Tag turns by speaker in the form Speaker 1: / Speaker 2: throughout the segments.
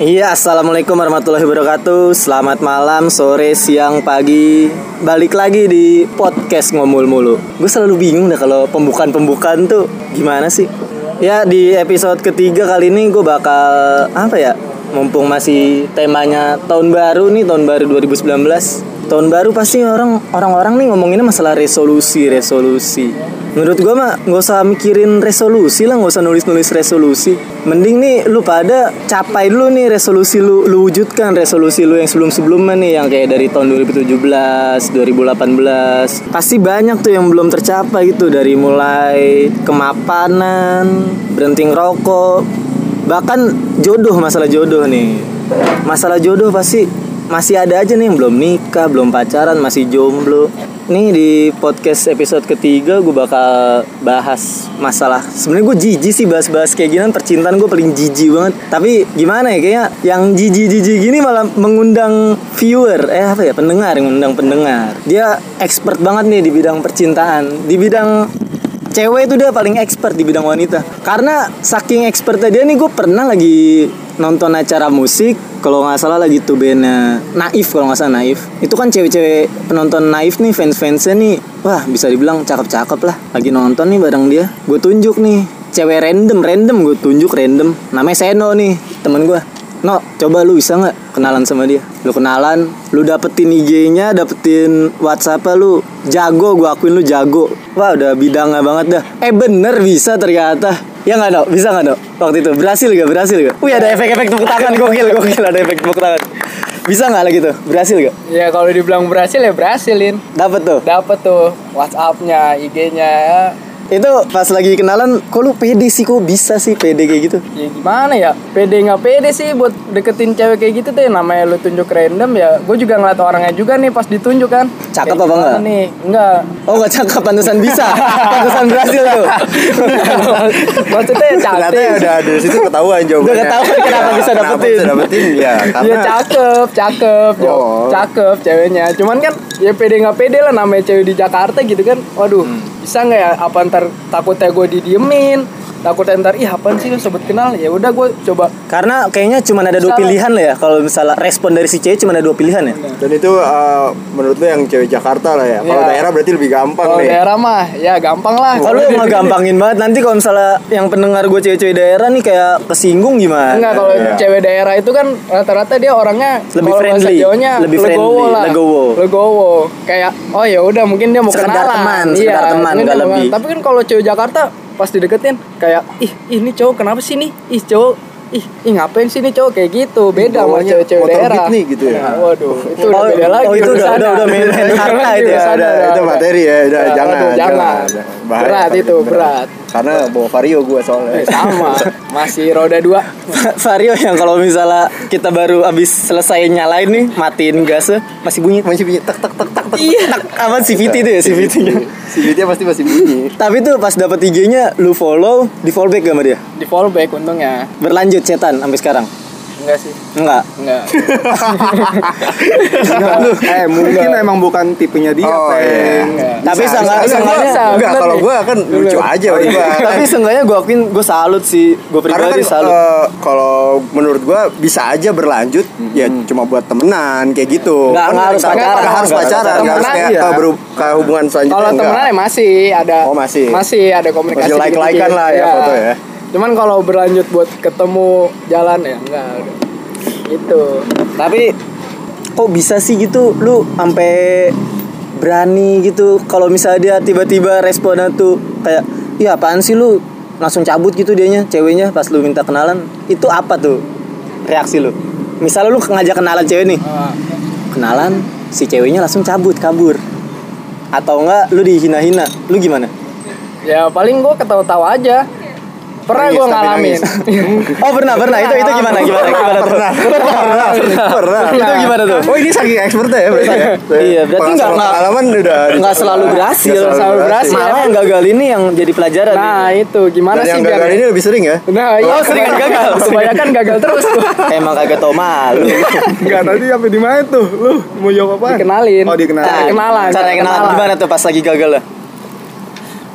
Speaker 1: Iya, assalamualaikum warahmatullahi wabarakatuh. Selamat malam, sore, siang, pagi. Balik lagi di podcast ngomul mulu. Gue selalu bingung dah kalau pembukaan-pembukaan tuh gimana sih? Ya di episode ketiga kali ini gue bakal apa ya? Mumpung masih temanya tahun baru nih, tahun baru 2019 tahun baru pasti orang orang-orang nih ngomonginnya masalah resolusi resolusi menurut gue mah nggak usah mikirin resolusi lah nggak usah nulis nulis resolusi. Mending nih lu pada capai dulu nih resolusi lu. Lu wujudkan resolusi lu yang sebelum sebelumnya nih yang kayak dari tahun 2017 2018 pasti banyak tuh yang belum tercapai gitu. Dari mulai kemapanan berhenti ngerokok bahkan jodoh masalah jodoh nih. Masalah jodoh pasti masih ada aja nih yang belum nikah, belum pacaran, masih jomblo. Nih di podcast episode ketiga gue bakal bahas masalah. Sebenarnya gue jijik sih bahas-bahas kayak gini percintaan gue paling jijik banget. Tapi gimana ya kayaknya yang jijik-jijik gini malah mengundang viewer, eh apa ya pendengar, yang mengundang pendengar. Dia expert banget nih di bidang percintaan, di bidang cewek itu dia paling expert di bidang wanita karena saking expertnya dia nih gue pernah lagi nonton acara musik kalau nggak salah lagi tuh bandnya Naif kalau nggak salah Naif itu kan cewek-cewek penonton Naif nih fans-fansnya nih wah bisa dibilang cakep-cakep lah lagi nonton nih bareng dia gue tunjuk nih cewek random random gue tunjuk random namanya Seno nih temen gue No, coba lu bisa nggak kenalan sama dia? Lu kenalan, lu dapetin IG-nya, dapetin WhatsApp lu jago, gua akuin lu jago. Wah, udah bidangnya banget dah. Eh bener bisa ternyata. Ya nggak dok, bisa nggak dok? Waktu itu berhasil gak? Berhasil gak? Wih ada efek-efek tepuk tangan gokil, gokil ada efek tepuk tangan. Bisa nggak lagi tuh? Berhasil gak?
Speaker 2: Ya kalau dibilang berhasil ya berhasilin.
Speaker 1: Dapat tuh.
Speaker 2: Dapat tuh WhatsApp-nya, IG-nya.
Speaker 1: Itu pas lagi kenalan, kok lu pede sih? Kok bisa sih pede kayak gitu?
Speaker 2: Ya gimana ya? Pede nggak pede sih buat deketin cewek kayak gitu tuh ya namanya lu tunjuk random ya. Gue juga ngeliat orangnya juga nih pas ditunjuk kan.
Speaker 1: Cakep apa enggak?
Speaker 2: Nih, enggak.
Speaker 1: Oh nggak cakep, pantesan bisa. pantesan berhasil tuh.
Speaker 2: Maksudnya ya
Speaker 3: Ternyata ya
Speaker 2: cantik.
Speaker 3: udah dari situ ketahuan jawabannya.
Speaker 1: Udah ketahuan kenapa bisa
Speaker 3: Kenapa
Speaker 1: dapetin.
Speaker 3: bisa dapetin ya karena
Speaker 2: Ya cakep, cakep, Jo.
Speaker 3: Oh.
Speaker 2: cakep ceweknya. Cuman kan ya pede nggak pede lah namanya cewek di Jakarta gitu kan. Waduh,
Speaker 3: Hmm.
Speaker 2: bisa nggak ya? Apa ntar takutnya gue didiemin? Takutnya ntar ih apaan sih lu sebut kenal? Ya udah gue coba.
Speaker 1: Karena kayaknya cuma ada dua pilihan lah ya. Kalau misalnya respon dari si cewek cuma ada dua pilihan ya.
Speaker 3: dan itu uh, menurut lu yang cewek Jakarta lah ya. Kalau
Speaker 2: Iya.
Speaker 3: daerah berarti lebih gampang
Speaker 2: Kalau
Speaker 3: nih.
Speaker 2: daerah mah ya gampang lah.
Speaker 1: Kalau lu gampangin banget nanti kalau misalnya yang pendengar gue cewek-cewek daerah nih kayak kesinggung gimana?
Speaker 2: Enggak kalau
Speaker 3: Iya.
Speaker 2: cewek daerah itu kan rata-rata dia orangnya
Speaker 1: Lebih friendly,
Speaker 2: Jawanya
Speaker 1: lebih
Speaker 2: legowo
Speaker 1: friendly,
Speaker 2: lah.
Speaker 1: legowo.
Speaker 2: Legowo. Kayak oh ya udah mungkin dia mau
Speaker 1: Sekedar
Speaker 2: kenalan.
Speaker 1: teman,
Speaker 2: Iya,
Speaker 1: sekedar teman,
Speaker 2: mungkin
Speaker 1: lebih.
Speaker 2: kenalan. Tapi kan kalau cewek Jakarta pas dideketin kayak ih ini cowok kenapa sih nih? Ih cowok ih, ih ngapain sih nih cowok kayak gitu beda sama
Speaker 3: Bawanya
Speaker 2: cewek-cewek
Speaker 3: motor
Speaker 2: daerah
Speaker 3: nih gitu ya.
Speaker 2: Nah, waduh itu udah
Speaker 1: Oh,
Speaker 2: beda lagi
Speaker 1: oh, itu udah- udah- udah main- harta itu ya,
Speaker 3: Udah, itu materi ya, udah
Speaker 2: Nah,
Speaker 3: jangan,
Speaker 2: aduh, jangan.
Speaker 3: Bahaya
Speaker 2: berat itu berat
Speaker 3: Karena bawa vario gua soalnya.
Speaker 2: Eh, sama masih roda dua
Speaker 1: Vario yang kalau misalnya kita baru abis selesai nyalain nih, matiin gasnya masih bunyi.
Speaker 3: Masih bunyi tak tak tak tak tak.
Speaker 1: Iya, apa CVT itu ya CVT-nya.
Speaker 3: Si duitnya pasti masih bunyi.
Speaker 1: Tapi tuh pas dapet IG-nya lu follow, di follow back gak sama dia?
Speaker 2: di fallback untungnya
Speaker 1: Berlanjut setan sampai sekarang.
Speaker 2: enggak sih
Speaker 1: Enggak.
Speaker 2: enggak
Speaker 4: eh mungkin emang bukan tipenya dia
Speaker 3: Oh,
Speaker 4: Peng.
Speaker 3: iya.
Speaker 2: Enggak.
Speaker 1: Tapi seenggaknya-
Speaker 3: bisa. Enggak, kalau gua kan lucu aja tiba.
Speaker 1: Tapi seenggaknya gue akuin gue salut sih. Gue
Speaker 3: Karena
Speaker 1: pribadi
Speaker 3: kan
Speaker 1: salut.
Speaker 3: eh, kalau menurut gua bisa aja berlanjut ya cuma buat temenan kayak gitu.
Speaker 1: Nggak-
Speaker 3: Kan
Speaker 1: nggak harus pacaran.
Speaker 3: nggak harus pacaran,
Speaker 1: harus
Speaker 3: nggak harus kayak
Speaker 2: Iya.
Speaker 3: hubungan selanjutnya.
Speaker 2: kalau
Speaker 3: enggak.
Speaker 2: temenan masih ada
Speaker 3: Oh, masih.
Speaker 2: masih ada komunikasi
Speaker 3: Masih like-likean lah ya foto ya.
Speaker 2: Cuman kalau berlanjut buat ketemu jalan ya enggak. Itu
Speaker 1: Tapi kok bisa sih gitu? Lu sampai berani gitu kalau misalnya dia tiba-tiba responnya tuh kayak iya apaan sih lu? Langsung cabut gitu dianya ceweknya pas lu minta kenalan. Itu apa tuh reaksi lu? Misalnya lu ngajak kenalan cewek nih.
Speaker 2: Ah,
Speaker 1: kenalan si ceweknya langsung cabut kabur. Atau enggak lu dihina-hina. Lu gimana?
Speaker 2: Ya paling gue ketawa-tawa aja pernah
Speaker 3: Nangis,
Speaker 2: gue ngalamin.
Speaker 1: oh pernah pernah. Itu itu gimana gimana? Gimana tuh?
Speaker 3: Pernah.
Speaker 1: itu gimana tuh?
Speaker 3: Oh ini saking expertnya ya berarti ya.
Speaker 1: Iya, berarti nggak- nggak-
Speaker 3: pengalaman udah
Speaker 1: nggak selalu berhasil
Speaker 3: Nggak
Speaker 2: selalu berhasil.
Speaker 1: malah yang gagal ini yang jadi pelajaran.
Speaker 2: Nah itu. Gimana
Speaker 3: Dan
Speaker 2: sih
Speaker 3: yang
Speaker 2: biar
Speaker 3: gagal ini lebih sering ya.
Speaker 2: nah iya
Speaker 1: Oh, sering
Speaker 2: kebanyakan-
Speaker 1: gagal.
Speaker 2: kebanyakan gagal terus tuh.
Speaker 1: Emang kagak tau malu.
Speaker 4: Enggak tadi apa di mana tuh? Lu mau jawab apa?
Speaker 2: dikenalin.
Speaker 4: Oh, dikenalin.
Speaker 2: Cara kenalan
Speaker 1: cara kenalan. gimana tuh pas lagi gagal lah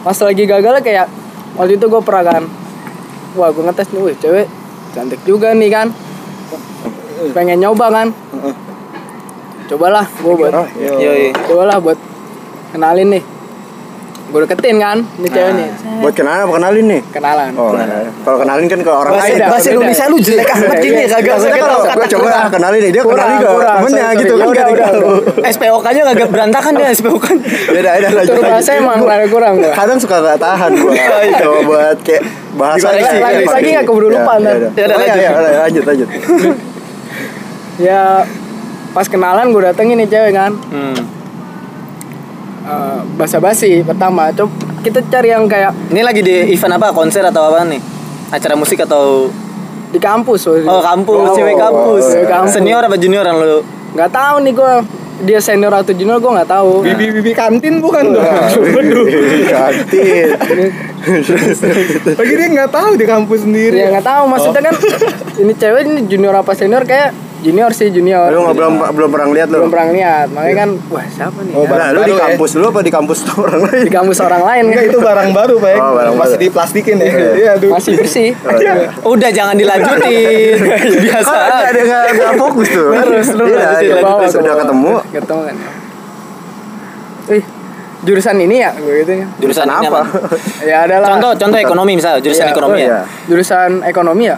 Speaker 2: pas lagi gagal kayak waktu itu gue pernah kan wah gue ngetes nih wih cewek cantik juga nih kan? Pengen nyoba kan? Cobalah gue buat cobalah buat kenalin nih gue deketin kan nih cewek nih
Speaker 3: Buat kenalan apa kenalin nih?
Speaker 2: kenalan
Speaker 3: Oh, kalau kenalin kan ke orang
Speaker 2: Bahasa-
Speaker 3: lain.
Speaker 1: Bahasa. Indonesia lu jelek amat gini ya kagak Kita
Speaker 3: kalau
Speaker 1: kata
Speaker 3: gue coba kenalin nih dia
Speaker 2: Kurang,
Speaker 3: kenalin ke temennya gitu kan
Speaker 2: Udah,
Speaker 3: gak
Speaker 2: udah,
Speaker 3: tahu.
Speaker 1: SPOK-nya agak berantakan ya SPOK.
Speaker 3: Beda, beda lanjut.
Speaker 2: Tur bahasa emang rada kurang gua.
Speaker 3: Kadang suka gak tahan gue. Coba buat kayak bahasa
Speaker 2: lanjut lagi nggak keburu lupa,
Speaker 3: Ya, Oh,
Speaker 1: lanjut.
Speaker 3: ya, ya, lanjut lanjut.
Speaker 2: ya pas kenalan gue datengin nih cewek kan Eh, basa-basi pertama coba kita cari yang kayak
Speaker 1: Ini lagi di event apa? Konser atau apa nih? Acara musik atau
Speaker 2: di kampus waktu itu.
Speaker 1: Oh kampus,
Speaker 3: Oh,
Speaker 1: cewek kampus.
Speaker 2: cewek kampus.
Speaker 1: Senior apa junior yang lu?
Speaker 2: nggak tahu nih gue dia senior atau junior gue nggak tahu
Speaker 4: Bibi bibi kantin bukan tuh.
Speaker 3: Kantin.
Speaker 4: Lagi dia nggak tahu di kampus sendiri.
Speaker 2: ya nggak tahu maksudnya kan ini cewek ini junior apa senior kayak junior sih junior
Speaker 3: Lu nggak belum belum pernah lihat lu.
Speaker 2: belum pernah lihat makanya kan wah siapa nih
Speaker 4: Oh,
Speaker 2: ya?
Speaker 3: Nah, lu di
Speaker 4: ya.
Speaker 3: kampus dulu apa di kampus orang lain?
Speaker 2: di kampus orang lain kan
Speaker 4: Enggak itu barang baru, Pak.
Speaker 3: Oh, barang
Speaker 4: Masih
Speaker 3: baru.
Speaker 4: diplastikin ya. Iya, tuh.
Speaker 2: masih bersih
Speaker 3: Oh, iya.
Speaker 1: Udah jangan dilanjutin. Biasa.
Speaker 3: Kan ada ada nggak nggak fokus tuh.
Speaker 1: Terus, lu
Speaker 3: Iya,
Speaker 1: lanjutin,
Speaker 3: iya, sudah ketemu.
Speaker 2: ketemu kan Ih, jurusan ini ya gue gitu ya
Speaker 1: Jurusan ini
Speaker 3: apa?
Speaker 2: ya adalah
Speaker 1: Contoh contoh ekonomi misalnya, jurusan
Speaker 2: Iya,
Speaker 1: ekonomi
Speaker 3: oh,
Speaker 1: ya.
Speaker 3: iya.
Speaker 2: jurusan ekonomi ya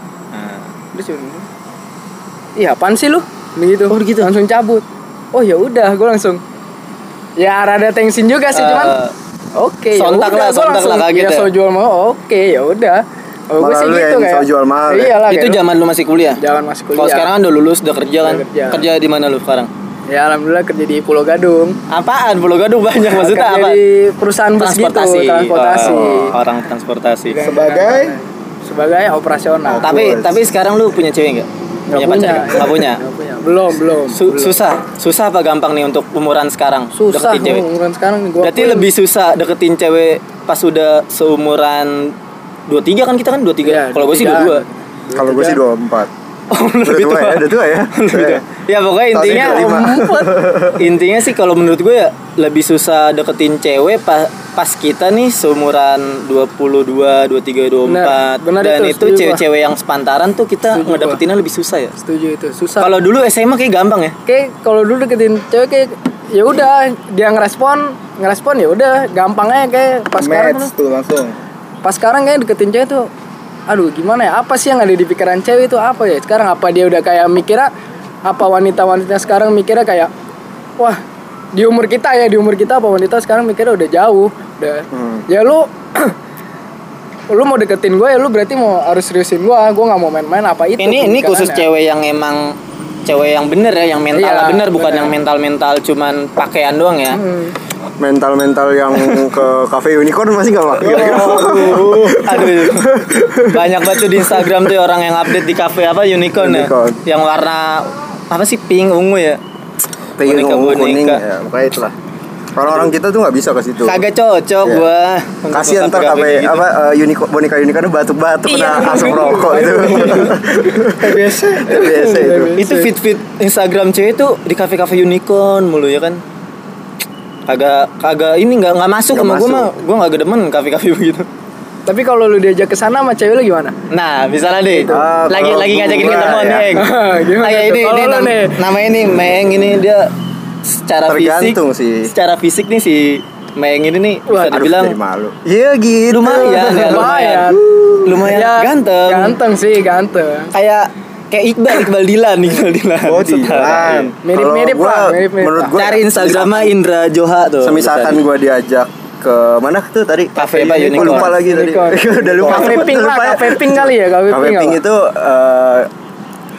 Speaker 2: Terus yaudah. Iya apaan sih lu begitu
Speaker 1: Oh, begitu.
Speaker 2: langsung cabut oh ya udah gue langsung ya rada tensin juga sih
Speaker 1: Eh,
Speaker 2: cuman oke ya
Speaker 1: sontak
Speaker 2: udah,
Speaker 1: lah, sontak
Speaker 2: langsung,
Speaker 1: lah kaget
Speaker 2: ya
Speaker 1: ya.
Speaker 2: so jual mau oke ya udah oh, gue
Speaker 3: Malah
Speaker 2: sih gitu
Speaker 3: yang
Speaker 2: kayak
Speaker 3: so jual mahal ya?
Speaker 2: iyalah
Speaker 1: Itu
Speaker 2: kayak-
Speaker 1: zaman lu masih kuliah.
Speaker 2: Zaman masih kuliah.
Speaker 1: Kalau sekarang kan udah lulus, udah kerja kan.
Speaker 2: Udah kerja.
Speaker 1: Kerja di mana lu sekarang?
Speaker 2: ya alhamdulillah kerja di Pulau Gadung
Speaker 1: Apaan? Pulau Gadung banyak maksudnya
Speaker 2: kerja
Speaker 1: apa?
Speaker 2: di perusahaan bus
Speaker 1: Transportasi.
Speaker 2: gitu transportasi
Speaker 1: Oh, orang transportasi.
Speaker 4: Sebagai
Speaker 2: sebagai operasional
Speaker 1: Tapi tapi sekarang lu punya cewek nggak?
Speaker 2: Nggak
Speaker 1: Punya pacar? Nggak punya.
Speaker 2: Belum belum
Speaker 1: Su-
Speaker 2: belum.
Speaker 1: susah, susah apa gampang nih untuk umuran sekarang
Speaker 2: susah
Speaker 1: deketin cewek?
Speaker 2: umuran sekarang nih gua
Speaker 1: Berarti
Speaker 2: akuin.
Speaker 1: lebih susah deketin cewek pas udah seumuran 23 kan kita kan 23.
Speaker 2: Iya,
Speaker 1: Kalau gue sih
Speaker 2: 23.
Speaker 1: 22.
Speaker 3: Kalau gue sih 24.
Speaker 1: Oh, lebih
Speaker 3: tua ya, udah tua ya. Iya.
Speaker 1: Ya pokoknya intinya
Speaker 3: ini 25.
Speaker 1: intinya sih kalau menurut gue ya lebih susah deketin cewek pas pas kita nih seumuran 22, 23, 24
Speaker 2: Benar, benar
Speaker 1: dan
Speaker 2: itu,
Speaker 1: cewek-cewek yang sepantaran tuh kita
Speaker 2: Setuju
Speaker 1: ngedapetinnya lebih susah ya.
Speaker 2: setuju itu susah.
Speaker 1: Kalau dulu SMA kayak gampang ya.
Speaker 2: kayak kalau dulu deketin cewek kayak ya udah dia ngerespon ngerespon ya udah gampangnya kayak pas sekarang
Speaker 4: match tuh langsung.
Speaker 2: pas sekarang kayak deketin cewek tuh aduh gimana ya apa sih yang ada di pikiran cewek itu apa ya? Sekarang apa dia udah kayak mikirnya apa wanita-wanita sekarang mikirnya kayak wah di umur kita ya di umur kita apa wanita sekarang mikirnya udah jauh udah
Speaker 3: Hmm.
Speaker 2: ya lu lu mau deketin gue ya lu berarti mau harus seriusin gue gue nggak mau main-main apa itu
Speaker 1: ini ini khusus
Speaker 2: pemikirannya.
Speaker 1: cewek yang emang cewek yang bener ya, yang mental
Speaker 2: Iya,
Speaker 1: bener bukan
Speaker 2: bener.
Speaker 1: yang mental-mental cuman pakaian doang ya.
Speaker 2: Hmm.
Speaker 3: Mental-mental yang ke cafe unicorn masih nggak pakai.
Speaker 1: Aduh. Banyak banget tuh di Instagram tuh orang yang update di cafe apa unicorn,
Speaker 3: Unicorn.
Speaker 1: ya. Yang warna apa sih pink ungu ya.
Speaker 3: Pengen
Speaker 1: Boneka-
Speaker 3: ungu kuning ya, pokoknya itulah. Orang-orang kita tuh nggak bisa ke situ.
Speaker 1: Kagak cocok
Speaker 3: Iya.
Speaker 1: gua.
Speaker 3: Kasihan ntar kafe
Speaker 1: gitu.
Speaker 3: apa eh, unicorn boneka unicorn batuk-batuk
Speaker 1: Iya.
Speaker 3: kena asap rokok itu.
Speaker 4: Biasa.
Speaker 3: Biasa itu.
Speaker 1: Itu fit-fit Instagram cewek tuh di kafe-kafe unicorn mulu ya kan. Kagak kagak ini nggak nggak masuk
Speaker 3: Nggak
Speaker 1: sama gua
Speaker 3: masuk.
Speaker 1: mah. Gua nggak gedemen kafe-kafe begitu.
Speaker 2: Tapi kalau lu diajak ke sana sama cewek lu gimana
Speaker 1: Nah, misalnya deh.
Speaker 3: Ah,
Speaker 1: lagi lagi ngajakin ketemuan
Speaker 3: ya.
Speaker 1: nih, Eng.
Speaker 2: Gimana
Speaker 1: Kayak ini
Speaker 2: Kalau
Speaker 1: ini
Speaker 2: lu
Speaker 1: nam-
Speaker 2: nih.
Speaker 1: namanya ini Meng ini dia secara
Speaker 3: Tergantung
Speaker 1: fisik
Speaker 3: sih.
Speaker 1: secara fisik nih si Meng ini nih bisa
Speaker 2: Wah,
Speaker 3: Aduh,
Speaker 1: dibilang
Speaker 3: jadi malu. Iya gitu.
Speaker 1: lumayan ya, lumayan.
Speaker 2: Lumayan. Ya,
Speaker 1: ganteng.
Speaker 2: ganteng sih ganteng
Speaker 1: Kayak kayak Iqbal, Iqbal Dilan, Iqbal Dilan.
Speaker 4: Oh,
Speaker 1: Setara.
Speaker 4: Dilan.
Speaker 2: mirip-mirip
Speaker 3: Kalau
Speaker 2: lah
Speaker 3: menurut
Speaker 2: lah.
Speaker 3: gua-
Speaker 1: Cari Instagramnya Indra Joha tuh.
Speaker 3: Semisalkan
Speaker 1: bisa.
Speaker 3: gue diajak ke mana tuh tadi?
Speaker 1: Cafe apa, Unicorn?
Speaker 3: lupa lagi tadi.
Speaker 2: Unicorn.
Speaker 3: Udah lupa.
Speaker 2: Cafe pink lah
Speaker 3: Lupa
Speaker 2: cafe pink kali ya cafe
Speaker 3: Cafe
Speaker 2: pink
Speaker 3: pink itu eh,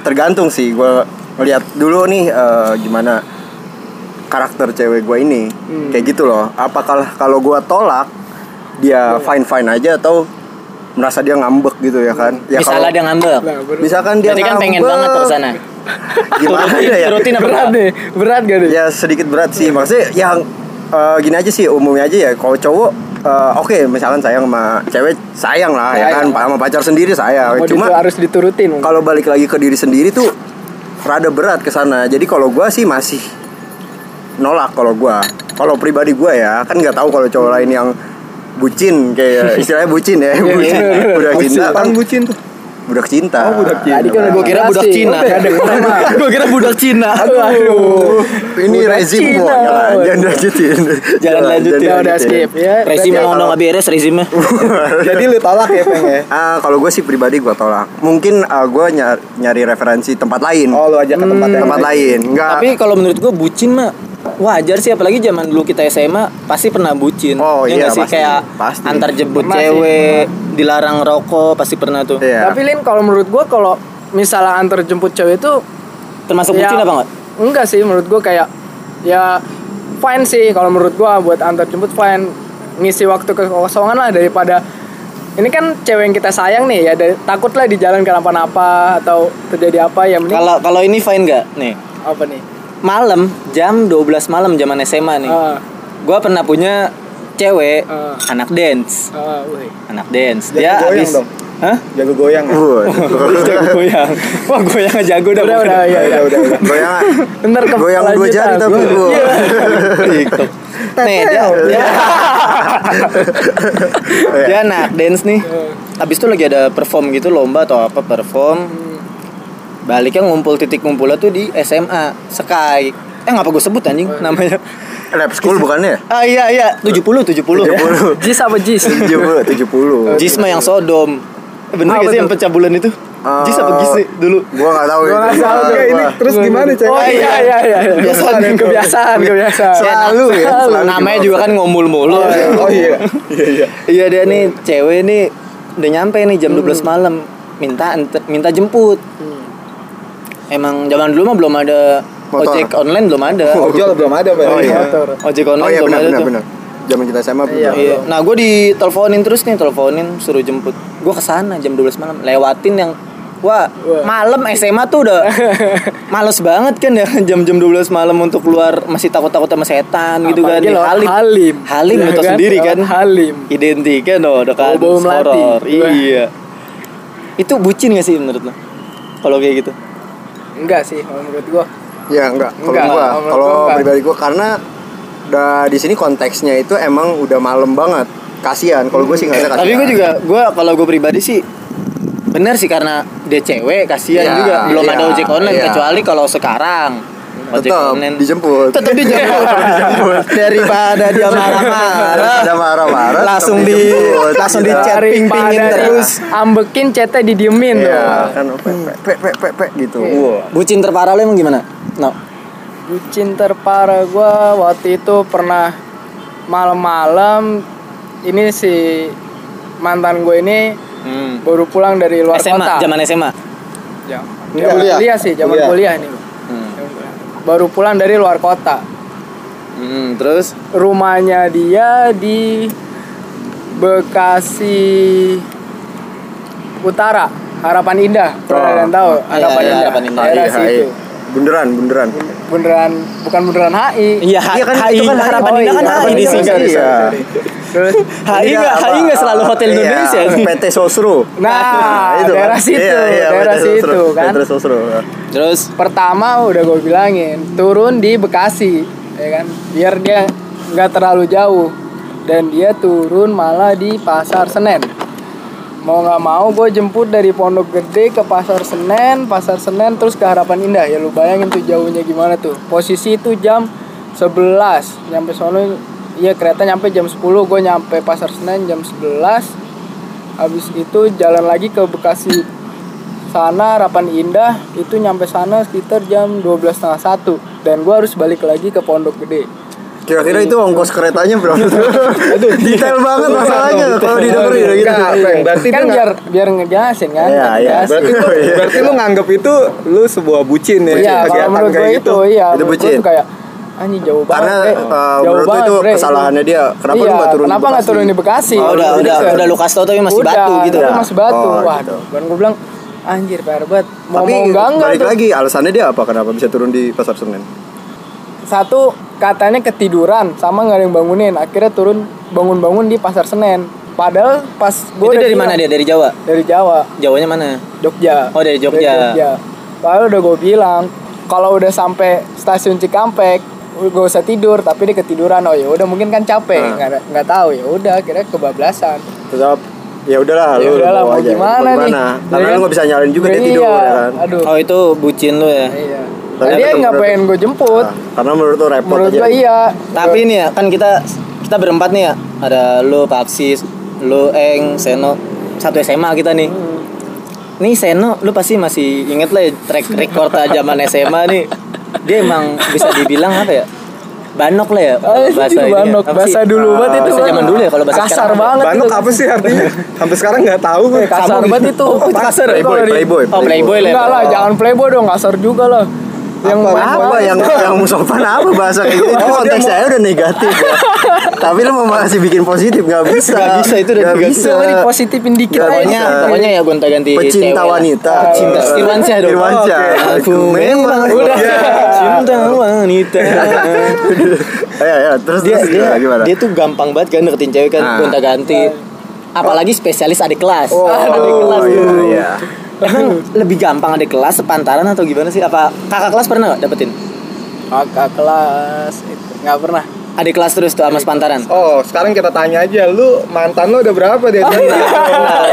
Speaker 3: tergantung sih gue ngeliat dulu nih eh, gimana karakter cewek gue ini
Speaker 2: Hmm.
Speaker 3: kayak gitu loh apakah kalau gue tolak dia
Speaker 2: Iya.
Speaker 3: fine fine aja atau merasa dia ngambek gitu ya kan ya
Speaker 1: Misalnya dia ngambek.
Speaker 2: Nah,
Speaker 3: misalkan dia
Speaker 1: Berarti kan pengen banget ke sana.
Speaker 3: gimana ya
Speaker 1: Rutin
Speaker 2: berat
Speaker 1: enggak?
Speaker 2: nih berat gak nih
Speaker 3: ya sedikit berat sih maksudnya yang eh, gini aja sih umumnya aja ya kalau cowok eh, oke misalkan sayang sama cewek sayang lah ya kan
Speaker 2: Sayang.
Speaker 3: sama pacar sendiri sayang
Speaker 2: Mau
Speaker 3: cuma
Speaker 2: harus diturutin
Speaker 3: kalau balik lagi ke diri sendiri tuh rada berat ke sana jadi kalau gua sih masih nolak kalau gua kalau pribadi gua ya kan nggak tahu kalau cowok lain yang bucin kayak istilahnya bucin ya bucin
Speaker 2: bener, bener.
Speaker 3: udah cinta kan
Speaker 4: Kan bucin tuh.
Speaker 3: Budak cinta.
Speaker 4: Oh, budak cinta.
Speaker 2: Tadi kan
Speaker 1: Gue kira budak. Cina.
Speaker 2: Udah ada nama.
Speaker 1: Gue kira budak Cina.
Speaker 2: Aduh.
Speaker 3: Ini
Speaker 2: Budak
Speaker 3: rezim kok. Jangan, jangan lanjutin.
Speaker 1: Jangan lanjutin.
Speaker 2: Udah udah skip ya.
Speaker 1: Rezim emang udah nggak beres rezimnya.
Speaker 4: Jadi lu tolak ya peng ya?
Speaker 3: Ah, kalau gue sih pribadi gue tolak. Mungkin ah, gue nyari, nyari referensi tempat lain.
Speaker 4: Oh lu ajak ke tempat yang
Speaker 3: tempat lain. Enggak.
Speaker 1: Tapi kalau menurut gue bucin mah wajar sih apalagi zaman dulu kita SMA pasti pernah bucin.
Speaker 3: Oh,
Speaker 1: Ya
Speaker 3: iya,
Speaker 1: sih
Speaker 3: pasti.
Speaker 1: kayak
Speaker 3: Pasti.
Speaker 1: antar jemput
Speaker 2: Pernah sih.
Speaker 1: Dilarang rokok pasti pernah tuh.
Speaker 3: Iya.
Speaker 2: Tapi Lin kalau menurut gua kalau misalnya antar jemput cewek itu
Speaker 1: Termasuk
Speaker 2: ya,
Speaker 1: bucin apa enggak?
Speaker 2: Enggak sih menurut gua kayak ya fine sih kalau menurut gua buat antar jemput fine ngisi waktu kekosongan lah daripada ini kan cewek yang kita sayang nih ya dari, takutlah di jalan kenapa-napa atau terjadi apa ya mending
Speaker 1: Kalau kalau ini fine nggak nih?
Speaker 2: apa nih
Speaker 1: Malam jam 12 malam zaman SMA nih.
Speaker 2: Ah,
Speaker 1: Gua pernah punya cewek
Speaker 2: Ah.
Speaker 1: anak dance.
Speaker 2: ah, wih.
Speaker 1: Anak dance.
Speaker 4: Jago
Speaker 1: Dia
Speaker 4: goyang
Speaker 1: habis
Speaker 4: dong.
Speaker 1: Hah?
Speaker 4: Jago goyang ya?
Speaker 1: Jago goyang. Wah, goyangnya jago dah.
Speaker 2: udah udah ya, ya.
Speaker 4: udah, udah.
Speaker 3: Goyang.
Speaker 2: Bentar ke
Speaker 3: Goyang dua jari tapi
Speaker 2: Gua-
Speaker 3: gua.
Speaker 2: Iya.
Speaker 1: TikTok. Nih, dia, dia, dia anak dance nih. Habis itu lagi ada perform gitu lomba atau apa perform. Baliknya ngumpul titik ngumpulnya tuh di SMA Sky. Eh ngapa gue sebut anjing namanya?
Speaker 3: Lab school bukannya?
Speaker 1: Ah iya iya 70 70.
Speaker 3: 70.
Speaker 2: Jis apa Jis?
Speaker 3: 70 70.
Speaker 1: Jisma yang Sodom. Bener
Speaker 2: Apa
Speaker 1: gak sih yang pecah bulan itu?
Speaker 3: Ah,
Speaker 1: Jis apa Gis sih dulu?
Speaker 3: Gua enggak tahu
Speaker 2: Gua
Speaker 3: itu.
Speaker 2: nggak tahu
Speaker 3: Gua-
Speaker 2: tuh.
Speaker 4: Oke, ini
Speaker 3: gua-
Speaker 4: terus gimana cewek?
Speaker 2: Oh iya iya iya. iya.
Speaker 1: Kebiasaan.
Speaker 2: kebiasaan kebiasaan.
Speaker 3: Selalu ya,
Speaker 1: Selalu.
Speaker 3: selalu
Speaker 1: Namanya juga kan ngomul mulu.
Speaker 4: Oh iya. Iya iya.
Speaker 1: Iya dia nih cewek nih udah nyampe nih jam 12 malam minta minta jemput. Emang zaman dulu mah belum ada
Speaker 3: Motor.
Speaker 1: ojek online belum ada.
Speaker 4: Ojol belum ada Pak.
Speaker 3: Oh, iya.
Speaker 2: Motor.
Speaker 1: Ojek
Speaker 3: Oh
Speaker 1: online
Speaker 3: iya
Speaker 1: belum
Speaker 3: benar
Speaker 1: ada
Speaker 3: benar
Speaker 1: tuh.
Speaker 3: benar. Zaman kita SMA belum.
Speaker 2: Iya.
Speaker 1: Iya. Nah gue diteleponin terus nih teleponin suruh jemput. Gue ke sana jam 12 malam lewatin yang Wah,
Speaker 2: Wah.
Speaker 1: malam SMA tuh udah males banget kan ya jam-jam 12 malam untuk keluar masih takut-takut sama setan gitu kan.
Speaker 2: Lewat Halim.
Speaker 1: Halim lu tau
Speaker 2: kan?
Speaker 1: sendiri kan.
Speaker 2: Halim.
Speaker 1: Identik kan oh, udah kan
Speaker 2: Bau-bau melati.
Speaker 1: horor.
Speaker 2: Iya.
Speaker 1: Iya. Itu bucin gak sih menurut lo? Kalau kayak gitu.
Speaker 2: Enggak sih kalau menurut gua.
Speaker 3: Ya enggak. Kalau
Speaker 2: Enggak,
Speaker 3: gua, kalau
Speaker 2: enggak.
Speaker 3: pribadi gua karena udah di sini konteksnya itu emang udah malam banget. Kasihan kalau gue sih nggak ada kasihan.
Speaker 1: Tapi gue juga gue kalau gue pribadi sih bener sih karena dia cewek kasihan
Speaker 3: Iya,
Speaker 1: juga belum
Speaker 3: iya,
Speaker 1: ada ojek online
Speaker 3: iya.
Speaker 1: kecuali kalau sekarang ojek
Speaker 3: tetap
Speaker 1: online
Speaker 3: dijemput.
Speaker 1: tetap dijemput daripada dia marah-marah
Speaker 3: Daripada marah-marah,
Speaker 1: langsung di langsung di
Speaker 3: Iya.
Speaker 1: chat ping pingin
Speaker 2: Daripada
Speaker 1: terus
Speaker 2: Ambekin chatnya didiemin
Speaker 3: Iya,
Speaker 2: tuh.
Speaker 3: kan pe pe pe pe gitu.
Speaker 2: Iya.
Speaker 1: Bucin terparah lo emang gimana no
Speaker 2: Bucin terparah gua waktu itu pernah malam-malam ini si mantan gue ini
Speaker 1: hmm.
Speaker 2: baru pulang dari luar
Speaker 1: SMA
Speaker 2: kota.
Speaker 1: zaman SMA
Speaker 2: Ya. Zaman
Speaker 4: kuliah.
Speaker 2: kuliah sih, zaman
Speaker 4: Kuliah.
Speaker 2: kuliah nih. Baru pulang dari luar kota.
Speaker 1: Hmm, terus
Speaker 2: Rumahnya dia di Bekasi Utara, Harapan Indah.
Speaker 3: Oh.
Speaker 2: yang tahu?
Speaker 1: iya,
Speaker 2: Harapan
Speaker 1: iya,
Speaker 2: Indah.
Speaker 1: Harapan Indah.
Speaker 2: Daerah
Speaker 3: Hai, hai.
Speaker 2: situ.
Speaker 3: Bunderan, bunderan.
Speaker 2: Beneran bukan beneran HI.
Speaker 1: iya
Speaker 3: Iya kan,
Speaker 1: HI
Speaker 3: itu kan
Speaker 1: harapan
Speaker 3: HI.
Speaker 1: Indah kan
Speaker 3: Oh,
Speaker 1: HI
Speaker 3: iya,
Speaker 1: di
Speaker 3: iya,
Speaker 1: sini
Speaker 3: iya.
Speaker 2: Terus
Speaker 1: HI
Speaker 3: Ini
Speaker 1: nggak
Speaker 3: apa?
Speaker 1: HI nggak selalu hotel
Speaker 3: Iya,
Speaker 1: Indonesia
Speaker 3: PT Sosro.
Speaker 2: Nah,
Speaker 3: itu
Speaker 2: daerah
Speaker 3: kan.
Speaker 2: situ,
Speaker 3: Iya, iya,
Speaker 2: daerah
Speaker 3: PT Sosro,
Speaker 2: situ kan.
Speaker 3: PT Sosro.
Speaker 1: terus
Speaker 2: pertama udah gue bilangin turun di Bekasi ya kan biar dia nggak terlalu jauh dan dia turun malah di pasar Senen mau nggak mau gue jemput dari Pondok Gede ke pasar Senen pasar Senen terus ke Harapan Indah ya lu bayangin tuh jauhnya gimana tuh posisi itu jam 11 nyampe sono iya kereta nyampe jam 10 gue nyampe pasar Senen jam 11 habis itu jalan lagi ke Bekasi sana Harapan Indah itu nyampe sana sekitar jam 12.30 satu dan gua harus balik lagi ke Pondok Gede
Speaker 3: Kira-kira itu ongkos keretanya berapa? Aduh, detail banget masalahnya kalau didengerin gitu.
Speaker 4: Enggak, Peng. Berarti
Speaker 2: kan biar biar ngejelasin kan
Speaker 3: Iya, iya.
Speaker 4: Berarti lu,
Speaker 3: Iya.
Speaker 4: berarti lu nganggap itu lu sebuah bucin ya?
Speaker 2: iya kalau
Speaker 4: kegiatan
Speaker 2: menurut
Speaker 4: kayak
Speaker 2: gue
Speaker 4: gitu.
Speaker 2: itu iya
Speaker 3: Itu bucin.
Speaker 2: kayak anjing jauh banget
Speaker 3: Karena
Speaker 2: eh,
Speaker 3: uh,
Speaker 2: jauh
Speaker 3: menurut lu
Speaker 2: banget,
Speaker 3: itu
Speaker 2: Bre.
Speaker 3: kesalahannya dia. Kenapa lu
Speaker 2: Iya,
Speaker 3: nggak turun di
Speaker 2: kenapa nggak
Speaker 3: Bekasi?
Speaker 2: turun di Bekasi
Speaker 1: Oh, udah
Speaker 2: Gitu
Speaker 1: udah
Speaker 2: kan.
Speaker 1: udah lu kasih tau tapi masih
Speaker 2: Udah,
Speaker 1: batu gitu
Speaker 3: ya?
Speaker 2: masih batu
Speaker 3: Oh,
Speaker 2: waduh kan gue bilang anjir PR banget mau
Speaker 3: Tapi
Speaker 2: mau enggak enggak
Speaker 3: balik
Speaker 2: tuh.
Speaker 3: lagi alasannya dia apa? Kenapa bisa turun di pasar Senen?
Speaker 2: satu katanya ketiduran sama nggak ada yang bangunin akhirnya turun bangun-bangun di pasar Senen padahal pas gue
Speaker 1: itu dari mana dia dari Jawa
Speaker 2: dari Jawa
Speaker 1: Jawanya mana
Speaker 2: Jogja
Speaker 1: Oh, dari Jogja.
Speaker 2: Dari Jogja. Lalu udah gue bilang kalau udah sampai stasiun Cikampek gak usah tidur tapi dia ketiduran oh ya udah mungkin kan capek
Speaker 3: Ah.
Speaker 2: nggak nggak tahu ya udah akhirnya kebablasan
Speaker 3: Tetap ya udahlah
Speaker 2: Ya
Speaker 3: lu
Speaker 2: udahlah, mau
Speaker 3: aja.
Speaker 2: gimana nih?
Speaker 3: Karena
Speaker 2: Ya
Speaker 3: lu
Speaker 2: kan?
Speaker 3: nggak bisa nyalin juga dia
Speaker 2: Iya,
Speaker 3: tidur ya kan.
Speaker 2: Aduh.
Speaker 1: Oh itu bucin lu ya.
Speaker 2: Iya.
Speaker 3: Tapi
Speaker 2: Dia nggak pengen gue jemput.
Speaker 3: Nah, karena menurut lu repot
Speaker 2: Menurut
Speaker 3: aja.
Speaker 2: gue iya.
Speaker 1: Tapi nih ya kan kita kita berempat nih ya. Ada lu, Pak Aksis, lu, Eng, Seno. Satu SMA kita nih. Nih Seno, lu pasti masih inget lah ya track record zaman SMA nih. Dia emang bisa dibilang apa ya? Banok lah ya.
Speaker 2: Ah, itu
Speaker 1: bahasa ini ya.
Speaker 2: banok,
Speaker 1: Apa
Speaker 2: bahasa dulu banget itu.
Speaker 1: bahasa zaman dulu ya, kalau bahasa
Speaker 2: kasar
Speaker 1: sekarang.
Speaker 2: banget.
Speaker 4: Banok apa sih artinya? Sampai sekarang nggak tahu gue.
Speaker 2: Eh, kasar banget itu.
Speaker 1: Oh, kasar ya?
Speaker 3: Playboy,
Speaker 2: Kalau di-
Speaker 3: playboy,
Speaker 1: Oh, playboy lah. ya.
Speaker 2: Enggak lah, jangan playboy dong, kasar juga lah. Yang
Speaker 3: apa, apa yang yang sopan apa bahasa kayak gitu? Itu konteksnya udah negatif ya. Tapi lu mau masih bikin positif nggak bisa.
Speaker 1: Nggak bisa, itu udah
Speaker 3: nggak bisa.
Speaker 2: Dipositifin dikit.
Speaker 1: Pokoknya,
Speaker 3: bisa.
Speaker 1: pokoknya ya gonta-ganti
Speaker 3: Pecinta
Speaker 1: cewek lah.
Speaker 3: wanita.
Speaker 1: Pecinta Irwansyah dong.
Speaker 3: Irwansyah.
Speaker 1: Aku memang
Speaker 3: Udah.
Speaker 1: cinta wanita.
Speaker 3: Ya ya, terus
Speaker 1: dia
Speaker 3: terus
Speaker 1: dia
Speaker 3: gimana, gimana?
Speaker 1: dia tuh gampang banget kan deketin cewek kan
Speaker 3: Nah.
Speaker 1: gonta-ganti. Apalagi spesialis adik kelas.
Speaker 3: Oh,
Speaker 1: adik kelas
Speaker 3: iya, iya.
Speaker 1: Emang lebih gampang adik kelas sepantaran atau gimana sih? Apa kakak kelas pernah gak dapetin?
Speaker 2: Kakak kelas itu nggak pernah.
Speaker 1: Adik kelas terus tuh sama sepantaran.
Speaker 4: Oh, sekarang kita tanya aja, lu mantan lu udah berapa dia?
Speaker 1: Nah,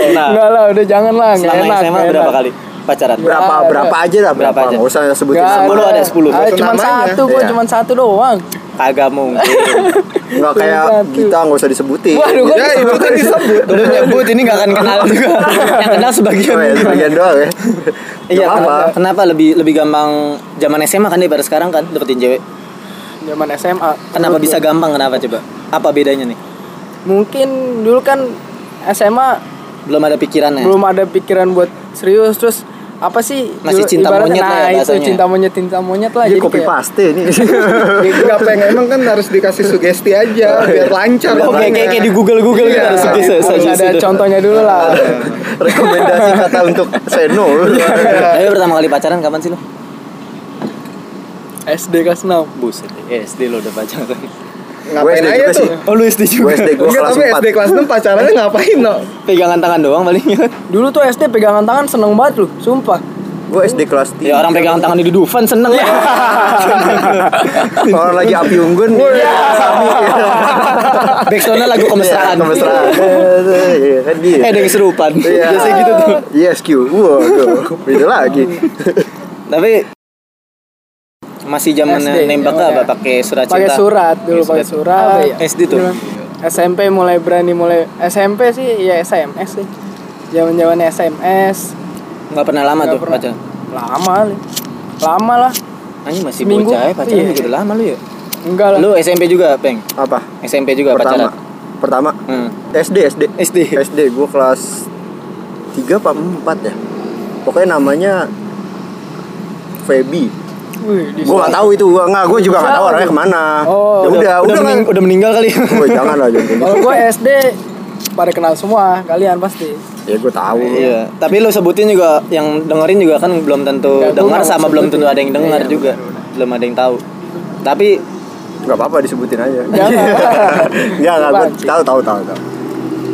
Speaker 1: nah.
Speaker 2: Enggak lah, udah jangan lah, nggak
Speaker 1: Selama
Speaker 2: enak.
Speaker 1: SMA
Speaker 2: nggak
Speaker 1: berapa
Speaker 2: enak.
Speaker 1: kali pacaran?
Speaker 3: Berapa
Speaker 2: Nggak
Speaker 3: berapa aja lah
Speaker 1: Berapa
Speaker 3: berapa?
Speaker 1: aja?
Speaker 3: Nggak usah sebutin
Speaker 2: Nggak.
Speaker 1: 10 ada, 10.
Speaker 4: Itu
Speaker 2: cuma satu, gue
Speaker 3: Iya.
Speaker 2: cuma satu doang.
Speaker 1: Kagak mungkin.
Speaker 3: Nggak kayak
Speaker 2: Satu.
Speaker 3: kita nggak usah disebutin.
Speaker 2: Waduh, kok
Speaker 4: Ya itu kan disebut.
Speaker 1: Udah nyebut ini gak akan kenal juga. Yang kenal sebagian.
Speaker 3: Oh, ya, sebagian doang ya.
Speaker 1: Iya,
Speaker 3: Nggak
Speaker 1: kenapa,
Speaker 3: apa.
Speaker 1: kenapa lebih lebih gampang zaman SMA kan daripada sekarang kan deketin cewek?
Speaker 2: Zaman SMA.
Speaker 1: Kenapa bisa gampang? Kenapa coba? Apa bedanya nih?
Speaker 2: Mungkin dulu kan SMA
Speaker 1: Belum ada pikirannya.
Speaker 2: belum ada pikiran buat serius terus apa sih
Speaker 1: Masih
Speaker 2: dulu
Speaker 1: cinta
Speaker 2: ibaratnya,
Speaker 1: monyet lah ya
Speaker 2: nah, itu cinta monyet cinta monyet lah jadi
Speaker 3: copy
Speaker 2: kayak
Speaker 3: paste ini.
Speaker 4: Gak pengen emang kan harus dikasih sugesti aja biar lancar.
Speaker 1: Oke,
Speaker 4: ngomongnya.
Speaker 1: kayak kayak di Google Google gitu
Speaker 4: Iya.
Speaker 1: harus gitu,
Speaker 2: harus
Speaker 1: suggest
Speaker 2: ada
Speaker 1: gitu.
Speaker 2: contohnya dulu lah
Speaker 3: Rekomendasi kata untuk seno.
Speaker 1: Tapi pertama kali pacaran kapan sih lo?
Speaker 2: SD kelas 6
Speaker 1: Buset, SD lo udah pacaran.
Speaker 4: Ngapain
Speaker 3: SD
Speaker 4: aja
Speaker 3: juga
Speaker 4: tuh?
Speaker 3: sih.
Speaker 1: Oh lu SD
Speaker 3: Gue SD gue
Speaker 4: Enggak,
Speaker 3: kelas
Speaker 4: tapi
Speaker 3: 4
Speaker 4: SD kelas 6 pacarannya ngapain no?
Speaker 1: Pegangan tangan doang palingnya.
Speaker 2: dulu tuh SD pegangan tangan seneng banget loh sumpah
Speaker 3: Gue SD kelas 3
Speaker 1: Ya orang pegangan tangan di Dufan seneng lah.
Speaker 3: Orang lagi api unggun Sami
Speaker 1: Backsoundnya lagu kemesraan.
Speaker 3: Iya, Kemesraan Iya kan gitu
Speaker 1: Eh ada yang serupan.
Speaker 3: Iya.
Speaker 1: Biasa gitu tuh.
Speaker 3: Yes Q Waduh Beda lagi
Speaker 1: Tapi masih zaman nembak
Speaker 2: zamannya.
Speaker 1: apa pakai surat cinta.
Speaker 2: pakai surat dulu
Speaker 1: Pakai
Speaker 2: surat
Speaker 1: Apa ya? SD tuh.
Speaker 2: SMP mulai berani mulai SMP sih ya SMS sih zaman zaman SMS
Speaker 1: Nggak pernah lama
Speaker 2: Nggak
Speaker 1: tuh
Speaker 2: pernah.
Speaker 1: pacaran.
Speaker 2: lama li. lama lah
Speaker 1: Anjing masih
Speaker 2: Seminggu.
Speaker 1: bocah ya pacaran
Speaker 2: Iya.
Speaker 1: gitu lama lu ya.
Speaker 2: enggak lah
Speaker 1: Lu SMP juga, Peng?
Speaker 3: Apa?
Speaker 1: SMP juga
Speaker 3: Pertama
Speaker 1: pacaran.
Speaker 3: Pertama
Speaker 1: Hmm.
Speaker 3: SD SD
Speaker 1: SD.
Speaker 3: SD gue kelas 3 apa 4 ya Pokoknya namanya Feby Gue gak tahu itu. Gua nggak gue juga gak tahu orangnya ke mana.
Speaker 2: Oh,
Speaker 3: Ya udah udah
Speaker 1: udah, mening-
Speaker 3: kan.
Speaker 1: udah meninggal kali.
Speaker 3: Gue jangan lah jangan.
Speaker 2: Kalau gue SD pada kenal semua kalian pasti.
Speaker 3: Ya gue tahu.
Speaker 1: Iya, tapi lu sebutin juga yang dengerin juga kan belum tentu
Speaker 2: Nggak, gua
Speaker 1: dengar
Speaker 2: nggak
Speaker 1: sama
Speaker 2: mau
Speaker 1: belum
Speaker 2: sebutin.
Speaker 1: tentu ada yang dengar
Speaker 2: Iya,
Speaker 1: juga.
Speaker 2: benar,
Speaker 1: Belum ada yang tahu. Tapi
Speaker 3: Gak apa-apa disebutin aja. Enggak enggak gue tahu tahu tahu tahu.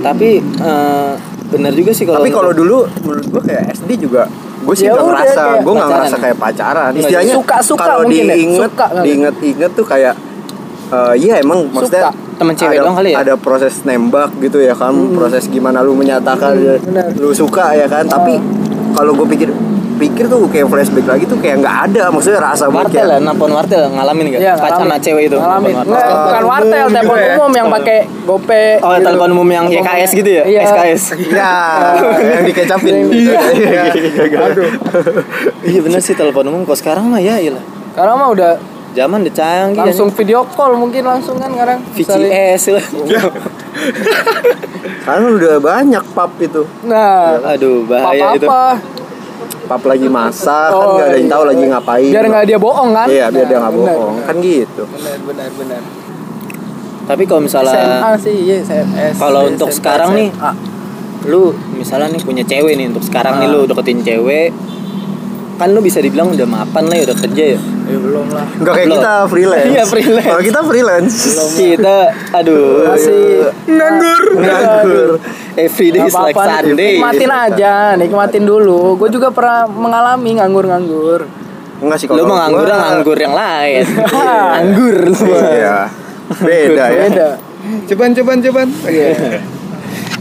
Speaker 1: tapi eh, benar juga sih kalau
Speaker 3: Tapi kalau dulu menurut gue kayak SD juga gue sih
Speaker 2: Ya
Speaker 3: nggak ngerasa gue nggak ngerasa kayak pacaran istilahnya
Speaker 2: suka-suka
Speaker 3: kalau
Speaker 2: mungkin ya,
Speaker 3: diinget
Speaker 2: suka kali.
Speaker 3: diinget-inget tuh kayak eh, iya emang maksudnya
Speaker 1: Temen cewek
Speaker 3: ada,
Speaker 1: doang kali ya?
Speaker 3: ada proses nembak gitu ya kan proses gimana lu menyatakan ya,
Speaker 2: benar.
Speaker 3: lu suka ya kan tapi kalau gue pikir pikir tuh kayak flashback lagi tuh kayak nggak ada maksudnya rasa
Speaker 1: wartel
Speaker 3: kayak
Speaker 1: ya, nelpon wartel ngalamin enggak?
Speaker 2: Iya,
Speaker 1: Pacaran cewek itu.
Speaker 2: Ngalamin. Nggak, bukan wartel, telepon
Speaker 4: ya?
Speaker 2: umum yang pakai GoPay.
Speaker 1: Oh,
Speaker 2: gitu.
Speaker 1: telepon umum yang YKS gitu ya?
Speaker 2: Iya.
Speaker 1: SKS.
Speaker 3: ya yang dikecapin
Speaker 2: Iya.
Speaker 4: Aduh.
Speaker 1: iya bener sih telepon umum kok sekarang mah ya iyalah.
Speaker 2: Sekarang mah udah
Speaker 1: Zaman udah canggih
Speaker 2: langsung video call mungkin langsung kan sekarang.
Speaker 1: VCS lah.
Speaker 3: sekarang udah banyak pap itu
Speaker 2: Nah,
Speaker 1: Aduh, bahaya itu.
Speaker 2: apa
Speaker 3: pap lagi masak kan
Speaker 2: Oh,
Speaker 3: nggak ada yang tahu
Speaker 2: iya.
Speaker 3: lagi ngapain
Speaker 2: biar nggak dia bohong kan?
Speaker 3: iya biar dia
Speaker 2: Nah,
Speaker 3: nggak
Speaker 2: benar,
Speaker 3: bohong kan gitu
Speaker 2: Benar, benar, benar.
Speaker 1: Tapi kalau misalnya
Speaker 2: SMA sih, iya SMS.
Speaker 1: Kalau untuk sekarang nih,
Speaker 2: SMA.
Speaker 1: lu misalnya nih punya cewek nih untuk sekarang nih lu deketin cewek kan lu bisa dibilang udah mapan lah ya udah kerja ya
Speaker 2: Ya belum lah.
Speaker 3: Nggak kayak
Speaker 1: Belum.
Speaker 3: kita freelance
Speaker 1: Iya, freelance.
Speaker 3: kalau kita freelance
Speaker 1: kita aduh
Speaker 2: Masih
Speaker 3: nganggur nganggur
Speaker 1: every day is like Sunday
Speaker 2: Nikmatin aja, nikmatin dulu. Gue juga pernah mengalami nganggur-nganggur.
Speaker 3: enggak sih
Speaker 1: lu
Speaker 3: kalau
Speaker 1: mau nganggur
Speaker 3: gua-
Speaker 1: nganggur yang lain anggur lu mah.
Speaker 3: iya beda ya
Speaker 2: Beda.
Speaker 4: Ceban ceban ceban.
Speaker 2: Iya.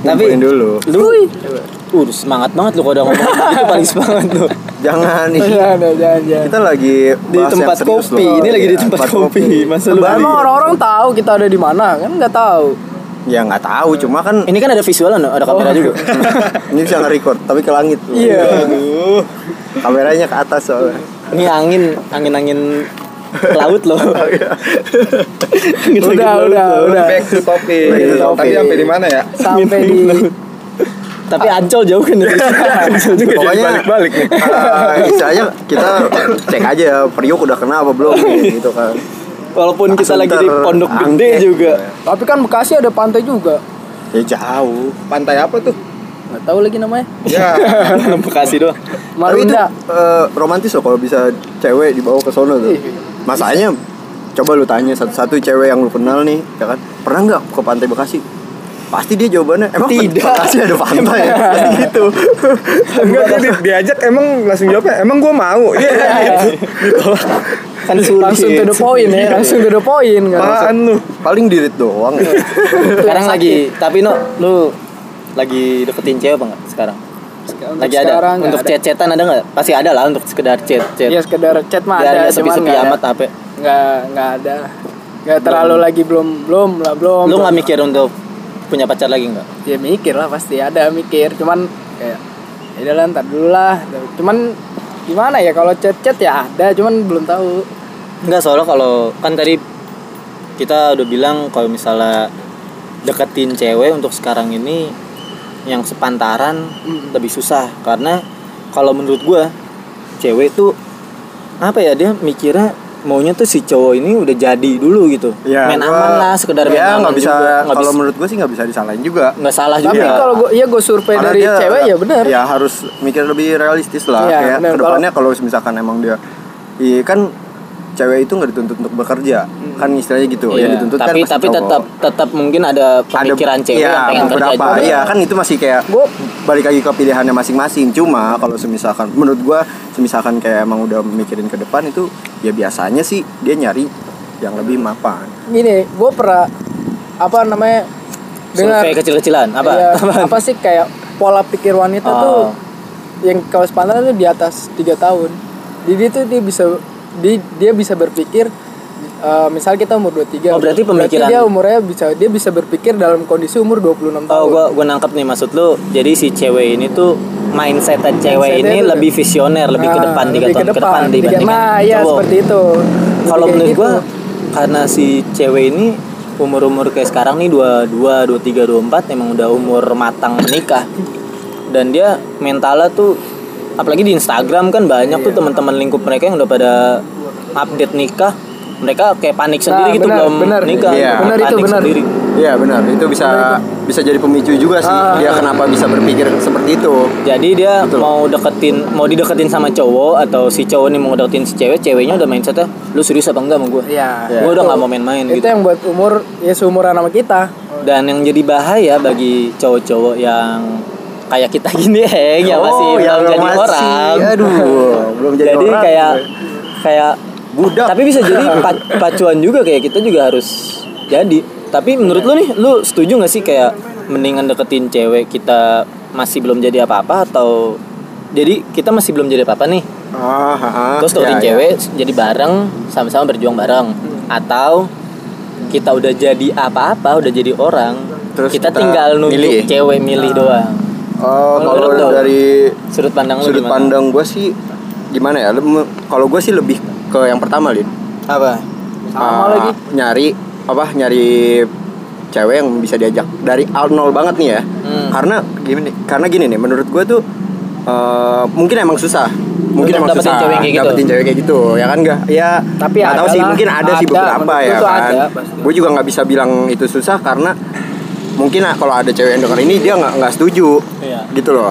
Speaker 1: Tapi
Speaker 3: dulu.
Speaker 1: Lu Uh, semangat banget lu kalau udah ngomong gitu paling semangat lu.
Speaker 3: Jangan nih.
Speaker 2: Jangan, jangan, jangan.
Speaker 3: Kita lagi
Speaker 1: Di tempat kopi.
Speaker 3: loh.
Speaker 1: Ini lagi di
Speaker 3: Iya,
Speaker 1: tempat kopi. Masa lu.
Speaker 2: Emang orang-orang tahu kita ada di mana kan nggak tahu.
Speaker 3: Ya nggak tahu, cuma kan
Speaker 1: Ini kan ada visual ada kamera juga.
Speaker 3: ini bisa nge-record tapi ke langit.
Speaker 2: Iya.
Speaker 1: Aduh.
Speaker 3: Kameranya ke atas soalnya.
Speaker 1: Ini angin, angin-angin laut loh. Angin-angin
Speaker 2: Udah,
Speaker 1: laut
Speaker 2: udah,
Speaker 1: loh.
Speaker 2: udah.
Speaker 4: Back to topic.
Speaker 3: Back to
Speaker 4: Tadi
Speaker 3: topic.
Speaker 4: sampai di mana ya?
Speaker 2: Sampai di
Speaker 1: Tapi ancol jauh kan dari sini. Ancol juga.
Speaker 3: Pokoknya
Speaker 4: balik-balik nih.
Speaker 3: istilahnya kita cek aja Priuk udah kena apa belum gitu kan.
Speaker 1: Walaupun kita lagi di pondok gede juga.
Speaker 2: Tapi kan Bekasi ada pantai juga.
Speaker 3: Ya jauh.
Speaker 4: Pantai apa tuh?
Speaker 2: Nggak tahu lagi namanya.
Speaker 4: Ya.
Speaker 1: Bekasi doang.
Speaker 3: Tapi itu
Speaker 2: Marunda.
Speaker 3: eh, romantis loh kalau bisa cewek dibawa ke sono tuh.
Speaker 2: Iya.
Speaker 3: Masanya coba lu tanya satu-satu cewek yang lu kenal nih, ya kan? Pernah nggak ke pantai Bekasi? Pasti dia jawabannya emang
Speaker 1: Tidak.
Speaker 3: Bekasi ada pantai ya? Pasti gitu.
Speaker 4: Enggak dia di- diajak emang langsung jawabnya emang gua mau. Iya. gitu.
Speaker 1: Kan sulit.
Speaker 2: Langsung to the point ya, langsung to the point kan.
Speaker 4: Apaan lu?
Speaker 3: Paling dirit doang. ya.
Speaker 1: Sekarang lagi, tapi no, lu lagi deketin cewek apa nggak sekarang?
Speaker 2: Untuk
Speaker 1: Lagi ada untuk chat-chatan ada nggak? Pasti ada lah untuk sekedar chat chat.
Speaker 2: Iya sekedar chat mah
Speaker 1: Biar
Speaker 2: ada,
Speaker 1: sepi-sepi
Speaker 2: nggak
Speaker 1: amat
Speaker 2: ada.
Speaker 1: HP.
Speaker 2: Nggak nggak ada. Nggak terlalu lagi belum belum lah belum.
Speaker 1: Lu nggak mikir untuk punya pacar lagi nggak?
Speaker 2: Ya mikir lah pasti ada mikir, cuman kayak ya udah lah ntar dulu lah. Cuman gimana ya kalau chat-chat ya ada, cuman belum tahu.
Speaker 1: Enggak soalnya kalau kan tadi kita udah bilang kalau misalnya deketin cewek untuk sekarang ini yang sepantaran
Speaker 2: Mm.
Speaker 1: lebih susah karena kalau menurut gua cewek tuh apa ya dia mikirnya maunya tuh si cowok ini udah jadi dulu gitu main
Speaker 3: Ya, gua-
Speaker 1: aman lah sekedar main
Speaker 3: ya,
Speaker 1: aman
Speaker 3: nggak bisa
Speaker 1: juga.
Speaker 3: kalau menurut gue sih nggak bisa disalahin juga
Speaker 1: nggak salah
Speaker 2: Tapi
Speaker 1: juga
Speaker 2: kalau gue ya gue survei
Speaker 3: Karena
Speaker 2: dari
Speaker 3: dia-
Speaker 2: cewek ya benar.
Speaker 3: ya harus mikir lebih realistis lah
Speaker 2: Iya,
Speaker 3: kayak
Speaker 2: bener.
Speaker 3: ke depannya kalau misalkan emang dia iya kan cewek itu nggak dituntut untuk bekerja kan istilahnya gitu
Speaker 1: Iya,
Speaker 3: yang dituntut kan
Speaker 1: tapi
Speaker 3: pasti
Speaker 1: tapi
Speaker 3: cowok.
Speaker 1: tetap tetap mungkin ada pemikiran
Speaker 3: Ada-
Speaker 1: cewek
Speaker 3: iya,
Speaker 1: yang pengen kerja
Speaker 3: beberapa
Speaker 1: juga.
Speaker 3: iya kan itu masih kayak
Speaker 2: Gua-
Speaker 3: balik lagi ke pilihannya masing-masing cuma kalau semisalkan menurut gua semisalkan kayak emang udah mikirin ke depan itu ya biasanya sih dia nyari yang lebih mapan
Speaker 2: Gini, gue pernah apa namanya dengar
Speaker 1: survei kecil-kecilan apa
Speaker 2: Iya, apa sih kayak pola pikir wanita
Speaker 1: Oh.
Speaker 2: tuh yang kalau sepantaran tuh di atas tiga tahun. Jadi tuh dia bisa dia, dia bisa berpikir eh, misal kita umur 23
Speaker 1: Oh, berarti pemikiran-
Speaker 2: dia umurnya bisa dia bisa berpikir dalam kondisi umur 26 tahun.
Speaker 1: Oh, gua gua nangkep nih maksud lu. Jadi si cewek ini tuh mindset cewek
Speaker 2: Mindset-nya
Speaker 1: ini lebih visioner, lebih ke
Speaker 2: Nah,
Speaker 1: depan tiga tahun ke depan dibandingkan
Speaker 2: Nah, ya
Speaker 1: cowok.
Speaker 2: seperti itu.
Speaker 1: Kalau menurut gua
Speaker 2: gitu.
Speaker 1: karena si cewek ini umur-umur kayak sekarang nih 22, 23, 24 emang udah umur matang menikah. Dan dia mentalnya tuh apalagi di Instagram kan banyak
Speaker 2: Iya.
Speaker 1: tuh teman-teman lingkup mereka yang udah pada update nikah. Mereka kayak panik sendiri
Speaker 2: Nah,
Speaker 1: gitu
Speaker 2: benar,
Speaker 1: belum
Speaker 2: benar.
Speaker 1: nikah.
Speaker 3: Iya.
Speaker 2: Benar itu,
Speaker 1: Panik
Speaker 2: benar.
Speaker 1: sendiri.
Speaker 3: Iya benar itu bisa bisa jadi pemicu juga sih
Speaker 2: Ah.
Speaker 3: dia kenapa bisa berpikir seperti itu
Speaker 1: Jadi dia
Speaker 3: Betul.
Speaker 1: mau deketin, mau dideketin sama cowok atau si cowok nih mau deketin si cewek, ceweknya udah mindsetnya, lu serius apa enggak sama gue?
Speaker 2: Iya.
Speaker 1: Gue udah
Speaker 2: Itu-
Speaker 1: nggak mau main-main
Speaker 2: Itu
Speaker 1: gitu.
Speaker 2: yang buat umur ya seumuran sama kita.
Speaker 1: Dan yang jadi bahaya bagi cowok-cowok yang kayak kita gini, eh, yang masih
Speaker 3: Oh, yang
Speaker 1: belum jadi
Speaker 3: masih-
Speaker 1: orang.
Speaker 3: aduh belum jadi,
Speaker 1: Jadi
Speaker 3: orang
Speaker 1: kayak kayak
Speaker 3: budak
Speaker 1: tapi bisa jadi pa- pacuan juga kayak kita juga harus jadi. Tapi menurut lu nih, lu setuju gak sih kayak mendingan deketin cewek kita masih belum jadi apa-apa atau jadi kita masih belum jadi apa-apa nih
Speaker 3: ah, ah, ah.
Speaker 1: terus deketin
Speaker 3: Ya, ya.
Speaker 1: cewek jadi bareng sama-sama berjuang bareng atau kita udah jadi apa-apa udah jadi orang
Speaker 3: Terus
Speaker 1: kita,
Speaker 3: kita
Speaker 1: tinggal
Speaker 3: milih.
Speaker 1: cewek milih doang
Speaker 3: Oh, kalau dari
Speaker 1: sudut pandang lu
Speaker 3: sudut
Speaker 1: gimana
Speaker 3: pandang gue sih gimana ya? Kalau gue sih lebih ke yang pertama, Lin.
Speaker 1: apa
Speaker 2: Sama
Speaker 3: Ah,
Speaker 2: lagi.
Speaker 3: Nyari apa? Nyari cewek yang bisa diajak dari nol banget nih ya.
Speaker 1: Hmm.
Speaker 3: Karena gini, karena gini nih, menurut gue tuh eh, mungkin emang susah. Mungkin
Speaker 1: Untuk
Speaker 3: emang
Speaker 1: dapetin
Speaker 3: susah
Speaker 1: cewek kayak gitu.
Speaker 3: dapetin cewek kayak gitu, ya kan enggak? Ya,
Speaker 2: Tapi
Speaker 3: tahu
Speaker 2: ada
Speaker 3: sih, mungkin ada, sih
Speaker 2: Ada,
Speaker 3: beberapa
Speaker 2: menurut
Speaker 3: ya kan. Gue juga nggak bisa bilang itu susah karena mungkin ah, kalau ada cewek yang denger ini dia nggak nggak setuju.
Speaker 1: Iya.
Speaker 3: gitu loh.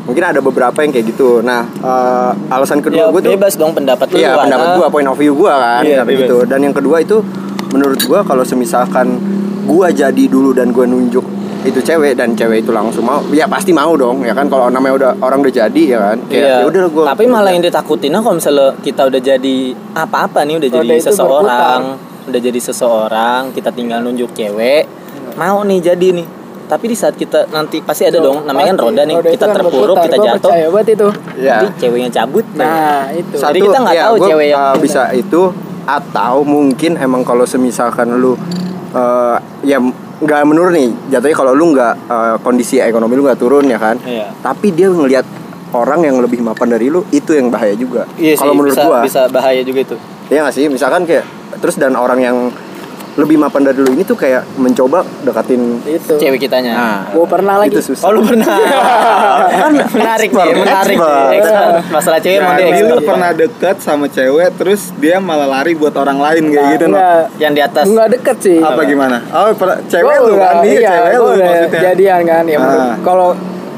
Speaker 3: Mungkin ada beberapa yang kayak gitu. Nah eh, alasan kedua
Speaker 1: ya
Speaker 3: gue tuh
Speaker 1: bebas dong pendapat lu
Speaker 3: iya
Speaker 1: karena-
Speaker 3: pendapat gua point of view gua kan
Speaker 1: Iya, bebas.
Speaker 3: gitu. dan yang kedua itu menurut gua kalau semisalkan gua jadi dulu dan gua nunjuk itu cewek dan cewek itu langsung mau ya pasti mau dong ya kan? Kalau namanya udah orang udah jadi ya kan? Kayak
Speaker 1: Iya.
Speaker 3: ya udah gua
Speaker 1: Tapi malah yang ditakutin kalau misalnya kita udah jadi apa-apa nih, udah
Speaker 2: Roda
Speaker 1: jadi seseorang, udah jadi seseorang, kita tinggal nunjuk cewek, mau nih jadi nih. tapi di saat kita nanti pasti ada dong namanya kan roda nih.
Speaker 2: Roda
Speaker 1: kita
Speaker 2: kan
Speaker 1: terpuruk kita jatuh.
Speaker 2: banget itu.
Speaker 3: Ya.
Speaker 1: nanti ceweknya cabut
Speaker 2: nah itu.
Speaker 1: Jadi kita nggak tahu
Speaker 3: gua,
Speaker 1: cewek yang
Speaker 3: uh, bisa itu atau mungkin emang kalau semisalkan lu uh, ya nggak menurun nih. Jatuhnya kalau lu nggak uh, kondisi ekonomi lu nggak turun ya kan?
Speaker 1: Iya.
Speaker 3: tapi dia ngelihat orang yang lebih mapan dari lu itu yang bahaya juga.
Speaker 1: Iya
Speaker 3: kalau menurut
Speaker 1: bisa,
Speaker 3: gua.
Speaker 1: bisa bahaya juga itu.
Speaker 3: Ya nggak sih? Misalkan kayak terus dan orang yang lebih mapan dari lu ini tuh kayak mencoba deketin
Speaker 2: itu
Speaker 1: cewek kitanya
Speaker 3: nah
Speaker 2: Gua pernah lagi.
Speaker 3: itu susah
Speaker 1: Oh lu pernah kan menarik
Speaker 3: Expert,
Speaker 1: menarik nih.
Speaker 3: expert.
Speaker 1: Expert. Masalah cewek emang dia
Speaker 4: Jadi lu pernah deket sama cewek terus dia malah lari buat orang lain kayak gitu no.
Speaker 2: Enggak,
Speaker 1: Yang di atas.
Speaker 2: enggak deket sih.
Speaker 4: Apa gimana? Oh, pernah cewek
Speaker 2: Gua
Speaker 4: lu kan? Iya,
Speaker 2: iya,
Speaker 4: cewek lu maksudnya.
Speaker 2: jadian kan ya menurut-
Speaker 4: Ah.
Speaker 2: kalau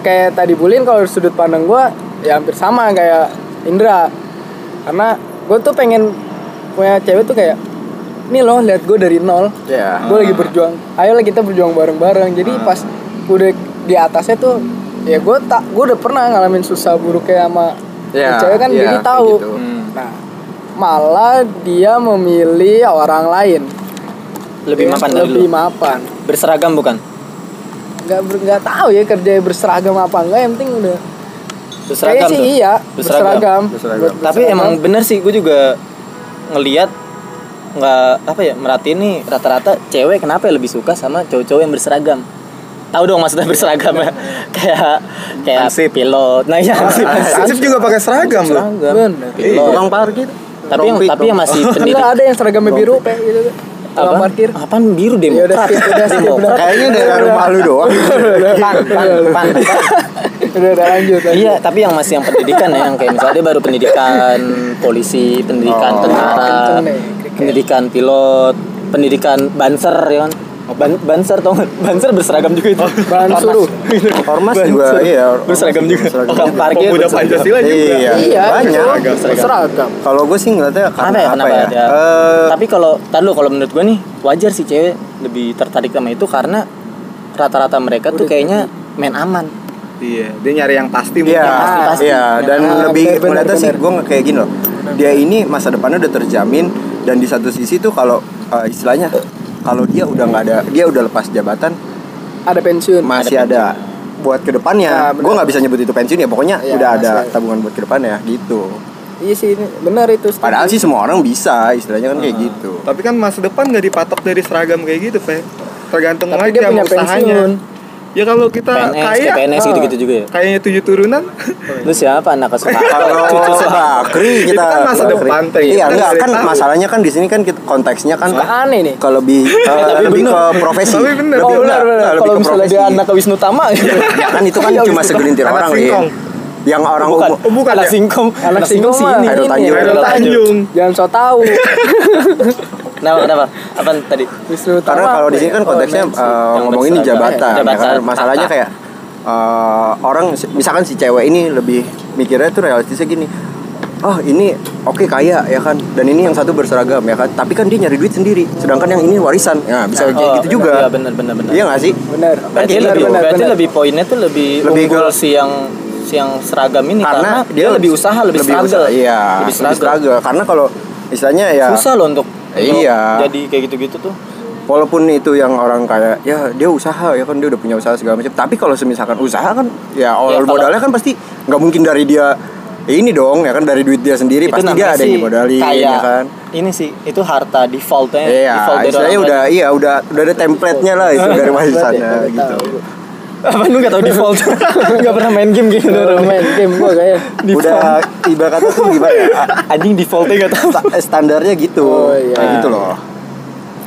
Speaker 2: kayak tadi bulin kalau sudut pandang gua ya hampir sama kayak Indra karena gue tuh pengen punya cewek tuh kayak ini loh lihat gue dari nol
Speaker 3: ya
Speaker 2: gue lagi berjuang ayolah kita berjuang bareng-bareng jadi pas udah di atasnya tuh ya gue tak gue udah pernah ngalamin susah buruk kayak sama
Speaker 3: Ya,
Speaker 2: cewek kan
Speaker 3: iya,
Speaker 2: jadi tahu
Speaker 3: gitu.
Speaker 1: Hmm.
Speaker 2: nah malah dia memilih orang lain
Speaker 1: Lebih
Speaker 2: Yang
Speaker 1: mapan dari
Speaker 2: lebih
Speaker 1: lu.
Speaker 2: mapan
Speaker 1: Berseragam bukan?
Speaker 2: nggak ber- nggak tahu ya kerja berseragam apa enggak yang penting udah
Speaker 1: Berseragam
Speaker 2: Kayaknya sih
Speaker 1: tuh.
Speaker 2: iya
Speaker 1: Berseragam.
Speaker 2: berseragam,
Speaker 3: Berseragam.
Speaker 2: Buat
Speaker 1: Tapi
Speaker 2: berseragam.
Speaker 1: emang bener sih gue juga ngelihat nggak apa ya merhatiin nih rata-rata cewek kenapa ya lebih suka sama cowok-cowok yang berseragam? Tahu dong maksudnya berseragam. Ya kayak kayak
Speaker 4: Hansip.
Speaker 1: pilot. Nah iya hansip
Speaker 4: Hansip juga pakai seragam loh.
Speaker 1: seragam. Pilot
Speaker 3: tukang parkir.
Speaker 1: Tapi yang tapi yang masih pendidik
Speaker 2: ada yang seragamnya biru kayak gitu.
Speaker 1: Apa
Speaker 2: parkir.
Speaker 1: Apaan biru
Speaker 2: Ya udah
Speaker 1: demokrat?
Speaker 2: skip, udah skip, udah.
Speaker 3: kayaknya daerah rumah lu doang.
Speaker 1: Pan pan pan,
Speaker 2: udah udah. Lanjut lanjut.
Speaker 1: Iya, tapi yang masih yang pendidikan ya, yang kayak misalnya dia baru pendidikan polisi, pendidikan
Speaker 3: Oh,
Speaker 1: tentara,
Speaker 2: nih.
Speaker 1: pendidikan pilot, pendidikan banser ya kan. Oh, Ban banser tau? Banser berseragam juga itu.
Speaker 2: Bahan suruh.
Speaker 3: ormas juga iya
Speaker 1: Berseragam juga.
Speaker 3: berseragam.
Speaker 1: Orang parkir
Speaker 4: Pemuda
Speaker 1: berseragam.
Speaker 4: Pancasila juga.
Speaker 3: iya
Speaker 2: iya
Speaker 3: banyak
Speaker 2: seragam seragam
Speaker 3: kalau gue sih ngeliatnya karena
Speaker 1: ya
Speaker 3: apa, ya
Speaker 1: ada?
Speaker 3: Eh,
Speaker 1: Tapi kalau dulu kalau menurut gue nih wajar sih cewek lebih tertarik sama itu karena rata-rata mereka tuh kayaknya main aman.
Speaker 4: Iya, dia nyari yang pasti
Speaker 3: Iya,
Speaker 4: mungkin.
Speaker 1: pasti-pasti.
Speaker 3: iya dan
Speaker 2: Ah,
Speaker 3: lebih ngeliatnya sih gue kayak gini loh. Dia ini masa depannya udah terjamin dan di satu sisi tuh kalau eh, istilahnya kalau dia udah nggak ada, dia udah lepas jabatan
Speaker 2: ada pensiun
Speaker 3: masih ada, buat ke depannya.
Speaker 2: Ah, benar.
Speaker 3: gue nggak bisa nyebut itu pensiun ya, pokoknya
Speaker 2: Iya,
Speaker 3: udah ada
Speaker 2: ada.
Speaker 3: tabungan buat ke depannya gitu.
Speaker 2: iya sih ini benar itu setuju.
Speaker 3: Padahal sih semua orang bisa, istilahnya kan kayak gitu.
Speaker 4: Tapi kan masa depan nggak dipatok dari seragam kayak gitu, Pe. Tergantung
Speaker 2: Tapi
Speaker 4: lagi
Speaker 2: dia
Speaker 4: sama
Speaker 2: punya
Speaker 4: usahanya.
Speaker 2: pensiun.
Speaker 4: Ya kalau kita
Speaker 1: PNS,
Speaker 4: kaya,
Speaker 1: kayak PNS
Speaker 4: ah,
Speaker 1: gitu-gitu juga ya.
Speaker 4: Kayaknya tujuh turunan.
Speaker 1: Lu siapa anak Soeharto?
Speaker 3: Kalau
Speaker 1: Cucu Soeharto.
Speaker 3: Bakri kita
Speaker 4: Itu kan masa
Speaker 3: Bakri.
Speaker 4: depan, Teh.
Speaker 3: Iya, enggak
Speaker 4: nggak
Speaker 3: kan
Speaker 4: tahu.
Speaker 3: masalahnya kan di sini kan kita, konteksnya kan
Speaker 2: Suka aneh nih
Speaker 3: ke lebih eh,
Speaker 1: tapi
Speaker 3: lebih
Speaker 1: bener.
Speaker 3: ke profesi.
Speaker 4: Tapi bener.
Speaker 3: Lebih,
Speaker 2: oh benar benar
Speaker 1: Kalau
Speaker 3: ke
Speaker 1: misalnya dia anak ke Wisnu Tama
Speaker 3: Ya kan itu kan
Speaker 1: Iya,
Speaker 3: cuma segelintir
Speaker 4: Anak
Speaker 3: orang
Speaker 4: singkong.
Speaker 3: Lin. Yang orang
Speaker 1: bukan,
Speaker 3: umum-
Speaker 4: Oh, bukan
Speaker 1: anak
Speaker 4: ya?
Speaker 1: singkong
Speaker 2: anak singkong mah
Speaker 1: sini
Speaker 3: Hairul Tanjung.
Speaker 2: Hairul
Speaker 4: Tanjung.
Speaker 2: jangan so tahu
Speaker 1: Kenapa kenapa? Apa tadi?
Speaker 2: Wisnu
Speaker 3: karena kalau di sini
Speaker 2: ya?
Speaker 3: kan
Speaker 2: Oh,
Speaker 3: konteksnya eh,
Speaker 1: Yang
Speaker 3: ngomongin ini
Speaker 1: berseragam.
Speaker 3: jabatan, ya
Speaker 1: Jabatan,
Speaker 3: kan masalahnya kayak eh, orang misalkan si cewek ini lebih mikirnya tuh realistisnya gini oh ini oke kaya ya kan dan ini yang satu berseragam ya kan tapi kan dia nyari duit sendiri sedangkan yang ini warisan ya bisa kayak
Speaker 1: Oh,
Speaker 3: gitu juga
Speaker 1: Iya benar benar benar.
Speaker 3: iya nggak sih
Speaker 2: benar
Speaker 1: Berarti
Speaker 3: Kan
Speaker 1: lebih
Speaker 3: gitu.
Speaker 1: berarti lebih poinnya tuh lebih,
Speaker 3: Lebih
Speaker 1: unggul
Speaker 3: ke-
Speaker 1: si yang si yang seragam ini karena,
Speaker 3: karena
Speaker 1: dia lebih usaha lebih, struggle.
Speaker 3: usaha, iya
Speaker 1: lebih
Speaker 3: lebih
Speaker 1: struggle.
Speaker 3: struggle karena kalau istilahnya ya
Speaker 1: Susah loh untuk
Speaker 3: Iya.
Speaker 1: jadi kayak gitu-gitu tuh.
Speaker 3: walaupun itu yang orang kayak ya dia usaha ya kan dia udah punya usaha segala macam tapi kalau semisalkan usaha kan ya awal
Speaker 1: kalau-
Speaker 3: modalnya kan pasti nggak mungkin dari dia ini dong ya kan dari duit dia sendiri pasti dia ada yang dimodalin ya kan
Speaker 1: Ini sih itu harta defaultnya
Speaker 3: iya
Speaker 1: default dari
Speaker 3: udah iya udah udah ada template-nya lah itu dari sana
Speaker 2: udah
Speaker 3: gitu.
Speaker 1: Apa lu gak tau default? gak pernah main game gitu
Speaker 2: Udah main game gua kayak
Speaker 3: udah ibarat kata tuh gimana ya?
Speaker 1: Anjing defaultnya gak tau.
Speaker 3: sta- standarnya gitu.
Speaker 2: Oh, iya.
Speaker 3: kayak gitu loh.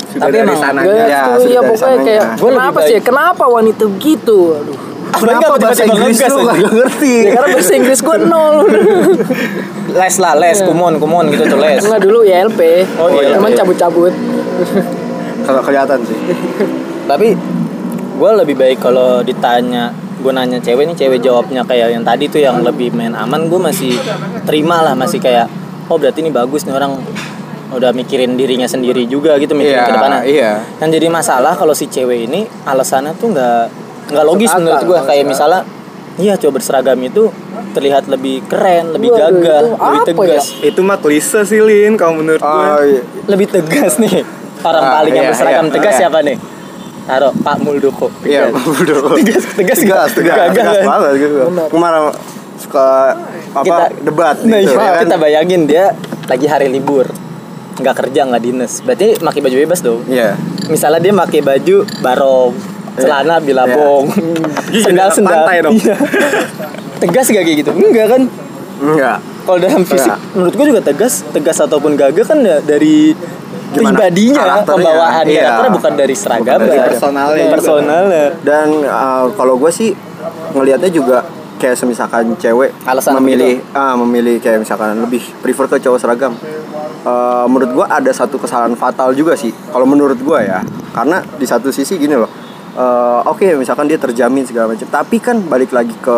Speaker 4: Sudah
Speaker 1: Tapi emang
Speaker 4: sananya.
Speaker 2: Gak,
Speaker 3: Ya,
Speaker 2: tuh,
Speaker 3: sudah
Speaker 2: iya
Speaker 3: dari
Speaker 2: pokoknya
Speaker 3: sananya.
Speaker 2: kayak kenapa sih kenapa wanita begitu? Aduh.
Speaker 3: Kenapa bahasa Inggris lu gak ngerti.
Speaker 2: Ya, karena bahasa Inggris gua nol.
Speaker 1: Les lah, les, kumon, kumon gitu tuh les.
Speaker 2: enggak dulu ILP
Speaker 1: Oh, ILP.
Speaker 2: cuman cabut-cabut.
Speaker 3: Kalau kelihatan sih.
Speaker 1: Tapi gue lebih baik kalau ditanya gue nanya cewek nih cewek jawabnya kayak yang tadi tuh yang lebih main aman gue masih terima lah masih kayak oh berarti ini bagus nih orang udah mikirin dirinya sendiri juga gitu mikirin
Speaker 3: Iya,
Speaker 1: ke depannya
Speaker 3: iya.
Speaker 1: yang jadi masalah kalau si cewek ini alasannya tuh nggak nggak logis
Speaker 2: Masuk
Speaker 1: menurut gue kayak misalnya iya coba berseragam itu terlihat lebih keren lebih
Speaker 2: Waduh,
Speaker 1: gagah
Speaker 2: itu
Speaker 1: lebih
Speaker 2: apa
Speaker 1: tegas
Speaker 4: Itu mah klise sih Lin kalau menurut gue.
Speaker 3: oh iya.
Speaker 1: lebih tegas nih orang
Speaker 3: Ah,
Speaker 1: paling yang
Speaker 3: iya,
Speaker 1: berseragam
Speaker 3: iya,
Speaker 1: tegas
Speaker 3: iya.
Speaker 1: siapa nih taruh Pak Muldoko
Speaker 3: Iya,
Speaker 1: Tegas.
Speaker 3: Pak Muldoko.
Speaker 1: tegas tegas
Speaker 3: tegas, tegas, tegas banget gitu. Kemarin suka apa
Speaker 1: Kita-
Speaker 3: debat
Speaker 1: nah
Speaker 3: gitu,
Speaker 1: iya,
Speaker 3: ya kan?
Speaker 1: kita bayangin dia lagi hari libur nggak kerja nggak dinas berarti pakai baju bebas dong
Speaker 3: Iya.
Speaker 1: misalnya dia pakai baju barong celana bilabong sendal
Speaker 4: anak
Speaker 1: sendal
Speaker 4: pantai dong.
Speaker 1: Iya. tegas gak kayak gitu enggak kan
Speaker 3: Enggak.
Speaker 1: kalau dalam fisik
Speaker 3: Enggak.
Speaker 1: menurut gue juga tegas tegas ataupun gagah kan ya dari? Pribadinya pembawaan
Speaker 3: Iya.
Speaker 1: karakternya bukan dari seragam
Speaker 3: Bukan dari
Speaker 1: ya.
Speaker 4: personalnya
Speaker 1: personalnya
Speaker 3: Dan uh, kalau gue sih ngelihatnya juga kayak semisalkan cewek
Speaker 1: Alasan
Speaker 3: memilih ah memilih kayak misalkan lebih prefer ke cowok seragam. Uh, menurut gue ada satu kesalahan fatal juga sih. Kalau menurut gue ya, karena di satu sisi gini loh. uh, Oke, misalkan dia terjamin segala macam, tapi kan balik lagi ke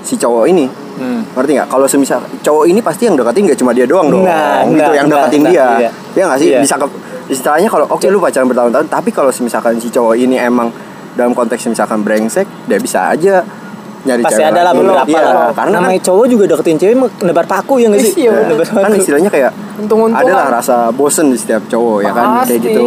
Speaker 3: si cowok ini.
Speaker 1: Hmm.
Speaker 3: Ngerti nggak? Kalau semisal cowok ini pasti yang deketin nggak cuma dia doang dong.
Speaker 1: Nah,
Speaker 3: gitu
Speaker 1: nah,
Speaker 3: yang deketin
Speaker 1: nah,
Speaker 3: dia.
Speaker 1: iya.
Speaker 3: Ya nggak sih?
Speaker 1: Iya.
Speaker 3: Bisa ke istilahnya kalau oke lu pacaran bertahun-tahun, tapi kalau misalkan si cowok ini emang dalam konteks misalkan brengsek, dia bisa aja nyari
Speaker 1: pasti
Speaker 3: cewek
Speaker 1: ada lah beberapa
Speaker 3: Iya,
Speaker 1: lah
Speaker 3: Karena kan,
Speaker 1: namanya cowok juga deketin cewek mah nebar paku ya nggak sih
Speaker 2: Iya,
Speaker 1: nebar
Speaker 3: kan
Speaker 1: paku
Speaker 3: istilahnya kayak
Speaker 2: Untung-untungan.
Speaker 3: ada lah rasa bosen di setiap cowok ya kan kayak
Speaker 2: Pasti.
Speaker 3: gitu.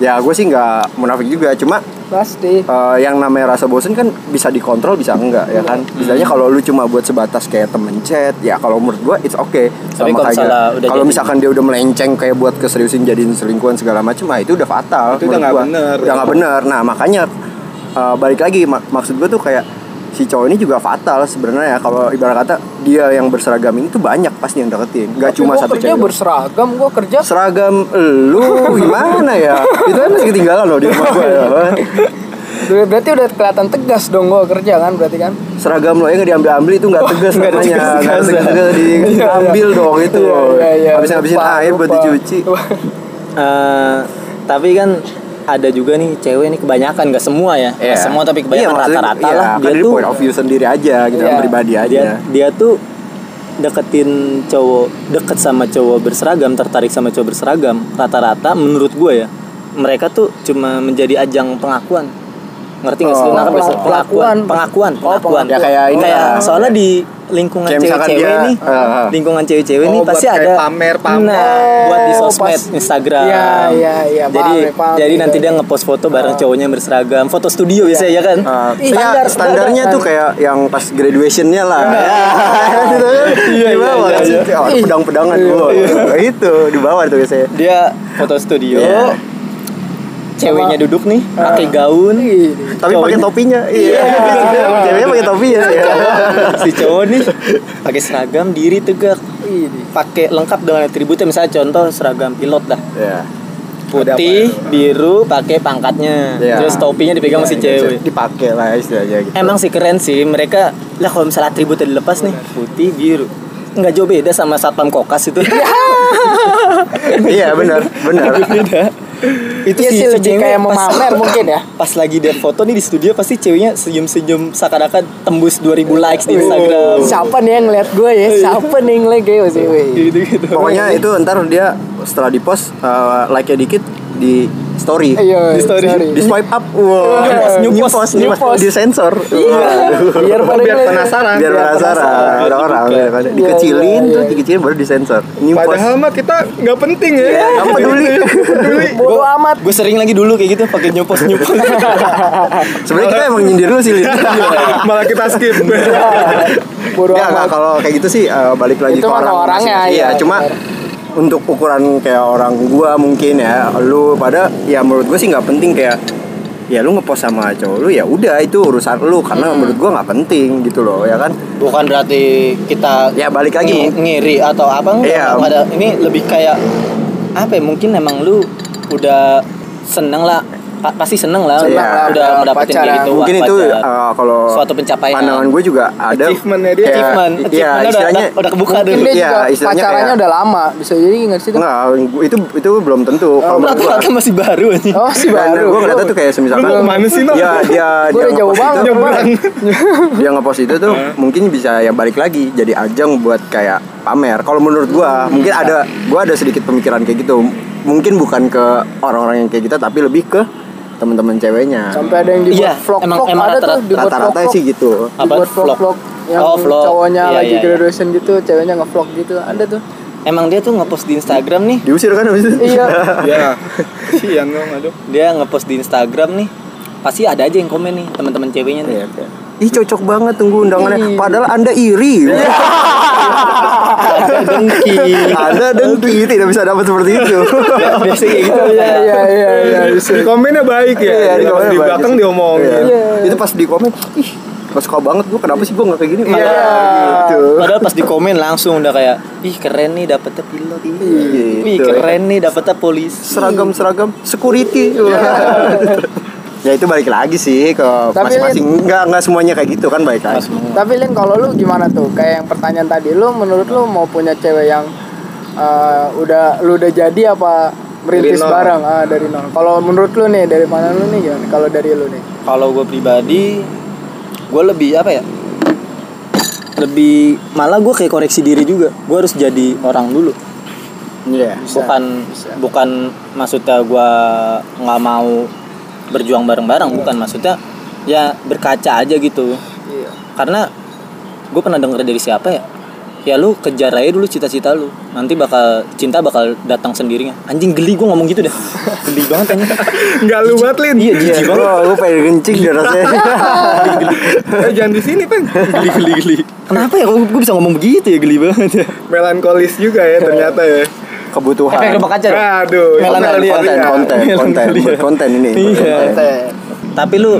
Speaker 3: Ya gue sih nggak munafik juga, cuma
Speaker 2: Pasti.
Speaker 3: eh, yang namanya rasa bosen kan bisa dikontrol bisa enggak ya kan
Speaker 1: Hmm.
Speaker 3: misalnya kalau lu cuma buat sebatas kayak temen chat ya kalau menurut gua it's okay
Speaker 1: Tapi
Speaker 3: sama
Speaker 1: kalau udah
Speaker 3: kalau
Speaker 1: jadi-
Speaker 3: misalkan dia udah melenceng kayak buat keseriusin jadiin selingkuhan segala macam ah itu udah fatal
Speaker 4: Itu udah nggak bener.
Speaker 3: udah nggak bener nah makanya eh, balik lagi mak- maksud gua tuh kayak si cowok ini juga fatal sebenarnya. Kalau ibarat kata dia yang berseragam ini tuh banyak pasti yang deketin. Nggak
Speaker 2: Tapi
Speaker 3: cuma
Speaker 2: gua
Speaker 3: satu
Speaker 2: kerja
Speaker 3: cewek
Speaker 2: berseragam, gua kerja
Speaker 3: seragam lu gimana ya? Itu kan masih ketinggalan loh di rumah gua ya.
Speaker 2: berarti udah kelihatan tegas dong gua kerja kan berarti kan.
Speaker 3: seragam lo yang nggak diambil ambil itu nggak tegas
Speaker 1: Nggak
Speaker 3: namanya. nggak tegas. diambil dong itu.
Speaker 2: Iya, iya, iya.
Speaker 3: habis ngabisin
Speaker 2: Lupa,
Speaker 3: air buat dicuci.
Speaker 1: Eh, tapi kan ada juga nih cewek nih kebanyakan nggak semua ya. Nggak semua tapi kebanyakan
Speaker 3: Iya,
Speaker 1: rata-rata
Speaker 3: iya,
Speaker 1: lah.
Speaker 3: kan
Speaker 1: dia tuh
Speaker 3: point of view sendiri aja gitu
Speaker 2: Iya.
Speaker 3: pribadi aja.
Speaker 1: dia dia tuh deketin cowok deket sama cowok berseragam tertarik sama cowok berseragam rata-rata menurut gue ya mereka tuh cuma menjadi ajang pengakuan. Ngerti nggak sih?
Speaker 3: Oh,
Speaker 1: sih?
Speaker 2: pengakuan.
Speaker 1: pengakuan pengakuan
Speaker 2: Oh,
Speaker 1: pengakuan.
Speaker 3: ya kayak ini
Speaker 1: kayak soalnya di lingkungan
Speaker 3: Kayak misalkan
Speaker 1: cewek-cewek nih.
Speaker 3: eh.
Speaker 1: lingkungan cewek-cewek
Speaker 4: Oh,
Speaker 1: nih pasti ada.
Speaker 4: pamer-pamer.
Speaker 1: nah buat di
Speaker 2: Oh,
Speaker 1: sosmed
Speaker 2: pas-
Speaker 1: Instagram.
Speaker 2: Iya, iya, iya,
Speaker 1: jadi
Speaker 2: paham, paham,
Speaker 1: jadi
Speaker 2: gitu.
Speaker 1: nanti dia ngepost foto bareng cowoknya yang berseragam. Foto studio biasanya ya kan?
Speaker 3: Uh, ya,
Speaker 2: standar,
Speaker 3: standarnya
Speaker 2: standar.
Speaker 3: tuh kayak yang pas graduationnya lah. Gitu. Kan
Speaker 1: Iya,
Speaker 3: di bawah.
Speaker 1: iya,
Speaker 3: kan sih
Speaker 1: iya.
Speaker 3: Oh, ada pedang-pedangan itu di bawah tuh biasanya.
Speaker 1: Dia foto studio.
Speaker 3: Iya.
Speaker 1: Ceweknya duduk nih pakai gaun.
Speaker 2: Ih,
Speaker 3: tapi pakai topinya. Iya. Ceweknya pakai topi ya
Speaker 1: si cowok nih pakai seragam diri tegak. Pakai lengkap dengan atributnya. Misalnya contoh seragam pilot dah
Speaker 3: Iya.
Speaker 1: putih biru pakai pangkatnya.
Speaker 3: Iya.
Speaker 1: terus topinya dipegang si cewek.
Speaker 3: Dipakai lah istilahnya gitu.
Speaker 1: Emang sih keren sih. Mereka lah kalau misalnya atributnya dilepas nih putih biru. Nggak jauh beda sama satpam kokas itu.
Speaker 3: Iya. Benar benar
Speaker 1: itu
Speaker 2: Iya sih lebih
Speaker 1: cewek
Speaker 2: kayak
Speaker 1: pas-
Speaker 2: memamer mungkin ya.
Speaker 1: pas lagi dia foto nih di studio pasti ceweknya senyum-senyum seakan-akan tembus 2000 likes di Instagram
Speaker 2: Siapa nih yang ngeliat gue ya? Siapa nih yang ngeliat gue sih? weh?
Speaker 1: gitu-gitu
Speaker 3: Pokoknya itu ntar dia setelah di post uh, like-nya dikit di story.
Speaker 2: Iya,
Speaker 1: Di story.
Speaker 3: Di swipe up. Wow.
Speaker 1: New
Speaker 3: New
Speaker 1: post,
Speaker 3: post,
Speaker 2: new
Speaker 3: new post.
Speaker 2: post.
Speaker 3: Di sensor.
Speaker 2: Iya. Biar pada
Speaker 4: biar penasaran.
Speaker 3: Biar penasaran. Ada orang
Speaker 1: Dibuka.
Speaker 3: ya kan. Dikecilin
Speaker 2: iya,
Speaker 3: tuh,
Speaker 2: iya.
Speaker 3: dikecilin baru di sensor. New post.
Speaker 4: Padahal mah kita nggak penting ya.
Speaker 3: Ya, nggak peduli.
Speaker 2: Bodoh amat.
Speaker 1: gue sering lagi dulu kayak gitu pakai nyopos nyopos
Speaker 3: Sebenarnya kita emang nyindir lu sih.
Speaker 4: Malah kita skip.
Speaker 3: Enggak
Speaker 2: amat.
Speaker 3: kalau kayak gitu sih uh, balik lagi
Speaker 2: Itu
Speaker 3: ke orang
Speaker 2: orangnya, iya,
Speaker 3: Iya, cuma. Untuk ukuran kayak orang gua mungkin ya, lu pada ya menurut gua sih nggak penting kayak ya lu ngepost sama cowok lu ya udah itu urusan lu karena menurut gua nggak penting gitu loh ya kan
Speaker 1: bukan berarti kita
Speaker 3: Ya, balik lagi, Bung.
Speaker 1: ngiri atau apa enggak. Nggak ada ini lebih kayak apa ya mungkin emang lu udah seneng lah pasti seneng lah
Speaker 3: Seneng
Speaker 1: udah
Speaker 3: lah,
Speaker 1: udah
Speaker 2: pacaran.
Speaker 1: kayak gitu
Speaker 3: mungkin
Speaker 1: wah,
Speaker 3: itu
Speaker 1: pacar.
Speaker 3: uh, kalau
Speaker 1: Suatu pencapaian.
Speaker 3: pandangan gue juga ada
Speaker 4: Achievementnya dia.
Speaker 1: achievement
Speaker 3: iya
Speaker 1: achievementnya udah,
Speaker 3: istilahnya
Speaker 1: udah, udah kebuka
Speaker 2: Mungkin
Speaker 1: dulu
Speaker 2: dia
Speaker 3: Iya,
Speaker 2: juga
Speaker 3: istilahnya
Speaker 2: pacarannya
Speaker 3: kayak-
Speaker 2: udah lama. Bisa jadi nggak sih?
Speaker 3: Gua- itu itu belum tentu. Kalau menurut gua,
Speaker 1: rata-rata masih baru aja
Speaker 2: Oh, si baru.
Speaker 3: gue ngeliatnya tuh kayak semisalkan
Speaker 4: Lu ke mana sih?
Speaker 3: Dia dia
Speaker 2: Gua
Speaker 3: dia
Speaker 2: udah jauh banget,
Speaker 3: dia ngepost itu tuh mungkin bisa ya balik lagi jadi ajang buat kayak pamer. Kalau menurut gua mungkin ada gua ada sedikit pemikiran kayak gitu. Mungkin bukan ke orang-orang yang kayak kita tapi lebih ke teman-teman ceweknya.
Speaker 2: Sampai ada yang dibuat
Speaker 1: Iya,
Speaker 2: vlog
Speaker 1: emang-
Speaker 2: vlog
Speaker 1: emang
Speaker 2: ada tuh
Speaker 1: rata-rata-
Speaker 2: dibuat
Speaker 3: Rata-rata
Speaker 2: vlog
Speaker 3: sih gitu.
Speaker 1: Apa?
Speaker 2: dibuat vlog
Speaker 1: Vlog?
Speaker 2: vlog yang
Speaker 1: Oh, vlog.
Speaker 2: cowoknya
Speaker 1: Iya,
Speaker 2: lagi
Speaker 1: iya, iya.
Speaker 2: graduation gitu ceweknya ngevlog gitu ada tuh
Speaker 1: emang dia tuh ngepost di Instagram nih
Speaker 3: Diusir kan habis itu?
Speaker 2: iya
Speaker 4: Ya. Kasihan dong, aduh.
Speaker 1: dia ngepost di Instagram nih pasti ada aja yang komen nih teman-teman ceweknya nih
Speaker 3: Iya, iya. Ih cocok banget tunggu undangannya. Padahal anda iri.
Speaker 1: ada dengki
Speaker 3: anda dengki tidak bisa dapat seperti itu.
Speaker 1: biasa kayak gitu
Speaker 2: Iya iya iya iya. bisa.
Speaker 4: Di komennya baik ya.
Speaker 3: Iya,
Speaker 4: di,
Speaker 3: komennya
Speaker 4: di
Speaker 3: baik.
Speaker 4: belakang diomongin.
Speaker 3: Iya. Itu pas di komen, ih gak suka banget gue kenapa sih gue gak kayak gini
Speaker 2: Iya.
Speaker 3: gitu
Speaker 1: padahal pas di komen langsung udah kayak ih keren nih dapetnya pilot
Speaker 3: Gitu.
Speaker 1: Wih keren nih dapetnya polisi
Speaker 3: seragam seragam security ya itu balik lagi sih ke
Speaker 2: Tapi,
Speaker 3: masing-masing. Nggak nggak semuanya kayak gitu kan balik lagi.
Speaker 2: Tapi Lin kalau lu gimana tuh? Kayak yang pertanyaan tadi lu menurut lu mau punya cewek yang eh, udah lu udah jadi apa merintis bareng? Ah dari nol. Kalau menurut lu nih dari mana lu nih gimana? Kalau dari lu nih.
Speaker 1: kalau gue pribadi gue lebih apa ya? Lebih malah gue kayak koreksi diri juga. Gue harus jadi orang dulu.
Speaker 3: Iya.
Speaker 1: Bukan bukan maksudnya gue nggak mau berjuang bareng-bareng bukan. Maksudnya ya berkaca aja gitu.
Speaker 2: Iya.
Speaker 1: karena gue pernah denger dari siapa ya? Ya lu kejar aja dulu cita-cita lu. Nanti bakal cinta bakal datang sendirinya. Anjing geli gue ngomong gitu dah. Geli banget anjing.
Speaker 4: Enggak lu banget, Lin.
Speaker 1: iya jijik banget.
Speaker 3: Gue gue pengen kencing deh rasanya
Speaker 4: Eh, jangan di sini, Peng.
Speaker 1: geli geli geli. Kenapa ya? Gue bisa ngomong begitu ya geli banget ya.
Speaker 4: Melankolis juga ya ternyata ya.
Speaker 3: Kebutuhan
Speaker 1: efek rumah kaca?
Speaker 4: Aduh,
Speaker 3: konten
Speaker 1: Melankolia.
Speaker 3: konten konten konten konten ini
Speaker 1: Iya.
Speaker 3: konten.
Speaker 1: tapi lu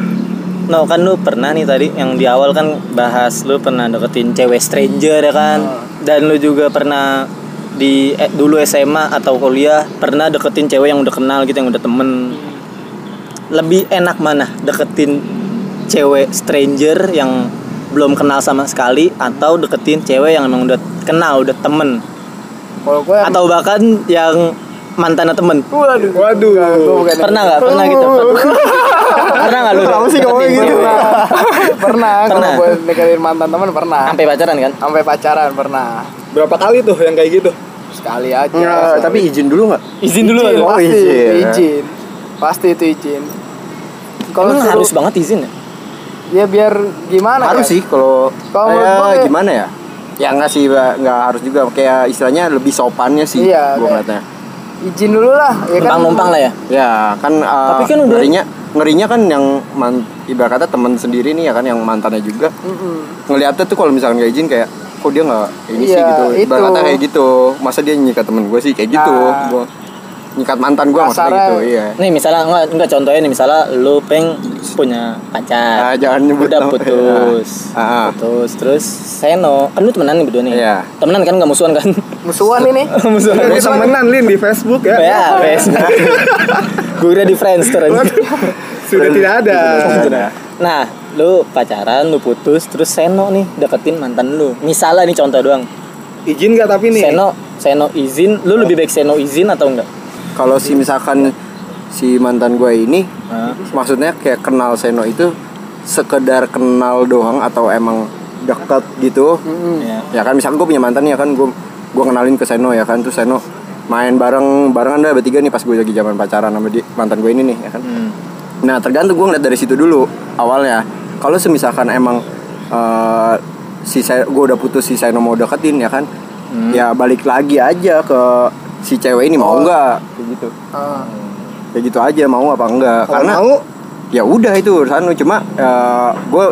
Speaker 1: no kan lu pernah nih tadi yang di awal kan bahas lu pernah deketin cewek stranger ya kan dan lu juga pernah di eh, dulu SMA atau kuliah pernah deketin cewek yang udah kenal gitu yang udah temen lebih enak mana deketin cewek stranger yang belum kenal sama sekali atau deketin cewek yang emang udah kenal udah temen
Speaker 2: Kalau gue
Speaker 1: atau bahkan yang mantannya temen
Speaker 2: Waduh.
Speaker 4: Waduh.
Speaker 2: Bukan
Speaker 1: pernah nggak pernah gitu pernah nggak lu
Speaker 3: Kenapa sih
Speaker 1: deketin?
Speaker 3: gitu?
Speaker 2: pernah kalau
Speaker 1: Pernah.
Speaker 2: gue deketin mantan teman pernah
Speaker 1: sampai pacaran kan
Speaker 2: sampai pacaran pernah
Speaker 4: Berapa kali tuh yang kayak gitu?
Speaker 2: sekali aja
Speaker 3: Nggak, tapi izin dulu nggak
Speaker 1: izin dulu
Speaker 2: izin,
Speaker 1: kan?
Speaker 3: Oh,
Speaker 2: pasti
Speaker 3: izin.
Speaker 2: izin pasti itu izin kalau
Speaker 1: harus banget izin ya?
Speaker 2: ya biar gimana
Speaker 3: harus
Speaker 2: ya?
Speaker 3: sih kalau
Speaker 2: Kalau
Speaker 3: ya, gimana ya ya nggak sih nggak harus juga. Kayak istilahnya lebih sopannya sih
Speaker 2: Iya,
Speaker 3: gua
Speaker 2: kayak-
Speaker 3: ngeliatnya.
Speaker 2: izin dulu lah ya kan?
Speaker 1: Numpang-numpang lah ya.
Speaker 3: ya kan uh,
Speaker 1: Tapi kan udah-
Speaker 3: ngerinya ngerinya kan yang man, ibarat kata teman sendiri nih ya kan yang mantannya juga.
Speaker 2: Mm-mm.
Speaker 3: ngeliatnya tuh kalau misalkan nggak izin kayak kok dia nggak ini sih
Speaker 2: Iya,
Speaker 3: gitu?
Speaker 2: Itu.
Speaker 3: ibarat kata kayak gitu. Masa dia nyikat temen gue sih? Kayak gitu.
Speaker 2: Nah.
Speaker 3: gua nyikat mantan gue maksudnya gitu iya
Speaker 1: Nih misalnya enggak enggak contohnya nih misalnya lu peng punya pacar.
Speaker 3: Ah, jangan nyebut
Speaker 1: udah
Speaker 3: nama.
Speaker 1: putus.
Speaker 3: Ah, ah.
Speaker 1: Putus terus Seno. Kan lu temenan nih berdua nih.
Speaker 3: Iya.
Speaker 1: Temenan kan enggak musuhan kan?
Speaker 2: musuhan ini
Speaker 1: musuhan.
Speaker 4: Ini temenan, Lin, di Facebook ya.
Speaker 1: Ya, Facebook. Gue kira di Friendster aja.
Speaker 4: Sudah tidak ada.
Speaker 3: Ada.
Speaker 1: Nah, lu pacaran, lu putus, terus Seno nih deketin mantan lu. Misalnya nih contoh doang.
Speaker 4: Izin gak tapi nih?
Speaker 1: Seno, Seno izin, lu lebih baik Seno izin atau enggak?
Speaker 3: Kalau si misalkan si mantan gue ini
Speaker 1: Hah?
Speaker 3: maksudnya kayak kenal Seno itu sekedar kenal doang atau emang dekat gitu
Speaker 1: Ya.
Speaker 3: ya kan misalkan gue punya mantan ya kan gue gue kenalin ke Seno ya kan terus Seno main bareng barengan dah bertiga nih pas gue lagi zaman pacaran sama di, mantan gue ini nih ya kan
Speaker 1: Hmm.
Speaker 3: nah tergantung gue ngeliat dari situ dulu awalnya kalau semisalkan emang eh, si saya gue udah putus si Seno mau deketin ya kan
Speaker 1: Hmm.
Speaker 3: ya balik lagi aja ke si cewek ini mau
Speaker 2: Oh.
Speaker 3: nggak kayak gitu
Speaker 2: Ah.
Speaker 3: kayak gitu aja mau apa enggak
Speaker 4: Kalau
Speaker 3: karena
Speaker 4: mau,
Speaker 3: ya udah itu urusan lu cuma gue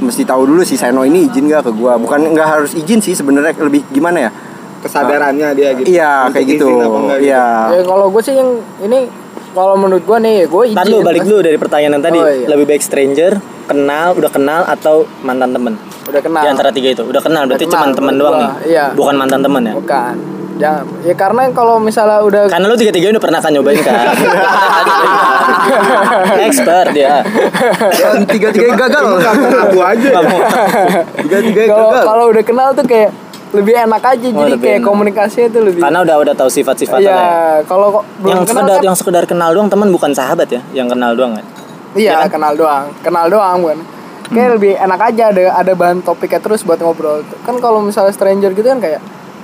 Speaker 3: mesti tahu dulu si Seno ini izin gak ke gue bukan nggak harus izin sih sebenarnya lebih gimana ya
Speaker 4: kesadarannya dia gitu.
Speaker 3: iya
Speaker 4: Untuk
Speaker 3: kayak gitu
Speaker 4: enggak gitu.
Speaker 3: iya
Speaker 2: ya kalau gue sih yang ini kalau menurut gue nih gue izin
Speaker 1: lu balik dulu dari pertanyaan yang tadi.
Speaker 2: Oh, iya.
Speaker 1: Lebih baik stranger, kenal, udah kenal atau mantan temen?
Speaker 2: udah kenal
Speaker 1: Di antara tiga itu. Udah kenal berarti cuma temen doang
Speaker 2: gua.
Speaker 1: nih.
Speaker 2: Iya.
Speaker 1: Bukan mantan temen ya.
Speaker 2: bukan jangan ya karena kalau misalnya udah
Speaker 1: Karena lu tiga-tiga udah pernah kan nyobain kan. Expert dia.
Speaker 3: dan tiga tiga gagal
Speaker 4: ngaku aja.
Speaker 1: Nggak mau.
Speaker 3: tiga tiga
Speaker 2: kalau
Speaker 3: gagal
Speaker 2: kalau udah kenal tuh kayak lebih enak aja
Speaker 1: Oh,
Speaker 2: jadi kayak
Speaker 1: enak.
Speaker 2: komunikasinya tuh lebih
Speaker 1: Karena udah udah tahu sifat-sifatnya.
Speaker 2: Iya,
Speaker 1: ya.
Speaker 2: kalau
Speaker 1: Yang
Speaker 2: kenal
Speaker 1: sekedar
Speaker 2: kan,
Speaker 1: yang sekedar kenal doang teman bukan sahabat ya, yang kenal doang kan.
Speaker 2: iya
Speaker 1: ya kan?
Speaker 2: kenal doang, kenal doang bukan. Kayak
Speaker 1: Hmm.
Speaker 2: lebih enak aja ada ada bahan topiknya terus buat ngobrol. Kan kalau misalnya stranger gitu kan kayak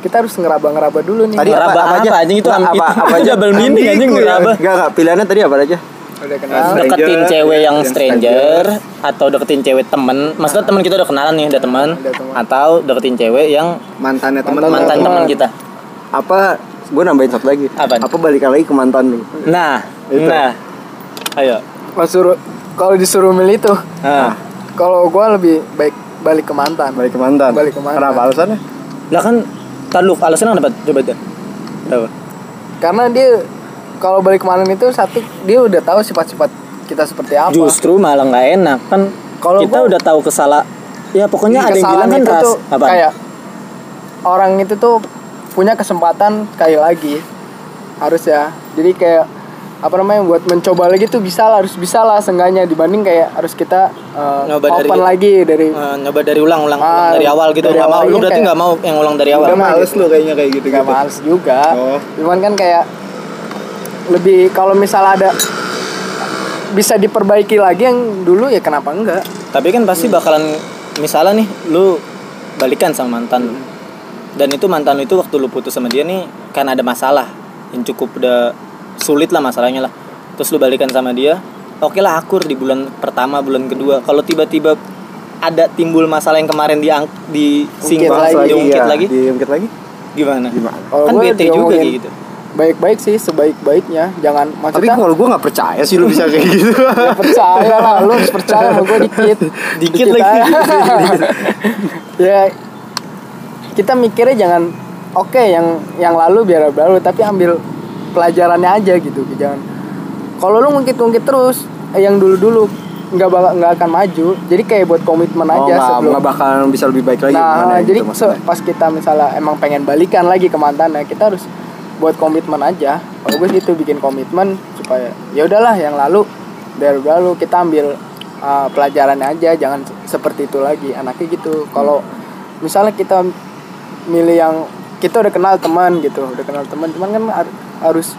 Speaker 2: kita harus ngeraba-ngeraba dulu nih.
Speaker 3: Tadi
Speaker 1: Ngeraba apa, anjing itu
Speaker 3: Nggak,
Speaker 1: am-
Speaker 3: apa,
Speaker 1: itu
Speaker 3: apa aja?
Speaker 1: double meaning, anjing,
Speaker 3: ya.
Speaker 1: ngeraba.
Speaker 3: Nggak, nggak, pilihannya tadi apa aja?
Speaker 2: Udah kenal.
Speaker 4: Stranger,
Speaker 1: deketin cewek yang stranger atau deketin cewek temen maksudnya teman kita udah kenalan nih udah teman
Speaker 2: teman.
Speaker 1: atau deketin cewek yang
Speaker 4: Mantannya temen
Speaker 2: Mantan-
Speaker 1: mantan
Speaker 2: teman.
Speaker 1: teman kita
Speaker 3: Apa gue nambahin satu lagi.
Speaker 1: Apaan?
Speaker 3: Apa balikan lagi ke mantan lu?
Speaker 1: nah
Speaker 3: Itu.
Speaker 1: nah ayo
Speaker 2: Pas suruh kalau disuruh milih tuh
Speaker 1: Nah,
Speaker 2: kalau gua lebih baik balik ke mantan
Speaker 3: balik ke mantan
Speaker 2: Balik ke mantan.
Speaker 3: kenapa alasannya
Speaker 1: lah kan tahu alasannya kenapa? Coba deh. Kenapa?
Speaker 2: karena dia kalau balik ke mantan itu satu dia udah tahu sifat-sifat kita seperti apa
Speaker 1: Justru malah nggak enak kan.
Speaker 2: Kalau
Speaker 1: kita
Speaker 2: gua-
Speaker 1: udah tahu kesalah. Ya pokoknya ada yang bilang kan
Speaker 2: itu
Speaker 1: ras.
Speaker 2: tuh
Speaker 1: Apa?
Speaker 2: kayak orang itu tuh punya kesempatan sekali lagi harus ya jadi kayak apa namanya buat mencoba lagi tuh bisa lah harus bisa lah seenggaknya dibanding kayak harus kita uh,
Speaker 1: Nyoba dari-
Speaker 2: open lagi dari
Speaker 1: Eh, nyoba dari ulang ulang,
Speaker 2: Ah,
Speaker 1: ulang dari awal gitu.
Speaker 2: dari
Speaker 1: nggak mau lu berarti nggak mau yang ulang dari awal.
Speaker 2: Udah
Speaker 3: males lu kayaknya kayak gitu
Speaker 2: nggak males juga.
Speaker 3: Oh.
Speaker 2: cuman kan kayak lebih kalau misal ada bisa diperbaiki lagi yang dulu ya kenapa enggak?
Speaker 1: Tapi kan pasti bakalan misalnya nih lu balikan sama mantan lu. dan itu mantan itu waktu lu putus sama dia nih kan ada masalah yang cukup udah sulit lah masalahnya lah. Terus lu balikan sama dia oke lah akur di bulan pertama bulan kedua. Kalau tiba-tiba ada timbul masalah yang kemarin di di singkong
Speaker 2: lagi,
Speaker 1: diungkit
Speaker 3: iya,
Speaker 1: lagi
Speaker 3: diungkit lagi.
Speaker 1: gimana?
Speaker 3: Gimana?
Speaker 2: Kalau
Speaker 1: kan
Speaker 2: gue
Speaker 1: bete juga kayak gitu.
Speaker 2: baik-baik sih sebaik-baiknya. Jangan
Speaker 3: tapi
Speaker 2: maksudnya
Speaker 3: kalau gue nggak percaya sih lu bisa kayak gitu.
Speaker 2: Ya percaya lah, lu harus percaya sama gue dikit.
Speaker 1: Dikit lagi.
Speaker 2: aja. ya kita mikirnya jangan oke yang yang lalu biar berlalu tapi ambil pelajarannya aja gitu jangan. Kalau lu ngungkit-ngungkit terus eh, yang dulu-dulu nggak bakal nggak akan maju. Jadi kayak buat komitmen
Speaker 3: oh
Speaker 2: aja
Speaker 3: nggak
Speaker 2: sebelum
Speaker 3: nggak bakal bisa lebih baik lagi
Speaker 2: nah jadi
Speaker 3: gitu maksudnya.
Speaker 2: pas kita misalnya emang pengen balikan lagi ke mantannya kita harus buat komitmen aja. Kalau gue gitu bikin komitmen supaya ya udahlah yang lalu biar lalu kita ambil uh, pelajarannya aja jangan se- seperti itu lagi. Anaknya gitu. Kalau misalnya kita milih yang kita udah kenal teman gitu udah kenal teman cuman kan har- harus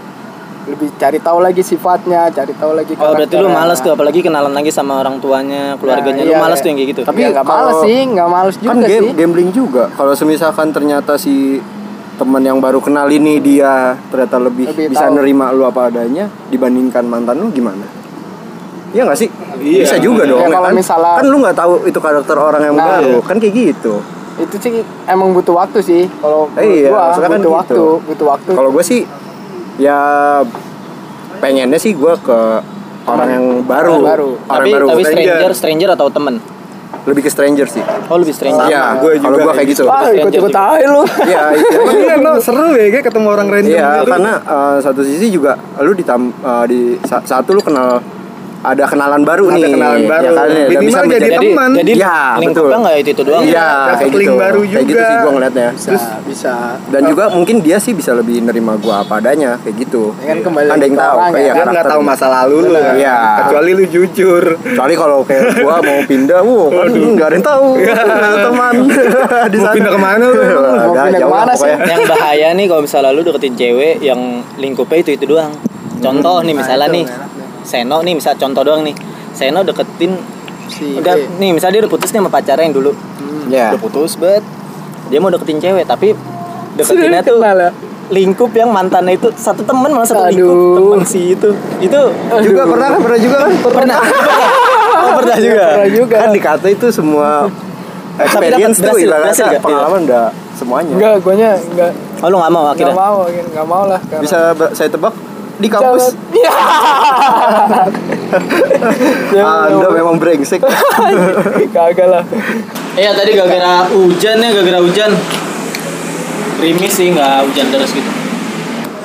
Speaker 2: lebih cari tahu lagi sifatnya cari tahu lagi
Speaker 1: Oh berarti lu males tuh apalagi kenalan lagi sama orang tuanya, keluarganya.
Speaker 2: Nah,
Speaker 1: lu
Speaker 2: iya,
Speaker 1: males
Speaker 2: iya.
Speaker 1: tuh yang kayak gitu.
Speaker 3: Tapi
Speaker 2: ya, nggak
Speaker 3: kalau-
Speaker 2: males sih nggak males juga
Speaker 3: kan game,
Speaker 2: sih
Speaker 3: gambling juga kalau semisalkan ternyata si teman yang baru kenal ini dia ternyata lebih,
Speaker 2: Lebih
Speaker 3: bisa
Speaker 2: tahu.
Speaker 3: nerima lu apa adanya dibandingkan mantan lu gimana Iya gak sih?
Speaker 4: Iya.
Speaker 3: Bisa juga dong
Speaker 2: Ya, kalau
Speaker 3: kan?
Speaker 2: misalnya-
Speaker 3: kan lu nggak tahu itu karakter orang yang
Speaker 2: Nah,
Speaker 3: baru
Speaker 2: iya.
Speaker 3: kan kayak gitu
Speaker 2: itu sih emang butuh waktu sih kalau
Speaker 3: Eh, iya,
Speaker 2: gua
Speaker 3: kan
Speaker 2: butuh
Speaker 3: gitu.
Speaker 2: waktu butuh waktu
Speaker 3: Kalau gue sih ya pengennya sih gue ke orang yang baru,
Speaker 2: Orang baru.
Speaker 3: orang
Speaker 1: tapi
Speaker 3: baru.
Speaker 1: tapi
Speaker 4: Stranger.
Speaker 1: stranger, stranger atau temen?
Speaker 3: lebih ke stranger sih.
Speaker 1: Oh lebih stranger.
Speaker 3: Iya,
Speaker 4: gue
Speaker 3: kalau
Speaker 4: juga
Speaker 3: gue kayak
Speaker 4: kayak
Speaker 3: gitu.
Speaker 2: wah ikut ikut aja lu
Speaker 3: Iya, itu.
Speaker 4: Iya, no, seru ya kayak ketemu orang random
Speaker 3: Iya,
Speaker 4: gitu.
Speaker 3: karena eh, satu sisi juga lu ditam eh, di sa- satu lu kenal ada kenalan baru
Speaker 4: Ada
Speaker 3: nih.
Speaker 4: kenalan baru.
Speaker 3: Ya kan, ya, dan
Speaker 4: Minimal
Speaker 3: bisa
Speaker 4: jadi teman.
Speaker 1: Jadi
Speaker 3: Ya,
Speaker 1: lingkupnya
Speaker 3: betul.
Speaker 1: nggak itu itu doang.
Speaker 3: Iya,
Speaker 4: Dapet
Speaker 3: kayak
Speaker 4: link
Speaker 3: gitu.
Speaker 4: baru
Speaker 3: Kayak gitu
Speaker 4: juga.
Speaker 3: sih gue ngeliatnya.
Speaker 2: bisa bisa
Speaker 3: Dan juga mungkin dia sih bisa lebih nerima gua apa adanya kayak gitu.
Speaker 2: Ya kan kembali
Speaker 3: Ada yang
Speaker 2: ke
Speaker 3: tahu kayak
Speaker 2: ya.
Speaker 4: Dia nggak tahu masa lalu lu kan.
Speaker 3: Iya.
Speaker 4: Kecuali lu jujur.
Speaker 3: Kecuali kalau kayak gua mau pindah, wuh kan nggak ada yang tahu. teman di
Speaker 4: Mau
Speaker 3: sana.
Speaker 4: pindah ke mana lu?
Speaker 2: Mau
Speaker 3: Ada,
Speaker 2: pindah
Speaker 3: ke
Speaker 2: mana sih?
Speaker 1: yang bahaya nih kalau misalnya lu deketin cewek yang lingkupnya itu itu doang. Contoh nih misalnya
Speaker 2: Nah,
Speaker 1: nih, Seno nih misal contoh doang nih. Seno deketin
Speaker 2: si
Speaker 1: udah
Speaker 2: B.
Speaker 1: nih misalnya dia udah putus nih sama pacarnya yang dulu.
Speaker 3: Ya.
Speaker 1: Udah putus bet. Dia mau deketin cewek tapi deketinnya tuh
Speaker 2: kenal ya?
Speaker 1: lingkup yang mantannya itu satu teman malah satu lingkup
Speaker 2: Aduh.
Speaker 1: teman si itu itu
Speaker 3: Juga pernah kan? Pernah juga kan?
Speaker 1: pernah oh pernah juga
Speaker 2: Pernah juga
Speaker 3: Kan dikata itu semua experience tuh
Speaker 1: berhasil, berhasil nggak?
Speaker 3: pengalaman udah semuanya.
Speaker 2: enggak guanya enggak
Speaker 1: oh lu nggak mau
Speaker 2: enggak
Speaker 1: akhirnya
Speaker 2: mau enggak mau lah karena
Speaker 3: Bisa saya tebak di kampus.
Speaker 2: Iya. Ya,
Speaker 3: Anda memang brengsek.
Speaker 2: kagak lah
Speaker 1: Iya tadi gara-gara hujan ya gara-gara hujan Rimis sih nggak hujan terus gitu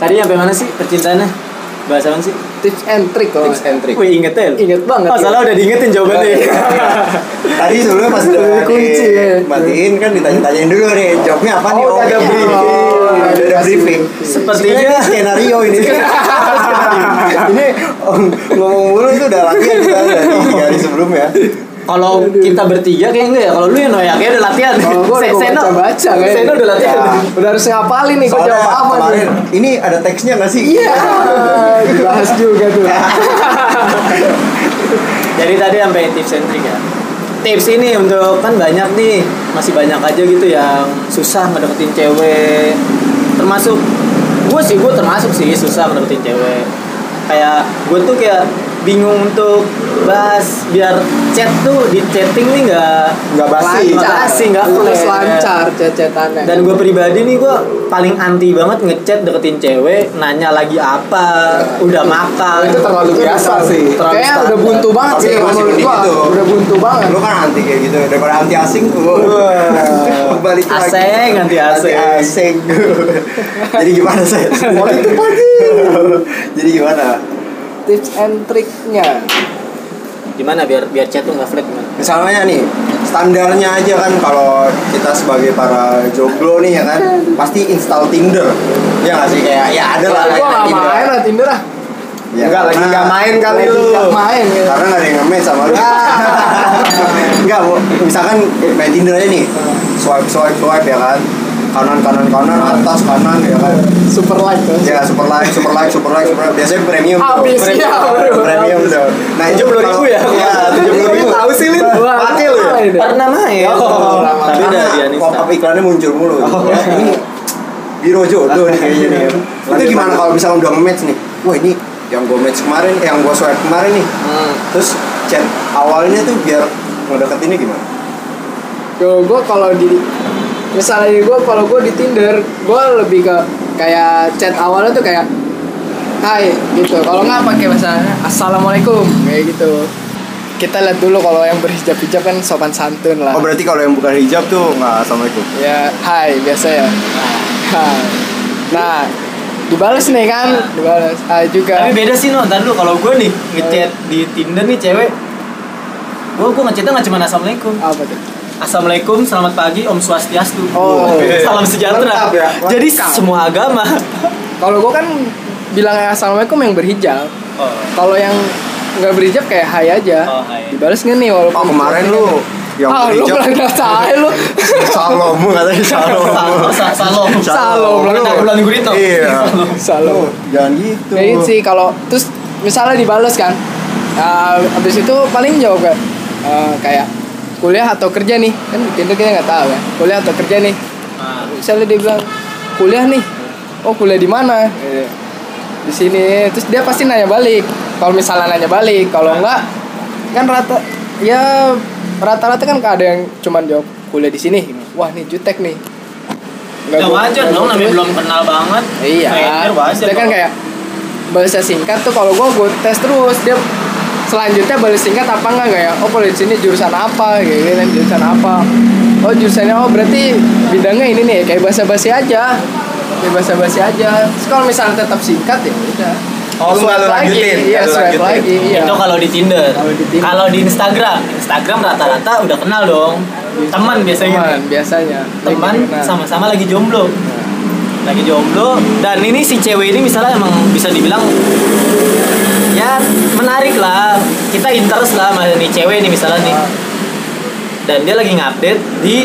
Speaker 1: Tadi sampai mana sih percintaannya? Bahasa apa sih?
Speaker 2: tips and trick kalau
Speaker 3: Tips and trick.
Speaker 1: Wih inget ya?
Speaker 2: Inget banget,
Speaker 1: Oh salah udah diingetin jawabannya
Speaker 3: Tadi sebelumnya pas udah
Speaker 2: Kunci, ya.
Speaker 3: matiin kan ditanya-tanyain dulu nih jawabnya apa nih?
Speaker 2: Oh, udah ada
Speaker 3: iya.
Speaker 2: briefing.
Speaker 3: Udah ada briefing.
Speaker 1: Sepertinya-
Speaker 3: skenario ini. ini om, ngomong mulu itu udah latihan kita dari tiga hari sebelumnya.
Speaker 1: Kalau kita bertiga kayak enggak ya Kalau lu yang noyak ya udah latihan
Speaker 2: Kalau gua udah
Speaker 1: Se- Seno
Speaker 2: kayaknya.
Speaker 1: Seno udah latihan
Speaker 3: Ya.
Speaker 2: udah harus ngapalin nih gua jawab apa nih
Speaker 3: ini ada teksnya nggak sih?
Speaker 2: iya dibahas juga tuh
Speaker 1: Jadi tadi sampai tips and trick ya Tips ini untuk kan banyak nih Masih banyak aja gitu yang susah ngedeketin cewek Termasuk Gue sih, gue termasuk sih susah ngedeketin cewek. Kayak gue tuh kayak bingung untuk bahas biar chat tuh di chatting nih nggak
Speaker 4: Nggak basi.
Speaker 1: nggak basi nggak
Speaker 2: terus lancar cecetannya
Speaker 1: dan gue pribadi nih gue paling anti banget ngechat deketin cewek nanya lagi apa udah makan
Speaker 4: Itu terlalu biasa sih.
Speaker 1: terlalu
Speaker 2: Kayak
Speaker 1: standar.
Speaker 2: udah buntu banget sih
Speaker 3: masih
Speaker 2: menurut gua.
Speaker 3: gitu.
Speaker 2: Udah buntu banget.
Speaker 3: Lu kan anti kayak gitu daripada anti asing tuh. Balik lagi.
Speaker 1: Asing, anti asing.
Speaker 3: asing. Jadi gimana sih? Politik lagi. Jadi gimana?
Speaker 2: Tips and triknya.
Speaker 1: gimana biar biar chat tuh nggak flat gimana
Speaker 3: Misalnya nih, standarnya aja kan kalau kita sebagai para jomblo nih ya kan, pasti install Tinder. Ya nggak sih kayak ya ada lah
Speaker 2: Gua nggak
Speaker 3: Tinder.
Speaker 2: main lah Tinder ah.
Speaker 3: Ya,
Speaker 4: Enggak, lagi nggak main kali lu.
Speaker 2: nggak main gitu.
Speaker 3: Karena nggak ada yang nge sama lu. Enggak, Bu. misalkan main Tinder aja nih. Swipe swipe swipe ya kan. Kanan kanan kanan atas kanan ya kan.
Speaker 2: Super like tuh.
Speaker 3: Ya super like super like super like super like. Biasanya premium tuh.
Speaker 2: Habis,
Speaker 3: premium,
Speaker 2: ya, bro.
Speaker 3: premium tuh. Nah, itu
Speaker 1: 70.000
Speaker 3: kalau-
Speaker 1: ya?
Speaker 3: Iya, 70.000.
Speaker 4: Tahu sih, Lin.
Speaker 3: Pakai lu ya?
Speaker 2: ini.
Speaker 1: pernah main
Speaker 3: Oh,
Speaker 1: tapi udah
Speaker 3: karena
Speaker 1: uninstall.
Speaker 3: pop-up iklannya muncul mulu. Ya, ini biro jodoh nih kayaknya nih. Itu gimana kalau misalnya udah nge-match nih? Wah, ini yang gue match kemarin, yang gue swipe kemarin nih.
Speaker 1: Hmm.
Speaker 3: Terus chat awalnya tuh biar ngedeketinnya gimana?
Speaker 2: Yo, gue kalau di misalnya gue kalau gue di Tinder, gue lebih ke kayak chat awalnya tuh kayak Hai gitu. Kalau nggak pakai bahasa Assalamualaikum kayak gitu. Kita lihat dulu kalau yang berhijab-hijab kan sopan santun lah.
Speaker 3: Oh berarti kalau yang bukan hijab tuh nggak assalamualaikum.
Speaker 2: Ya, hai biasa ya. Hai. Nah, dibales nih kan, dibales. Hai juga.
Speaker 1: tapi beda sih no ntar dulu kalau gue nih ngechat di Tinder nih cewek gue gue ngechatnya nggak cuma assalamualaikum
Speaker 2: Apa tuh?
Speaker 1: Assalamualaikum selamat pagi om swastiastu
Speaker 2: Oh.
Speaker 1: salam sejahtera
Speaker 4: Lengkap ya,
Speaker 1: jadi
Speaker 2: lengkap.
Speaker 1: semua agama
Speaker 2: Kalau gue kan bilang assalamualaikum yang berhijab.
Speaker 1: oh.
Speaker 2: Kalau yang nggak berhijab kayak hai aja.
Speaker 1: Oh, hai.
Speaker 2: Dibales nggak nih walaupun
Speaker 3: Oh kemarin lu yang
Speaker 2: ah, lu
Speaker 3: berhijab
Speaker 2: bilang nggak saya lu.
Speaker 3: salom katanya salom.
Speaker 1: Sa- sa- Salom.
Speaker 2: Salom.
Speaker 1: Kena bulan gurito.
Speaker 3: Iya.
Speaker 2: Salah.
Speaker 3: Jangan gitu.
Speaker 2: Kayak gitu sih kalau terus misalnya dibales kan. Nah, habis itu paling jawab kayak eh, kayak kuliah atau kerja nih? Kan di Tinder kita nggak tahu ya. Kuliah atau kerja nih?
Speaker 1: Nah,
Speaker 2: misalnya dia bilang kuliah nih. Oh kuliah di mana? Gitu. di sini. Terus dia pasti nanya balik. Kalau misalnya nanya balik kalau enggak kan rata ya rata-rata kan ada yang cuman jawab kuliah di sini. Wah nih jutek nih. Nggak
Speaker 1: ya wajar dong namanya belum kenal banget.
Speaker 2: Iya. Dia kan kayak bahasa singkat tuh kalau gua gue tes terus dia selanjutnya balas singkat apa enggak kayak oh di sini jurusan apa? Kayak gitu kan jurusan apa? Oh jurusannya oh berarti bidangnya ini nih kayak bahasa basi aja. Kayak bahasa basi aja. Terus kalau misalnya tetap singkat ya udah.
Speaker 4: Oh,
Speaker 2: Swipe lagi.
Speaker 4: lanjutin,
Speaker 2: iya swipe
Speaker 4: lanjutin.
Speaker 2: lagi iya.
Speaker 1: Itu kalau di Tinder.
Speaker 2: Kalau di Tinder.
Speaker 1: kalau di Instagram Instagram rata-rata udah kenal dong. Teman biasanya.
Speaker 2: Teman biasanya.
Speaker 1: Teman sama-sama lagi jomblo. Lagi jomblo. Dan ini si cewek ini misalnya emang bisa dibilang ya menarik lah kita interest lah sama nih cewek nih misalnya nih dan dia lagi ngupdate di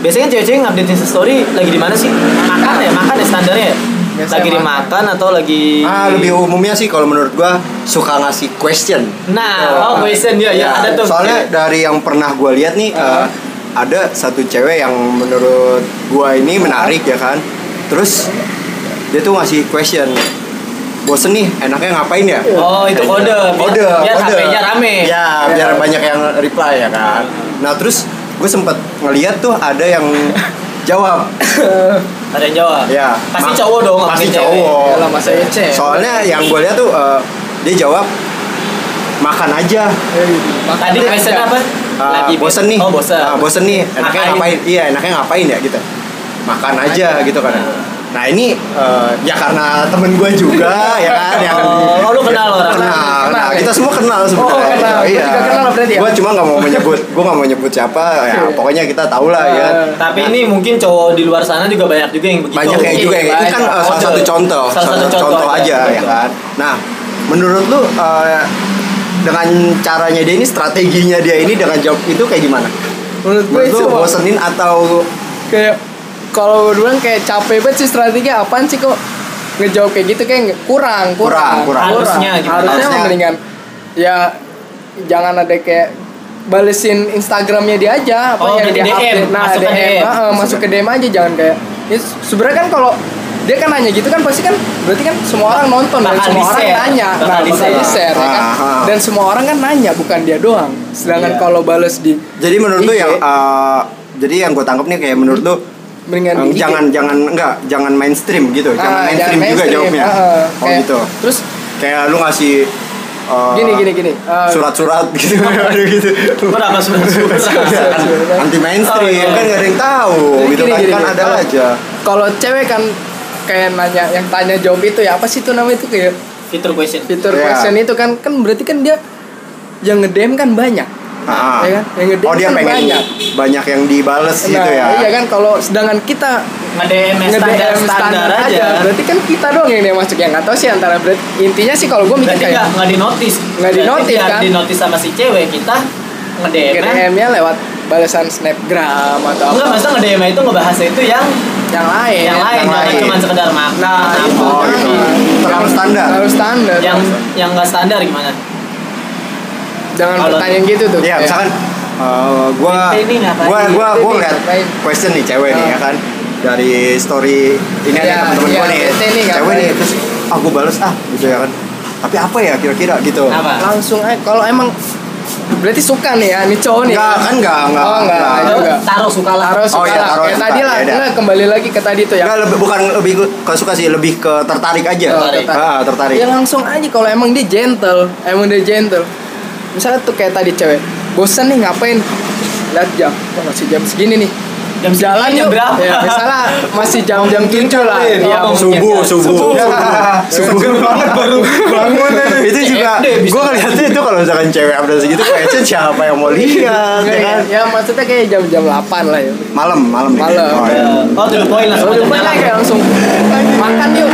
Speaker 1: biasanya cewek-cewek ngupdate Insta story lagi di mana sih makan ya makan ya standarnya ya?
Speaker 2: Biasanya
Speaker 1: lagi
Speaker 2: makan.
Speaker 1: dimakan atau lagi
Speaker 3: Ah lebih umumnya sih kalau menurut gua suka ngasih question.
Speaker 1: nah oh question dia ya, ada tuh
Speaker 3: Soalnya dari yang pernah gua lihat nih eh, ada satu cewek yang menurut gua ini menarik ya kan. Terus dia tuh ngasih question. Bosen nih, enaknya ngapain ya?
Speaker 1: Oh, itu kode. Biar-
Speaker 3: Kode,
Speaker 1: biar
Speaker 3: kode.
Speaker 1: HP-nya rame.
Speaker 3: Ya, biar banyak yang reply ya kan. Nah, terus gue sempet ngeliat tuh ada yang jawab.
Speaker 1: ada yang jawab
Speaker 3: Ya.
Speaker 1: pasti
Speaker 3: Ma-
Speaker 1: cowok dong
Speaker 3: Pasti cowok.
Speaker 2: Yalah, masa Ece.
Speaker 3: Soalnya yang gue lihat tuh eh, dia jawab makan aja.
Speaker 1: tadi question apa
Speaker 3: Ah, bosen nih.
Speaker 1: oh bosen
Speaker 3: Ah, bosen nih. Enaknya
Speaker 1: Ngapain?
Speaker 3: Iya, enaknya ngapain ya gitu. Makan aja gitu kan. Nah ini eh, ya karena temen gue juga ya kan yang
Speaker 1: Oh, oh, lu kenal orang?
Speaker 3: kenal,
Speaker 2: Kenal,
Speaker 3: kenal.
Speaker 2: ya?
Speaker 3: Kita semua kenal sebenarnya.
Speaker 2: Oh, kenal.
Speaker 3: Iya.
Speaker 2: juga kenal berarti ya?
Speaker 3: Gue cuma nggak mau menyebut, gue nggak mau nyebut siapa. Ya pokoknya kita tahu lah ya.
Speaker 1: tapi ini mungkin cowok di luar sana juga banyak juga yang begitu
Speaker 3: Banyak kayak juga ya. Itu kan eh, salah satu contoh,
Speaker 1: salah satu contoh,
Speaker 3: aja ya
Speaker 1: Betul.
Speaker 3: kan. Nah, menurut lu eh, dengan caranya dia ini strateginya dia ini dengan jawab itu kayak gimana?
Speaker 2: menurut gue
Speaker 3: Menurut
Speaker 2: itu
Speaker 3: lu bosenin atau
Speaker 2: kayak kalau duluan kayak capek banget sih strategi apaan sih kok ngejawab kayak gitu? Kayak kurang
Speaker 3: Kurang,
Speaker 2: kurang
Speaker 3: kurang.
Speaker 1: Harusnya gimana?
Speaker 2: harusnya
Speaker 3: Harusnya.
Speaker 2: mendingan ya jangan ada kayak balesin Instagramnya dia aja. Apa
Speaker 1: Oh,
Speaker 2: yang
Speaker 1: berarti
Speaker 2: dia
Speaker 1: DM,
Speaker 2: update. Nah
Speaker 1: masuk ke
Speaker 2: DM,
Speaker 1: DM.
Speaker 2: ah, ah, masuk ke DM aja jangan kayak. Ya, sebenarnya kan kalau dia kan nanya gitu kan pasti kan berarti kan semua orang nonton dan
Speaker 1: Bakal
Speaker 2: semua orang nanya.
Speaker 1: Bakal
Speaker 2: nah bakal di share ya kan?
Speaker 3: Ah, ah.
Speaker 2: dan semua orang kan nanya bukan dia doang. Sedangkan
Speaker 1: Iya.
Speaker 2: kalau bales di
Speaker 3: Jadi menurut lu
Speaker 2: IG,
Speaker 3: yang uh, jadi yang gue tangkap nih kayak menurut lu
Speaker 2: mendingan
Speaker 3: um, jangan jangan enggak jangan mainstream gitu,
Speaker 2: Ah,
Speaker 3: jangan mainstream juga
Speaker 2: mainstream,
Speaker 3: jawabnya.
Speaker 2: ah.
Speaker 3: oh
Speaker 2: Kayak-
Speaker 3: gitu.
Speaker 2: terus
Speaker 3: Kayak lu ngasih uh,
Speaker 2: gini gini gini ah,
Speaker 3: surat-surat gitu Aduh, gitu.
Speaker 1: Berapa surat-surat?
Speaker 3: Anti mainstream
Speaker 1: Oh, iya.
Speaker 3: kan gak ada yang tahu
Speaker 2: Jadi
Speaker 3: gitu
Speaker 2: gini,
Speaker 3: kan
Speaker 2: gini,
Speaker 3: kan
Speaker 2: gini.
Speaker 3: ada
Speaker 2: Kalau-
Speaker 3: aja.
Speaker 2: kalau cewek kan kayak nanya yang tanya jawab itu ya apa sih itu namanya itu kayak
Speaker 1: Fitur question.
Speaker 2: fitur
Speaker 3: Iya.
Speaker 2: question itu kan kan berarti kan dia yang ngedem kan banyak
Speaker 3: Ah.
Speaker 2: ya kan yang
Speaker 3: Oh dia
Speaker 2: kan
Speaker 3: pengen
Speaker 2: banyak
Speaker 3: banyak yang dibales gitu
Speaker 2: Nah,
Speaker 3: ya.
Speaker 2: iya kan kalau sedangkan kita
Speaker 1: Nge-DM standar,
Speaker 2: nge-DM
Speaker 1: standar aja.
Speaker 2: berarti kan kita doang yang dia masuk yang nggak tahu sih antara berarti intinya sih kalau gue mikir
Speaker 1: Berarti
Speaker 2: kayak
Speaker 1: nggak nggak di notice.
Speaker 2: Nggak di-notice, kan?
Speaker 1: Di notice sama si cewek kita nge-DM.
Speaker 2: nya lewat balasan snapgram atau
Speaker 1: Enggak, maksudnya nge-DM itu ngebahas itu yang
Speaker 2: yang lain
Speaker 1: yang lain,
Speaker 3: yang lain.
Speaker 1: cuma sekedar makan.
Speaker 2: nah
Speaker 1: apa.
Speaker 2: itu
Speaker 3: Oh, gitu. Terlalu standar.
Speaker 2: terlalu standar
Speaker 1: yang yang nggak standar gimana?
Speaker 2: Jangan
Speaker 1: Kalau-
Speaker 2: pertanyaan gitu tuh
Speaker 3: Iya,
Speaker 2: Kayak,
Speaker 3: misalkan uh, gua gua gua gua ngeliat
Speaker 2: ngapain?
Speaker 3: question nih cewek nih
Speaker 2: Oh.
Speaker 3: ya kan dari story ini
Speaker 2: Iya,
Speaker 3: ada teman-teman
Speaker 2: iya,
Speaker 3: gua nih.
Speaker 2: ente ini
Speaker 3: Cewek nih terus ah gua bales ah gitu ya kan. Tapi apa ya kira-kira gitu.
Speaker 1: Apa?
Speaker 2: langsung aja kalau emang berarti suka nih ya nih cowok nih
Speaker 3: Enggak kan enggak enggak.
Speaker 2: Oh, enggak.
Speaker 3: enggak.
Speaker 2: Itu juga.
Speaker 1: Taruh suka lah.
Speaker 2: harus
Speaker 3: Oh,
Speaker 2: suka
Speaker 3: iya,
Speaker 2: lah
Speaker 3: taruh
Speaker 2: kayak
Speaker 3: suka,
Speaker 2: tadi lah
Speaker 3: ya udah.
Speaker 2: enggak kembali lagi ke tadi tuh ya
Speaker 3: Enggak lebih bukan lebih ke suka sih, lebih ke tertarik aja.
Speaker 2: Oh,
Speaker 1: Tertarik.
Speaker 3: Ah, tertarik.
Speaker 2: Ya langsung aja kalau emang dia gentle, emang dia gentle. Misalnya tuh kayak tadi cewek, bosan nih ngapain? Lihat jam, oh, masih jam segini nih.
Speaker 1: Jam
Speaker 2: jalan
Speaker 1: jam
Speaker 2: yuk.
Speaker 1: berapa?
Speaker 2: Ya, misalnya masih jam-jam tujuh lah. Iya,
Speaker 1: Oh,
Speaker 2: mungkin.
Speaker 3: subuh, subuh.
Speaker 4: Banget baru bangun
Speaker 3: itu juga gue ngeliatnya itu kalau misalkan cewek update segitu kayaknya siapa yang mau lihat
Speaker 2: Enggak,
Speaker 3: ya
Speaker 2: ya,
Speaker 3: kan
Speaker 2: ya, maksudnya kayak jam-jam 8 lah ya.
Speaker 3: malam malam.
Speaker 2: Malam.
Speaker 3: oh, iya.
Speaker 1: Oh, to the point langsung
Speaker 2: Kalau
Speaker 1: aja
Speaker 2: depan
Speaker 1: jalan.
Speaker 2: kayak langsung makan yuk.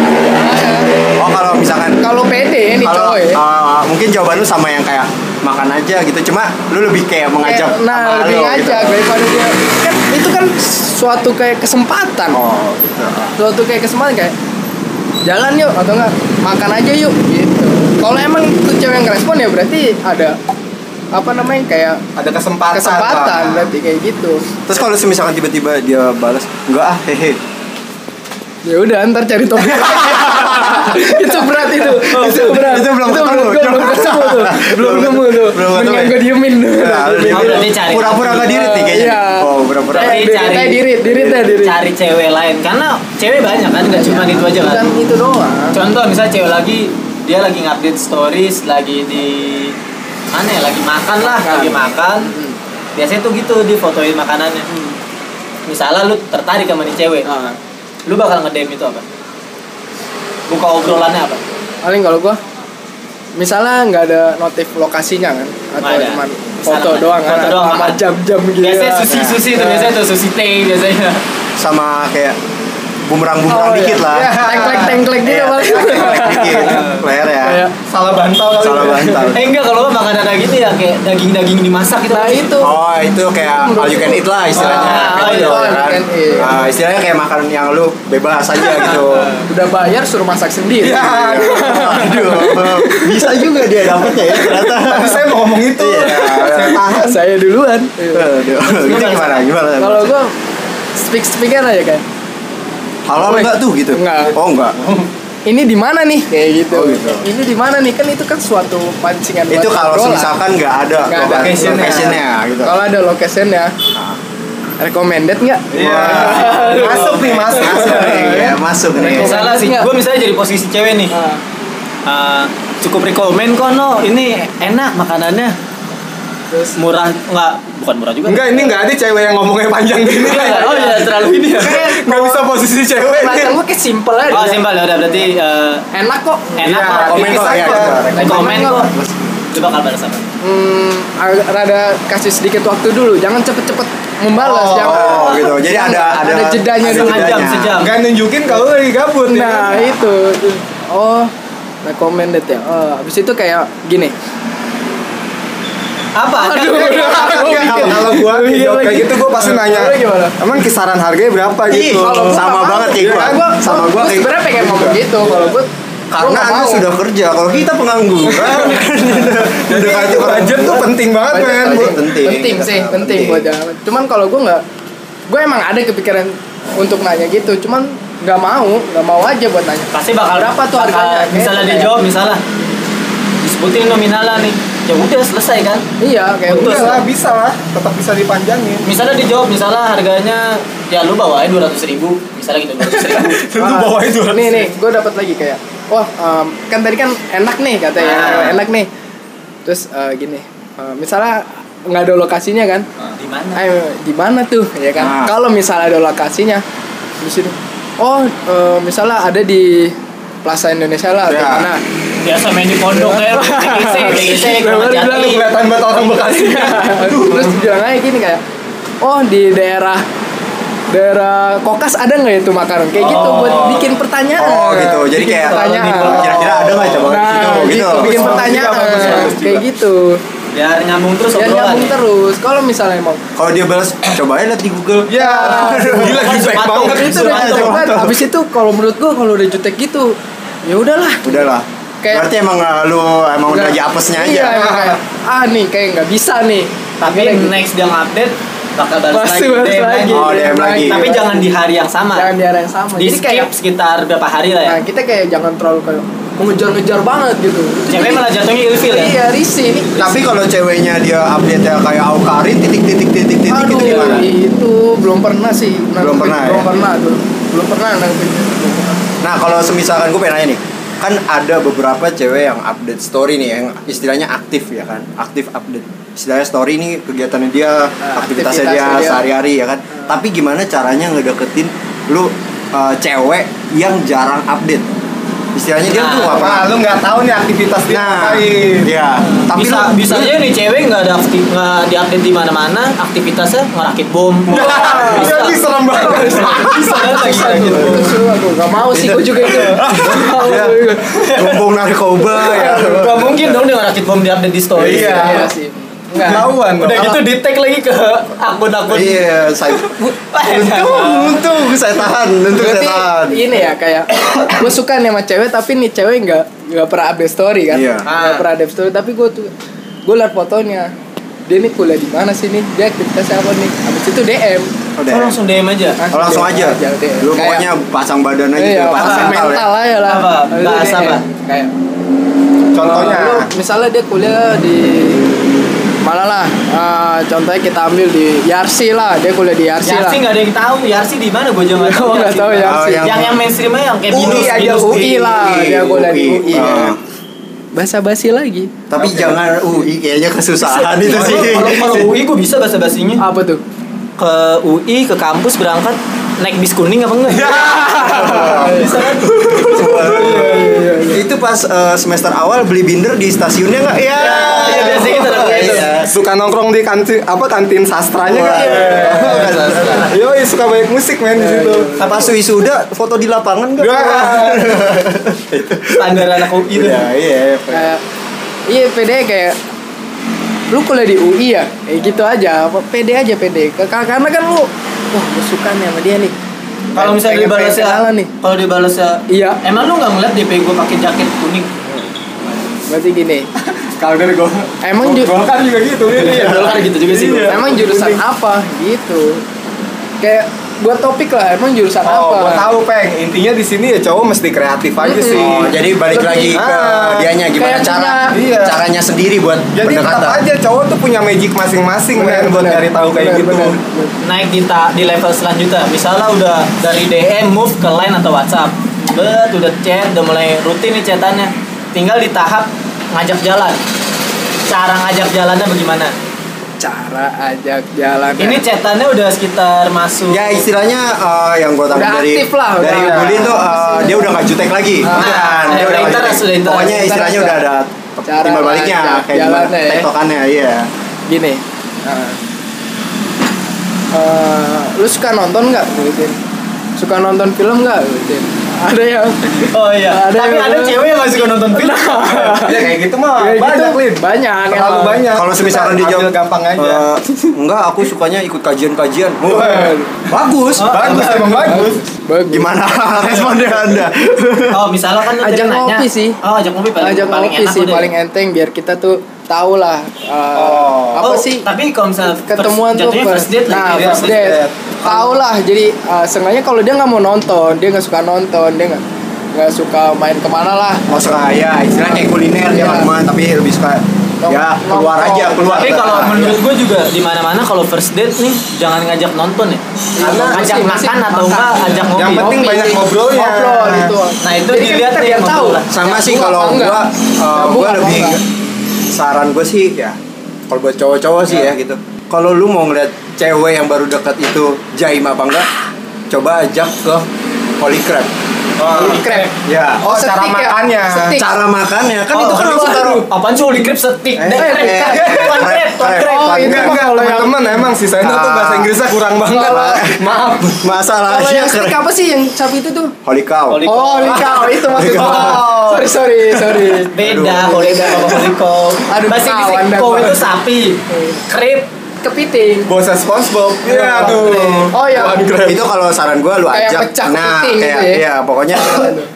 Speaker 3: oh kalau misalkan
Speaker 2: Kalau pede nih cowok ya.
Speaker 3: uh, mungkin jawaban lu sama yang kayak makan aja gitu cuma lu lebih kayak mengajak
Speaker 2: Kayak, nah
Speaker 3: sama
Speaker 2: lebih ngajak
Speaker 3: gitu.
Speaker 2: daripada dia kan itu kan suatu kayak kesempatan
Speaker 3: oh gitu.
Speaker 2: suatu kayak kesempatan kayak jalan yuk atau enggak makan aja yuk gitu kalau emang tuh cewek yang ngerespon ya berarti ada apa namanya kayak
Speaker 4: Ada kesempatan.
Speaker 2: kesempatan berarti kayak gitu
Speaker 3: terus kalau misalkan tiba-tiba dia balas enggak ah hehe
Speaker 2: ya udah ntar cari topik. Itu berat itu. Itu berat.
Speaker 3: itu belum ketemu.
Speaker 2: menurut gua belum ketemu tuh. Belum ketemu tuh.
Speaker 3: Belum ketemu.
Speaker 2: mendingan
Speaker 3: ya?
Speaker 2: gue diemin.
Speaker 1: Oh, cari.
Speaker 3: pura-pura nggak diri nih kayaknya.
Speaker 2: Iya.
Speaker 3: oh pura-pura.
Speaker 1: Cari
Speaker 2: kayak diri- diri deh, diri.
Speaker 1: cari cewek lain. Karena cewek banyak kan nggak cuma itu aja kan.
Speaker 2: Bukan itu doang.
Speaker 1: Contoh misalnya cewek lagi dia lagi ngupdate stories lagi di mana ya lagi makan lah lagi makan. Biasanya tuh gitu di fotoin makanannya. Misalnya lu tertarik sama nih cewek.
Speaker 2: Nah,
Speaker 1: lu bakal nge-DM itu apa buka obrolannya apa
Speaker 2: paling kalau gua misalnya nggak ada notif lokasinya kan atau
Speaker 1: ada.
Speaker 2: cuma
Speaker 1: Misalnya
Speaker 2: foto
Speaker 1: ada.
Speaker 2: doang kan
Speaker 1: Foto
Speaker 2: atau
Speaker 1: doang,
Speaker 2: sama
Speaker 1: makan.
Speaker 2: jam-jam gitu
Speaker 1: biasanya susi susi tuh
Speaker 2: Nah.
Speaker 1: biasanya tuh susi teh biasanya
Speaker 3: sama kayak bumerang-bumerang
Speaker 2: Oh, iya.
Speaker 3: dikit lah
Speaker 2: Iya, tengklek-tengklek gitu
Speaker 3: Iya,
Speaker 2: paling.
Speaker 3: tengklek dikit leher ya
Speaker 4: Salah bantal kali.
Speaker 3: salah bantal
Speaker 1: eh enggak kalau nggak makanan kayak gini ya kayak daging daging dimasak gitu
Speaker 2: nah itu
Speaker 3: Oh itu kayak all you can eat lah istilahnya
Speaker 2: Ah, oh,
Speaker 3: gitu,
Speaker 2: iya,
Speaker 3: ya kan? Ah, istilahnya kayak makan yang lu bebas aja gitu
Speaker 2: udah bayar suruh masak sendiri
Speaker 4: Ya,
Speaker 3: Aduh, bisa juga dia dapetnya ya ternyata.
Speaker 4: Saya mau ngomong itu.
Speaker 3: Iya.
Speaker 4: Saya tahan.
Speaker 2: saya duluan
Speaker 3: itu gimana? Gimana?
Speaker 2: kalau gua speak speaker aja kan
Speaker 3: halal enggak tuh gitu?
Speaker 2: Enggak.
Speaker 3: Oh enggak.
Speaker 2: ini di mana nih kayak gitu.
Speaker 3: Oh, gitu.
Speaker 2: ini di mana nih kan itu kan suatu pancingan
Speaker 3: Itu kalau misalkan nggak ada
Speaker 2: Nggak ada
Speaker 3: location-
Speaker 1: location-nya.
Speaker 3: location-nya gitu.
Speaker 2: kalau ada locationnya
Speaker 3: Ah.
Speaker 2: recommended nggak
Speaker 4: Iya. Masuk nih, masuk.
Speaker 3: Masuk nih, ya, masuk nih.
Speaker 1: misalnya sih gue misalnya jadi posisi cewek nih Eh, cukup rekomen kok no ini enak makanannya
Speaker 2: terus
Speaker 1: murah nggak bukan murah juga.
Speaker 4: Enggak, ini enggak ada cewek yang ngomongnya panjang gini.
Speaker 1: oh iya terlalu ini ya.
Speaker 4: Enggak bisa posisi cewek.
Speaker 2: Pertanyaan gue kayak simple aja.
Speaker 1: Oh simpel ya udah berarti eh,
Speaker 2: enak kok.
Speaker 1: enak
Speaker 4: Iya,
Speaker 1: kok.
Speaker 3: Komen kok ya.
Speaker 2: Komen
Speaker 1: kok. Lu bakal balas apa?
Speaker 2: Hmm, rada kasih sedikit waktu dulu. Jangan cepet-cepet membalas
Speaker 4: Oh,
Speaker 2: jangan
Speaker 3: Oh gitu. Jadi ada ada
Speaker 2: ada jedanya dulu.
Speaker 1: Sejam sejam.
Speaker 4: Enggak nunjukin kalau lu lagi gabut ya.
Speaker 2: nah itu. Oh recommended ya. Oh habis itu kayak gini
Speaker 1: apa
Speaker 2: Aduh,
Speaker 4: kalau kalau gua
Speaker 2: Iya
Speaker 4: jawab kayak gitu gua pasti nanya. Emang kisaran harganya berapa gitu?
Speaker 2: gua
Speaker 3: sama banget ya gua.
Speaker 2: Gua-
Speaker 3: Sama gua
Speaker 2: gua
Speaker 3: kayak-
Speaker 2: sebenarnya pengen ngomong gitu kalau gue
Speaker 3: karena anda sudah kerja. Kalau kita pengangguran,
Speaker 4: Jadi itu budget tuh penting banget men.
Speaker 3: penting. penting.
Speaker 2: sih
Speaker 3: Penting.
Speaker 2: buat jalan cuman kalau gue nggak gue emang ada kepikiran untuk nanya gitu cuman nggak mau nggak mau aja buat nanya
Speaker 1: pasti bakal
Speaker 2: Berapa tuh harganya?
Speaker 1: misalnya
Speaker 2: Kayak-
Speaker 1: dia jawab misalnya disebutin nominalnya nih ya udah selesai kan
Speaker 2: iya kayak
Speaker 1: Betul.
Speaker 2: udah
Speaker 4: lah, bisa lah, tetap bisa dipanjangin.
Speaker 1: misalnya dijawab misalnya harganya ya lu bawain dua ratus ribu misalnya gitu dua ratus ribu
Speaker 4: Lu
Speaker 2: Ah,
Speaker 4: bawain tuh.
Speaker 2: nih nih gue dapat lagi kayak wah em, kan tadi kan enak nih katanya
Speaker 1: Ah.
Speaker 2: enak nih terus eh, gini eh, misalnya nggak ada lokasinya kan
Speaker 1: di mana
Speaker 2: Ayo, di mana tuh ya kan
Speaker 3: Nah.
Speaker 2: kalau misalnya ada lokasinya di sini oh eh, misalnya ada di Plaza Indonesia lah atau
Speaker 3: Ya.
Speaker 2: mana
Speaker 1: biasa main di pondok ya BGC BGC Kramat
Speaker 2: Baru bilang
Speaker 4: Kelihatan banget orang Bekasi.
Speaker 2: terus bilang aja gini kayak oh di daerah daerah kokas ada nggak itu makanan kayak gitu
Speaker 1: Oh.
Speaker 2: buat bikin pertanyaan
Speaker 3: Oh gitu. Jadi
Speaker 2: Bikin
Speaker 3: kayak
Speaker 2: pertanyaan
Speaker 3: kira-kira ada nggak coba
Speaker 2: nah, gitu,
Speaker 3: gitu.
Speaker 2: bikin
Speaker 4: Bagus,
Speaker 2: pertanyaan
Speaker 4: bagus juga, bagus juga.
Speaker 2: kayak gitu
Speaker 1: biar nyambung terus
Speaker 2: ya
Speaker 1: obrolan
Speaker 2: nyambung
Speaker 1: ya.
Speaker 2: terus kalau misalnya emang
Speaker 3: Kalau dia balas, coba aja lihat di Google.
Speaker 4: Ya, gila
Speaker 1: Kan
Speaker 4: feedback
Speaker 1: sepatu.
Speaker 4: banget.
Speaker 2: Itu udah
Speaker 1: aja,
Speaker 2: cepat
Speaker 3: betul.
Speaker 2: habis itu kalau menurut gua kalau udah jutek gitu ya udahlah
Speaker 3: Udahlah.
Speaker 2: Kayak-
Speaker 3: Berarti emang uh, lu emang udah aja apesnya aja.
Speaker 2: iya emang kayak ah nih kayak nggak bisa nih
Speaker 1: tapi
Speaker 2: gitu.
Speaker 1: next dia update bakal balas
Speaker 2: Pasti
Speaker 1: lagi DM
Speaker 2: lagi.
Speaker 1: lagi
Speaker 3: Oh, DM lagi.
Speaker 1: tapi jangan di hari yang sama
Speaker 2: jangan di area yang sama
Speaker 1: di
Speaker 2: jadi
Speaker 1: skip
Speaker 2: kayak
Speaker 1: sekitar berapa hari lah ya
Speaker 2: nah kita kayak jangan terlalu kayak mengejar-ngejar banget gitu
Speaker 1: cewek malah jatuhnya ilfil ya
Speaker 2: iya risih
Speaker 3: Tapi kalau ceweknya dia update ya kayak Aukarin titik titik titik titik
Speaker 2: Aduh,
Speaker 3: itu gimana?
Speaker 2: itu belum pernah sih.
Speaker 3: Belum pernah ya?
Speaker 2: Belum pernah tuh. Belum pernah nanggepin. Belum pernah.
Speaker 3: Nah kalau semisalkan gue pengen nanya nih Kan ada beberapa cewek yang update story nih Yang istilahnya aktif ya kan Aktif update Istilahnya story nih kegiatannya dia
Speaker 2: Nah,
Speaker 3: Aktivitasnya
Speaker 2: aktivitasnya
Speaker 3: dia,
Speaker 2: dia.
Speaker 3: sehari-hari ya kan Tapi gimana caranya ngedeketin lu uh, cewek yang jarang update Istilahnya dia
Speaker 1: Nah,
Speaker 3: tuh apa
Speaker 4: Nah, lu nggak tahu nih aktivitas dia
Speaker 3: Nah,
Speaker 4: ngapain.
Speaker 3: iya. Tapi
Speaker 1: bisa
Speaker 3: lu,
Speaker 1: bisa aja nih cewek nggak ada aktif nggak diupdate di mana-mana aktivitasnya ngerakit bom bisa
Speaker 4: Jadi serem banget.
Speaker 1: bisa kan lagi kayak gitu
Speaker 2: Itu sih aku gak mau sih gue juga itu.
Speaker 3: Iya. Bumbung narkoba ya
Speaker 1: Gak mungkin dong dia ngerakit bom di update di story
Speaker 4: Iya.
Speaker 2: Iya sih. Enggak.
Speaker 4: Ketahuan.
Speaker 1: udah gitu di tag lagi ke akun-akun
Speaker 3: Iya, saya untung, untung saya tahan, untung saya tahan.
Speaker 2: ini ya kayak gue suka nih sama cewek tapi nih cewek nggak nggak pernah update story kan?
Speaker 3: Iya.
Speaker 2: Nggak pernah update story tapi gue tuh gue liat fotonya dia nih kuliah di mana sih nih dia aktivitasnya apa nih habis itu DM
Speaker 3: Oh,
Speaker 1: oh langsung DM aja
Speaker 3: Oh, langsung
Speaker 2: DM
Speaker 3: aja.
Speaker 2: DM.
Speaker 3: Lu
Speaker 2: Kayak-
Speaker 3: pokoknya pasang badan aja,
Speaker 2: Iya,
Speaker 3: pasang
Speaker 2: pasang
Speaker 3: mental,
Speaker 2: mental,
Speaker 3: ya.
Speaker 2: aja lah.
Speaker 1: Apa?
Speaker 2: Habis itu
Speaker 1: Bahas
Speaker 2: DM.
Speaker 1: apa?
Speaker 2: Kayak
Speaker 4: Contohnya.
Speaker 2: lu misalnya dia kuliah di mana lah eh, contohnya kita ambil di Yarsi lah dia kuliah di Yarsi, lah
Speaker 1: Yarsi nggak ada yang tahu Yarsi di mana gue juga nggak tahu
Speaker 2: nggak tahu
Speaker 1: Yarsi.
Speaker 2: Yarsi.
Speaker 3: Oh, yang-
Speaker 1: yang yang mainstream aja yang kayak
Speaker 2: UI
Speaker 1: binus
Speaker 2: aja,
Speaker 1: binus
Speaker 2: UI lah. dia kuliah di UI.
Speaker 3: Ah.
Speaker 2: bahasa basi lagi
Speaker 3: Tapi jangan UI kayaknya kesusahan itu sih.
Speaker 1: Kalau kalau UI gue bisa bahasa basinya
Speaker 2: apa tuh
Speaker 1: ke UI ke kampus berangkat naik bis kuning apa enggak? bisa kan?
Speaker 3: Itu pas eh, semester awal beli binder di stasiunnya nggak? Ya.
Speaker 1: Iya, biasanya gitu, gitu.
Speaker 3: Iya.
Speaker 4: Suka nongkrong di kantin apa kantin sastranya kan?
Speaker 3: Iya.
Speaker 4: Yo, suka banyak musik men di situ.
Speaker 3: Pas wisuda foto di lapangan?
Speaker 4: Wah.
Speaker 1: Standar anak UI tuh.
Speaker 3: Iya, iya.
Speaker 2: iya PD kayak lu kuliah di UI ya kayak gitu aja apa PD aja PD Ka- karena kan lu wah gue suka nih sama dia nih
Speaker 1: Kalau misalnya dibalas ya,
Speaker 2: nih
Speaker 1: kalau dibalas ya,
Speaker 2: Iya.
Speaker 1: Emang lu nggak ngeliat DP gue pakai jaket kuning?
Speaker 2: berarti gini
Speaker 4: Kalau dari gua.
Speaker 2: Emang ju-
Speaker 4: gua kan juga gitu.
Speaker 1: Iya, kan gitu juga sih.
Speaker 4: Iya.
Speaker 2: emang jurusan apa gitu kayak buat topik lah emang jurusan
Speaker 4: Oh,
Speaker 2: apa
Speaker 4: gua tahu peng. Intinya di sini ya cowok mesti kreatif aja sih.
Speaker 3: Oh, jadi balik lagi ke
Speaker 4: Ah,
Speaker 3: dianya gimana cara
Speaker 4: Iya.
Speaker 3: caranya sendiri buat
Speaker 4: Jadi tetap aja cowok tuh punya magic masing-masing men buat
Speaker 2: bener.
Speaker 4: nyari tahu kayak
Speaker 2: Bener,
Speaker 4: gitu.
Speaker 2: bener.
Speaker 1: Naik di ta- di level selanjutnya. Misalnya udah dari DM move ke line atau WhatsApp. Bet, udah chat, udah mulai rutin nih chatannya. Tinggal di tahap ngajak jalan. Cara ngajak jalannya bagaimana?
Speaker 2: cara ajak jalan
Speaker 1: Ini chatannya udah sekitar masuk.
Speaker 3: Ya istilahnya eh, yang gue tahu
Speaker 2: Udah
Speaker 3: dari
Speaker 2: lah, udah.
Speaker 3: dari Bulin tuh eh, dia udah nggak jutek lagi.
Speaker 2: Ah,
Speaker 3: Bukan, dia
Speaker 1: udah
Speaker 3: udah
Speaker 1: interest, udah interest.
Speaker 3: Pokoknya istilahnya udah ada
Speaker 2: Cara
Speaker 3: timbal baliknya kayak gimana
Speaker 2: ya.
Speaker 3: tektokannya iya.
Speaker 2: gini uh, uh, lu suka nonton nggak suka nonton film nggak? Ada yang
Speaker 1: Oh iya.
Speaker 2: Ada
Speaker 1: Tapi
Speaker 2: yang-
Speaker 1: ada cewek yang masih suka nonton film.
Speaker 4: Ya kayak gitu mah
Speaker 2: Kayak
Speaker 4: banyak
Speaker 2: gitu,
Speaker 4: Lin.
Speaker 2: banyak
Speaker 4: Terlalu
Speaker 2: emang.
Speaker 4: banyak.
Speaker 3: Kalau semisalkan dia
Speaker 4: Ambil
Speaker 3: jawab
Speaker 4: gampang aja.
Speaker 3: eh, enggak, aku sukanya ikut kajian-kajian. Wah. bagus.
Speaker 4: bagus emang bagus.
Speaker 2: bagus
Speaker 3: Gimana responnya Anda?
Speaker 1: Oh, misalnya kan
Speaker 2: Ajak ngopi sih.
Speaker 1: Oh, ajak ngopi paling
Speaker 2: ajak
Speaker 1: paling
Speaker 2: ngopi
Speaker 1: enak
Speaker 2: sih paling enteng biar kita tuh tahu lah uh,
Speaker 4: Oh.
Speaker 2: apa
Speaker 1: Oh,
Speaker 2: sih
Speaker 1: Tapi kalau misalnya
Speaker 2: ketemuan
Speaker 1: first,
Speaker 2: tuh
Speaker 1: first date
Speaker 2: nah
Speaker 1: lagi.
Speaker 4: Iya,
Speaker 2: first date
Speaker 4: date.
Speaker 2: tahu lah jadi uh, seenggaknya kalau dia nggak mau nonton dia nggak suka nonton dia nggak nggak suka main ke mana lah
Speaker 3: Mau suka ya istilah kayak kuliner dia
Speaker 2: Iya.
Speaker 3: nggak ke mana tapi lebih suka
Speaker 2: Nong-
Speaker 3: ya keluar
Speaker 2: nongkrong.
Speaker 3: aja keluar
Speaker 1: Tapi kalau
Speaker 3: Ah,
Speaker 1: menurut
Speaker 3: iya.
Speaker 1: gue juga di mana-mana kalau first date nih jangan ngajak nonton ya. Karena
Speaker 2: Iya,
Speaker 1: ngajak
Speaker 2: masih- masih
Speaker 1: makan atau
Speaker 2: makan.
Speaker 1: enggak ajak ngopi.
Speaker 4: Yang penting banyak ngobrolnya.
Speaker 2: ngobrol itu
Speaker 1: Nah, itu
Speaker 2: Jadi kan
Speaker 1: dilihat
Speaker 2: kita
Speaker 1: nih
Speaker 2: biar tahu
Speaker 1: ngobrol.
Speaker 3: sama sih kalau
Speaker 2: Nyambung
Speaker 3: gua
Speaker 2: apa
Speaker 3: lebih
Speaker 2: enggak.
Speaker 3: Saran gue sih ya kalau buat cowok-cowok sih ya gitu. Kalau lu mau ngeliat cewek yang baru dekat itu jaim apa enggak coba ajak ke Holy Crab
Speaker 2: Holy crab.
Speaker 3: ya
Speaker 2: Oh,
Speaker 4: cara
Speaker 2: setik ya?
Speaker 4: makannya.
Speaker 2: Setik.
Speaker 3: cara makannya kan
Speaker 1: Oh,
Speaker 3: itu kan
Speaker 1: holy
Speaker 3: langsung taruh
Speaker 1: Apaan sih holy crab setik?
Speaker 3: Eh, eh,
Speaker 1: crab.
Speaker 3: eh,
Speaker 1: Tuan
Speaker 3: crab,
Speaker 1: crab, tuan
Speaker 3: crab.
Speaker 1: crab.
Speaker 2: Oh,
Speaker 4: Enggak, enggak,
Speaker 2: kalau yang
Speaker 4: teman-teman emang si Seno tuh
Speaker 3: Ah.
Speaker 4: bahasa Inggrisnya kurang banget.
Speaker 2: Kalau-
Speaker 4: Maaf.
Speaker 2: kalau
Speaker 3: masalahnya
Speaker 2: yang stick
Speaker 3: keren.
Speaker 2: apa sih yang sapi itu tuh
Speaker 3: Holy cow
Speaker 2: oh holy cow itu maksud gua
Speaker 1: Oh.
Speaker 2: sorry sorry sorry
Speaker 1: Beda holy crab sama holy cow.
Speaker 2: Aduh,
Speaker 1: Bahasa Inggris cow itu sapi. Crab
Speaker 2: kepiting
Speaker 4: Bosnya SpongeBob. Iya, tuh.
Speaker 2: Oh, iya.
Speaker 4: One crab.
Speaker 3: itu kalau saran gue lu
Speaker 2: Kayak
Speaker 3: ajak
Speaker 2: pecah
Speaker 3: nah
Speaker 2: kepiting
Speaker 3: kayak
Speaker 2: gitu ya.
Speaker 3: iya pokoknya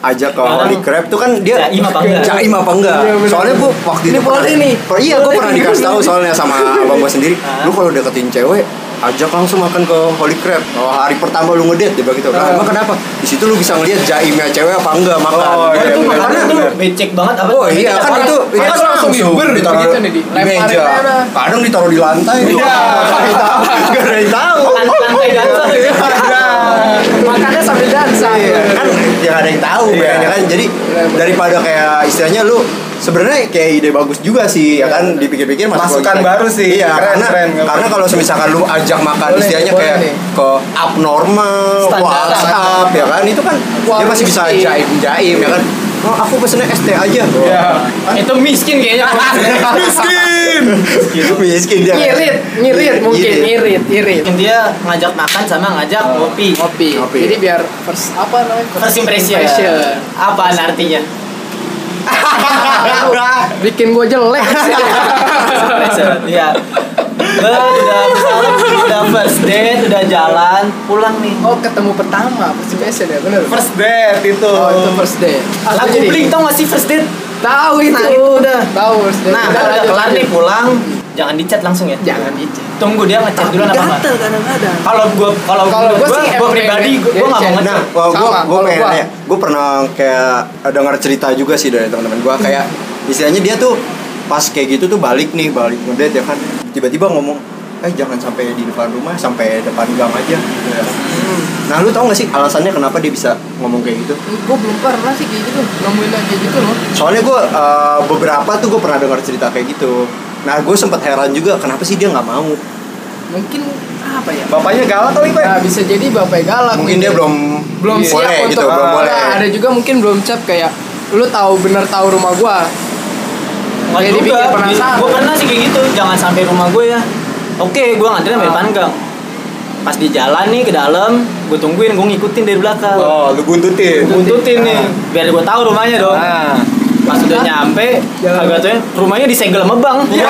Speaker 3: ajak ke Holy Crab tuh kan dia
Speaker 1: Jaim apa enggak?
Speaker 3: jaim apa enggak
Speaker 2: Iya, bener.
Speaker 3: soalnya gue waktu
Speaker 2: Ini
Speaker 3: itu pernah per- iya gue pernah dikasih tahu soalnya sama abang gue sendiri lu kalau deketin cewek ajak langsung makan ke Holy Crab oh, hari pertama lu ngedate dia bilang gitu nah,
Speaker 2: Ah.
Speaker 3: emang kenapa di situ lu bisa ngeliat jaimnya cewek apa enggak makan
Speaker 4: Oh, iya,
Speaker 1: Itu
Speaker 4: bener,
Speaker 1: makanan
Speaker 4: bener.
Speaker 1: tuh becek banget apa?
Speaker 3: Oh iya kan itu itu
Speaker 2: Kan
Speaker 3: kan
Speaker 2: langsung diuber gitu,
Speaker 3: ditaruh
Speaker 2: nih,
Speaker 3: di meja. Kadang ditaruh di lantai.
Speaker 2: Iya.
Speaker 3: Gak ada yang tahu.
Speaker 1: Lantai dansa.
Speaker 2: Makannya sambil dansa
Speaker 3: Iya, kan ya gak ada yang tahu
Speaker 4: Iya.
Speaker 3: ya kan. Jadi daripada kayak istilahnya lu sebenarnya kayak ide bagus juga sih ya kan dipikir-pikir masuk
Speaker 4: Masukan baru sih.
Speaker 3: Iya,
Speaker 4: Keren,
Speaker 3: karena
Speaker 4: keren.
Speaker 3: karena kalau misalkan lu ajak makan
Speaker 2: Boleh,
Speaker 3: istilahnya
Speaker 2: boleh
Speaker 3: kayak
Speaker 2: nih.
Speaker 3: ke abnormal. WhatsApp ya kan itu kan dia masih bisa
Speaker 2: miskin.
Speaker 3: jaim-jaim ya kan. Oh, aku pesennya ST aja.
Speaker 4: Iya.
Speaker 1: Itu miskin kayaknya.
Speaker 4: Miskin.
Speaker 3: Miskin dia.
Speaker 2: ngirit ngirit mungkin
Speaker 3: Ngirit.
Speaker 2: ngirit ngirit
Speaker 1: Dia ngajak makan sama ngajak ngopi.
Speaker 2: ngopi
Speaker 3: Ngopi.
Speaker 2: jadi biar first apa namanya
Speaker 1: First impression. Apa artinya?
Speaker 2: bikin gue jelek
Speaker 1: impression. Iya. Gue udah misalnya udah first date, udah jalan, pulang nih.
Speaker 2: oh ketemu pertama first impression ya bener
Speaker 4: First date itu.
Speaker 2: oh itu first date Aku
Speaker 1: Lagu
Speaker 2: jadi-
Speaker 1: bling tau gak sih first date?
Speaker 2: tahu itu
Speaker 1: Nah, itu udah.
Speaker 2: tahu first date
Speaker 1: Nah, kalau udah
Speaker 2: lanjut,
Speaker 1: kelar nih pulang, jangan dicat langsung ya.
Speaker 2: jangan dicek
Speaker 1: Tunggu dia ngechat duluan apa enggak?
Speaker 2: kadang-kadang
Speaker 1: Kalau gua kalau gua,
Speaker 2: gua sih
Speaker 1: gua pribadi gua, nggak mau
Speaker 2: ngechat.
Speaker 3: Nah, gua gua pengen
Speaker 2: gua.
Speaker 3: nanya, gua pernah kayak dengar cerita juga sih dari teman-teman gua kayak istilahnya dia tuh pas kayak gitu tuh balik nih, balik ngedate ya kan. Tiba-tiba ngomong, "Eh, jangan sampai di depan rumah, sampai depan gang aja." Gitu ya. Nah, lu tau gak sih alasannya kenapa dia bisa ngomong kayak gitu?
Speaker 2: gue belum pernah sih kayak gitu nemuin yang kayak gitu loh
Speaker 3: Soalnya gua eh, beberapa tuh gue pernah dengar cerita kayak gitu. Nah, gue sempat heran juga kenapa sih dia nggak mau.
Speaker 2: mungkin apa ya
Speaker 4: Bapaknya galak kali, Pak.
Speaker 2: Nah, bisa jadi bapak galak
Speaker 3: Mungkin dia belum
Speaker 2: belum
Speaker 3: boleh
Speaker 2: siap
Speaker 3: gitu,
Speaker 2: untuk
Speaker 3: belum boleh.
Speaker 2: Nah, ada juga mungkin belum siap kayak lu tahu bener tahu rumah gua
Speaker 1: Nggak
Speaker 2: Jadi
Speaker 1: juga. Gue pernah sih kayak gitu. Jangan sampai rumah gue ya. Oke, gue nganterin sampai
Speaker 2: Ah.
Speaker 1: depan gang. Pas di jalan nih ke dalam, gue tungguin, gue ngikutin dari belakang.
Speaker 4: Oh, lu buntutin.
Speaker 1: Buntutin nih, biar gue tahu rumahnya dong.
Speaker 4: Ah.
Speaker 1: Pas udah nyampe, kagak tuh rumahnya disegel sama bang.
Speaker 4: Ya.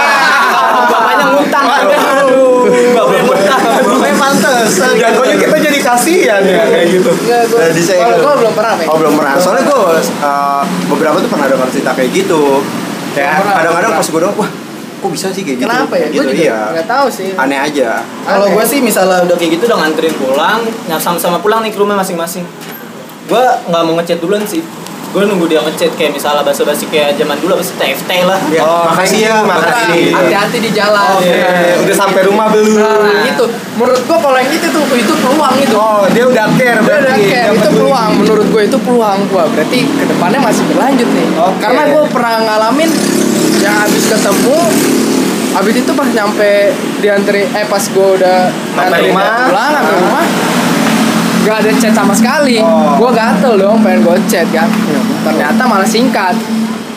Speaker 1: Bapaknya ngutang. Aduh. Bapaknya ngutang.
Speaker 3: Bapaknya pantes.
Speaker 4: Jatuhnya kita jadi kasihan ya kayak gitu.
Speaker 2: Gua,
Speaker 3: Nah, disegel.
Speaker 2: kalau gua belum pernah.
Speaker 3: Oh belum pernah. Soalnya gue uh, beberapa tuh pernah dengar cerita kayak gitu. Kayak
Speaker 2: pernah,
Speaker 3: kadang-kadang pas gue dong, wah kok bisa sih kayak gitu?
Speaker 2: kenapa ya
Speaker 3: Gitu,
Speaker 2: gua juga
Speaker 3: iya.
Speaker 2: nggak tahu sih
Speaker 3: Aneh aja.
Speaker 1: Kalau gue sih misalnya udah kayak gitu udah nganterin pulang, nyap sama-sama pulang nih ke rumah masing-masing. Gue nggak mau ngechat duluan sih. Gue nunggu dia ngechat kayak misalnya basa-basi kayak zaman dulu apa sih TFT lah.
Speaker 3: Ya,
Speaker 4: Oh,
Speaker 3: makasih ya, makasih.
Speaker 4: makasih.
Speaker 2: hati-hati di jalan
Speaker 4: Oke,
Speaker 2: Ya.
Speaker 4: udah sampai rumah belum?
Speaker 2: nah itu menurut gua kalau yang itu tuh itu peluang itu
Speaker 4: Oh, dia udah care
Speaker 2: Dia
Speaker 4: berarti.
Speaker 2: udah
Speaker 4: Dia
Speaker 2: itu peluang menurut gue itu peluang gua berarti ke depannya masih berlanjut nih
Speaker 4: Oke.
Speaker 2: karena gue pernah ngalamin yang habis ketemu habis itu pas nyampe diantri eh pas gue udah dia pulang sampai
Speaker 4: Ah.
Speaker 2: rumah gak ada chat sama sekali
Speaker 4: Oh.
Speaker 2: gue gatel dong pengen gue chat kan ternyata malah singkat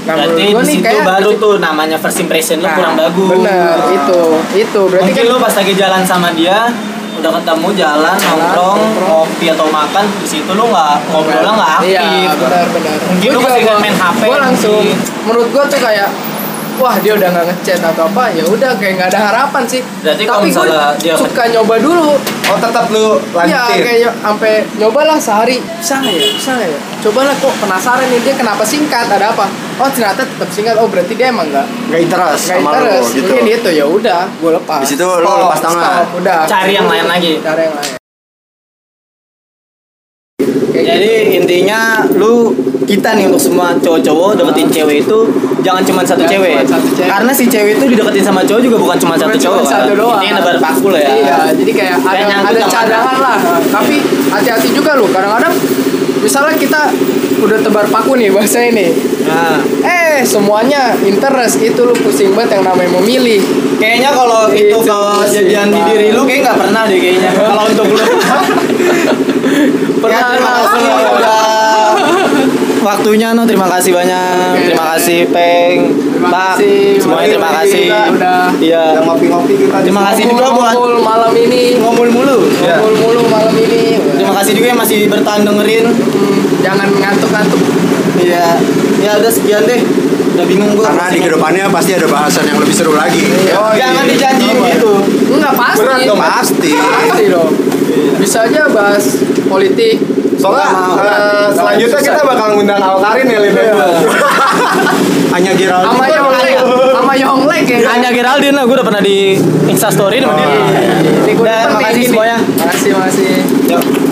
Speaker 2: nah
Speaker 1: Berarti
Speaker 2: gue nih
Speaker 1: situ
Speaker 2: kayak
Speaker 1: baru tuh namanya first impression lu
Speaker 2: Nah,
Speaker 1: kurang bagus.
Speaker 2: bener itu itu berarti
Speaker 1: Mungkin
Speaker 2: kan
Speaker 1: lu pas lagi jalan sama dia udah ketemu jalan nongkrong kopi atau makan di situ lu nggak ngobrolnya nggak aktif.
Speaker 2: Iya, benar benar.
Speaker 1: Mungkin lu masih main HP.
Speaker 2: Gue langsung menurut gue tuh kayak wah dia udah nggak ngechat atau apa ya udah kayak nggak ada harapan sih.
Speaker 1: Berarti
Speaker 2: tapi gue
Speaker 1: dia
Speaker 2: suka nyoba dulu.
Speaker 4: Oh tetap lu lanjutin?
Speaker 2: Ya kayak sampai nyobalah sehari. Bisa nggak ya? Bisa nggak ya? Cobalah kok penasaran nih dia kenapa singkat ada apa? Oh ternyata tetap singkat. Oh berarti dia emang nggak
Speaker 3: nggak interest
Speaker 2: nggak interest.
Speaker 3: gitu.
Speaker 2: mungkin itu ya udah gue lepas.
Speaker 3: Di situ
Speaker 2: lo
Speaker 3: lepas tangan.
Speaker 2: udah.
Speaker 1: Cari yang lain lagi.
Speaker 2: Cari yang lain.
Speaker 1: Jadi intinya lu kita nih untuk semua cowok-cowok deketin cewek itu jangan cuma satu
Speaker 2: Jangan
Speaker 1: cewek.
Speaker 2: satu cewek.
Speaker 1: Karena si cewek itu dideketin sama cowok juga bukan cuma satu cowok.
Speaker 2: satu doang.
Speaker 1: Ini nebar paku lah ya.
Speaker 2: Iya, jadi kayak ada ada cadangan lah. Tapi hati-hati juga lu. Kadang-kadang misalnya kita udah tebar paku nih bahasa ini.
Speaker 1: Nah,
Speaker 2: Eh, semuanya interest itu lu pusing banget yang namanya memilih.
Speaker 1: kayaknya kalau itu
Speaker 2: Itu
Speaker 1: kejadian di
Speaker 2: sih,
Speaker 1: diri lu kayak nggak pernah deh kayaknya. Kalau untuk lu
Speaker 2: Pernah
Speaker 1: Ya, terima kasih. udah waktunya no terima kasih banyak
Speaker 2: Oke.
Speaker 1: terima kasih Peng
Speaker 2: Terima
Speaker 1: Pak
Speaker 2: kasih.
Speaker 1: semuanya terima kasih iya
Speaker 3: Yang ngopi-ngopi kita
Speaker 1: terima kasih juga buat
Speaker 2: malam ini.
Speaker 1: ngomul mulu
Speaker 2: Ngumpul mulu malam ini.
Speaker 1: terima kasih juga yang masih bertahan dengerin
Speaker 2: Hmm, jangan ngantuk-ngantuk.
Speaker 1: iya ya udah sekian deh udah bingung gua
Speaker 3: Karena di ke depannya pasti ada bahasan yang lebih seru lagi.
Speaker 1: Oh, jangan dijanjiin gitu
Speaker 2: Enggak pasti.
Speaker 3: Berat dong, pasti.
Speaker 2: Pasti dong. Bisa aja bahas politik.
Speaker 4: Soalnya eh, selanjutnya kita bakal ngundang Alkarin ya Lin
Speaker 3: Hanya Gerald.
Speaker 2: sama Yonglek sama Yonglek ya
Speaker 1: hanya Geraldine lah gue udah pernah di instastory sama dia
Speaker 2: Ini gua
Speaker 1: Dan
Speaker 2: penting
Speaker 1: makasih semuanya.
Speaker 2: Makasih, makasih.
Speaker 1: Yuk.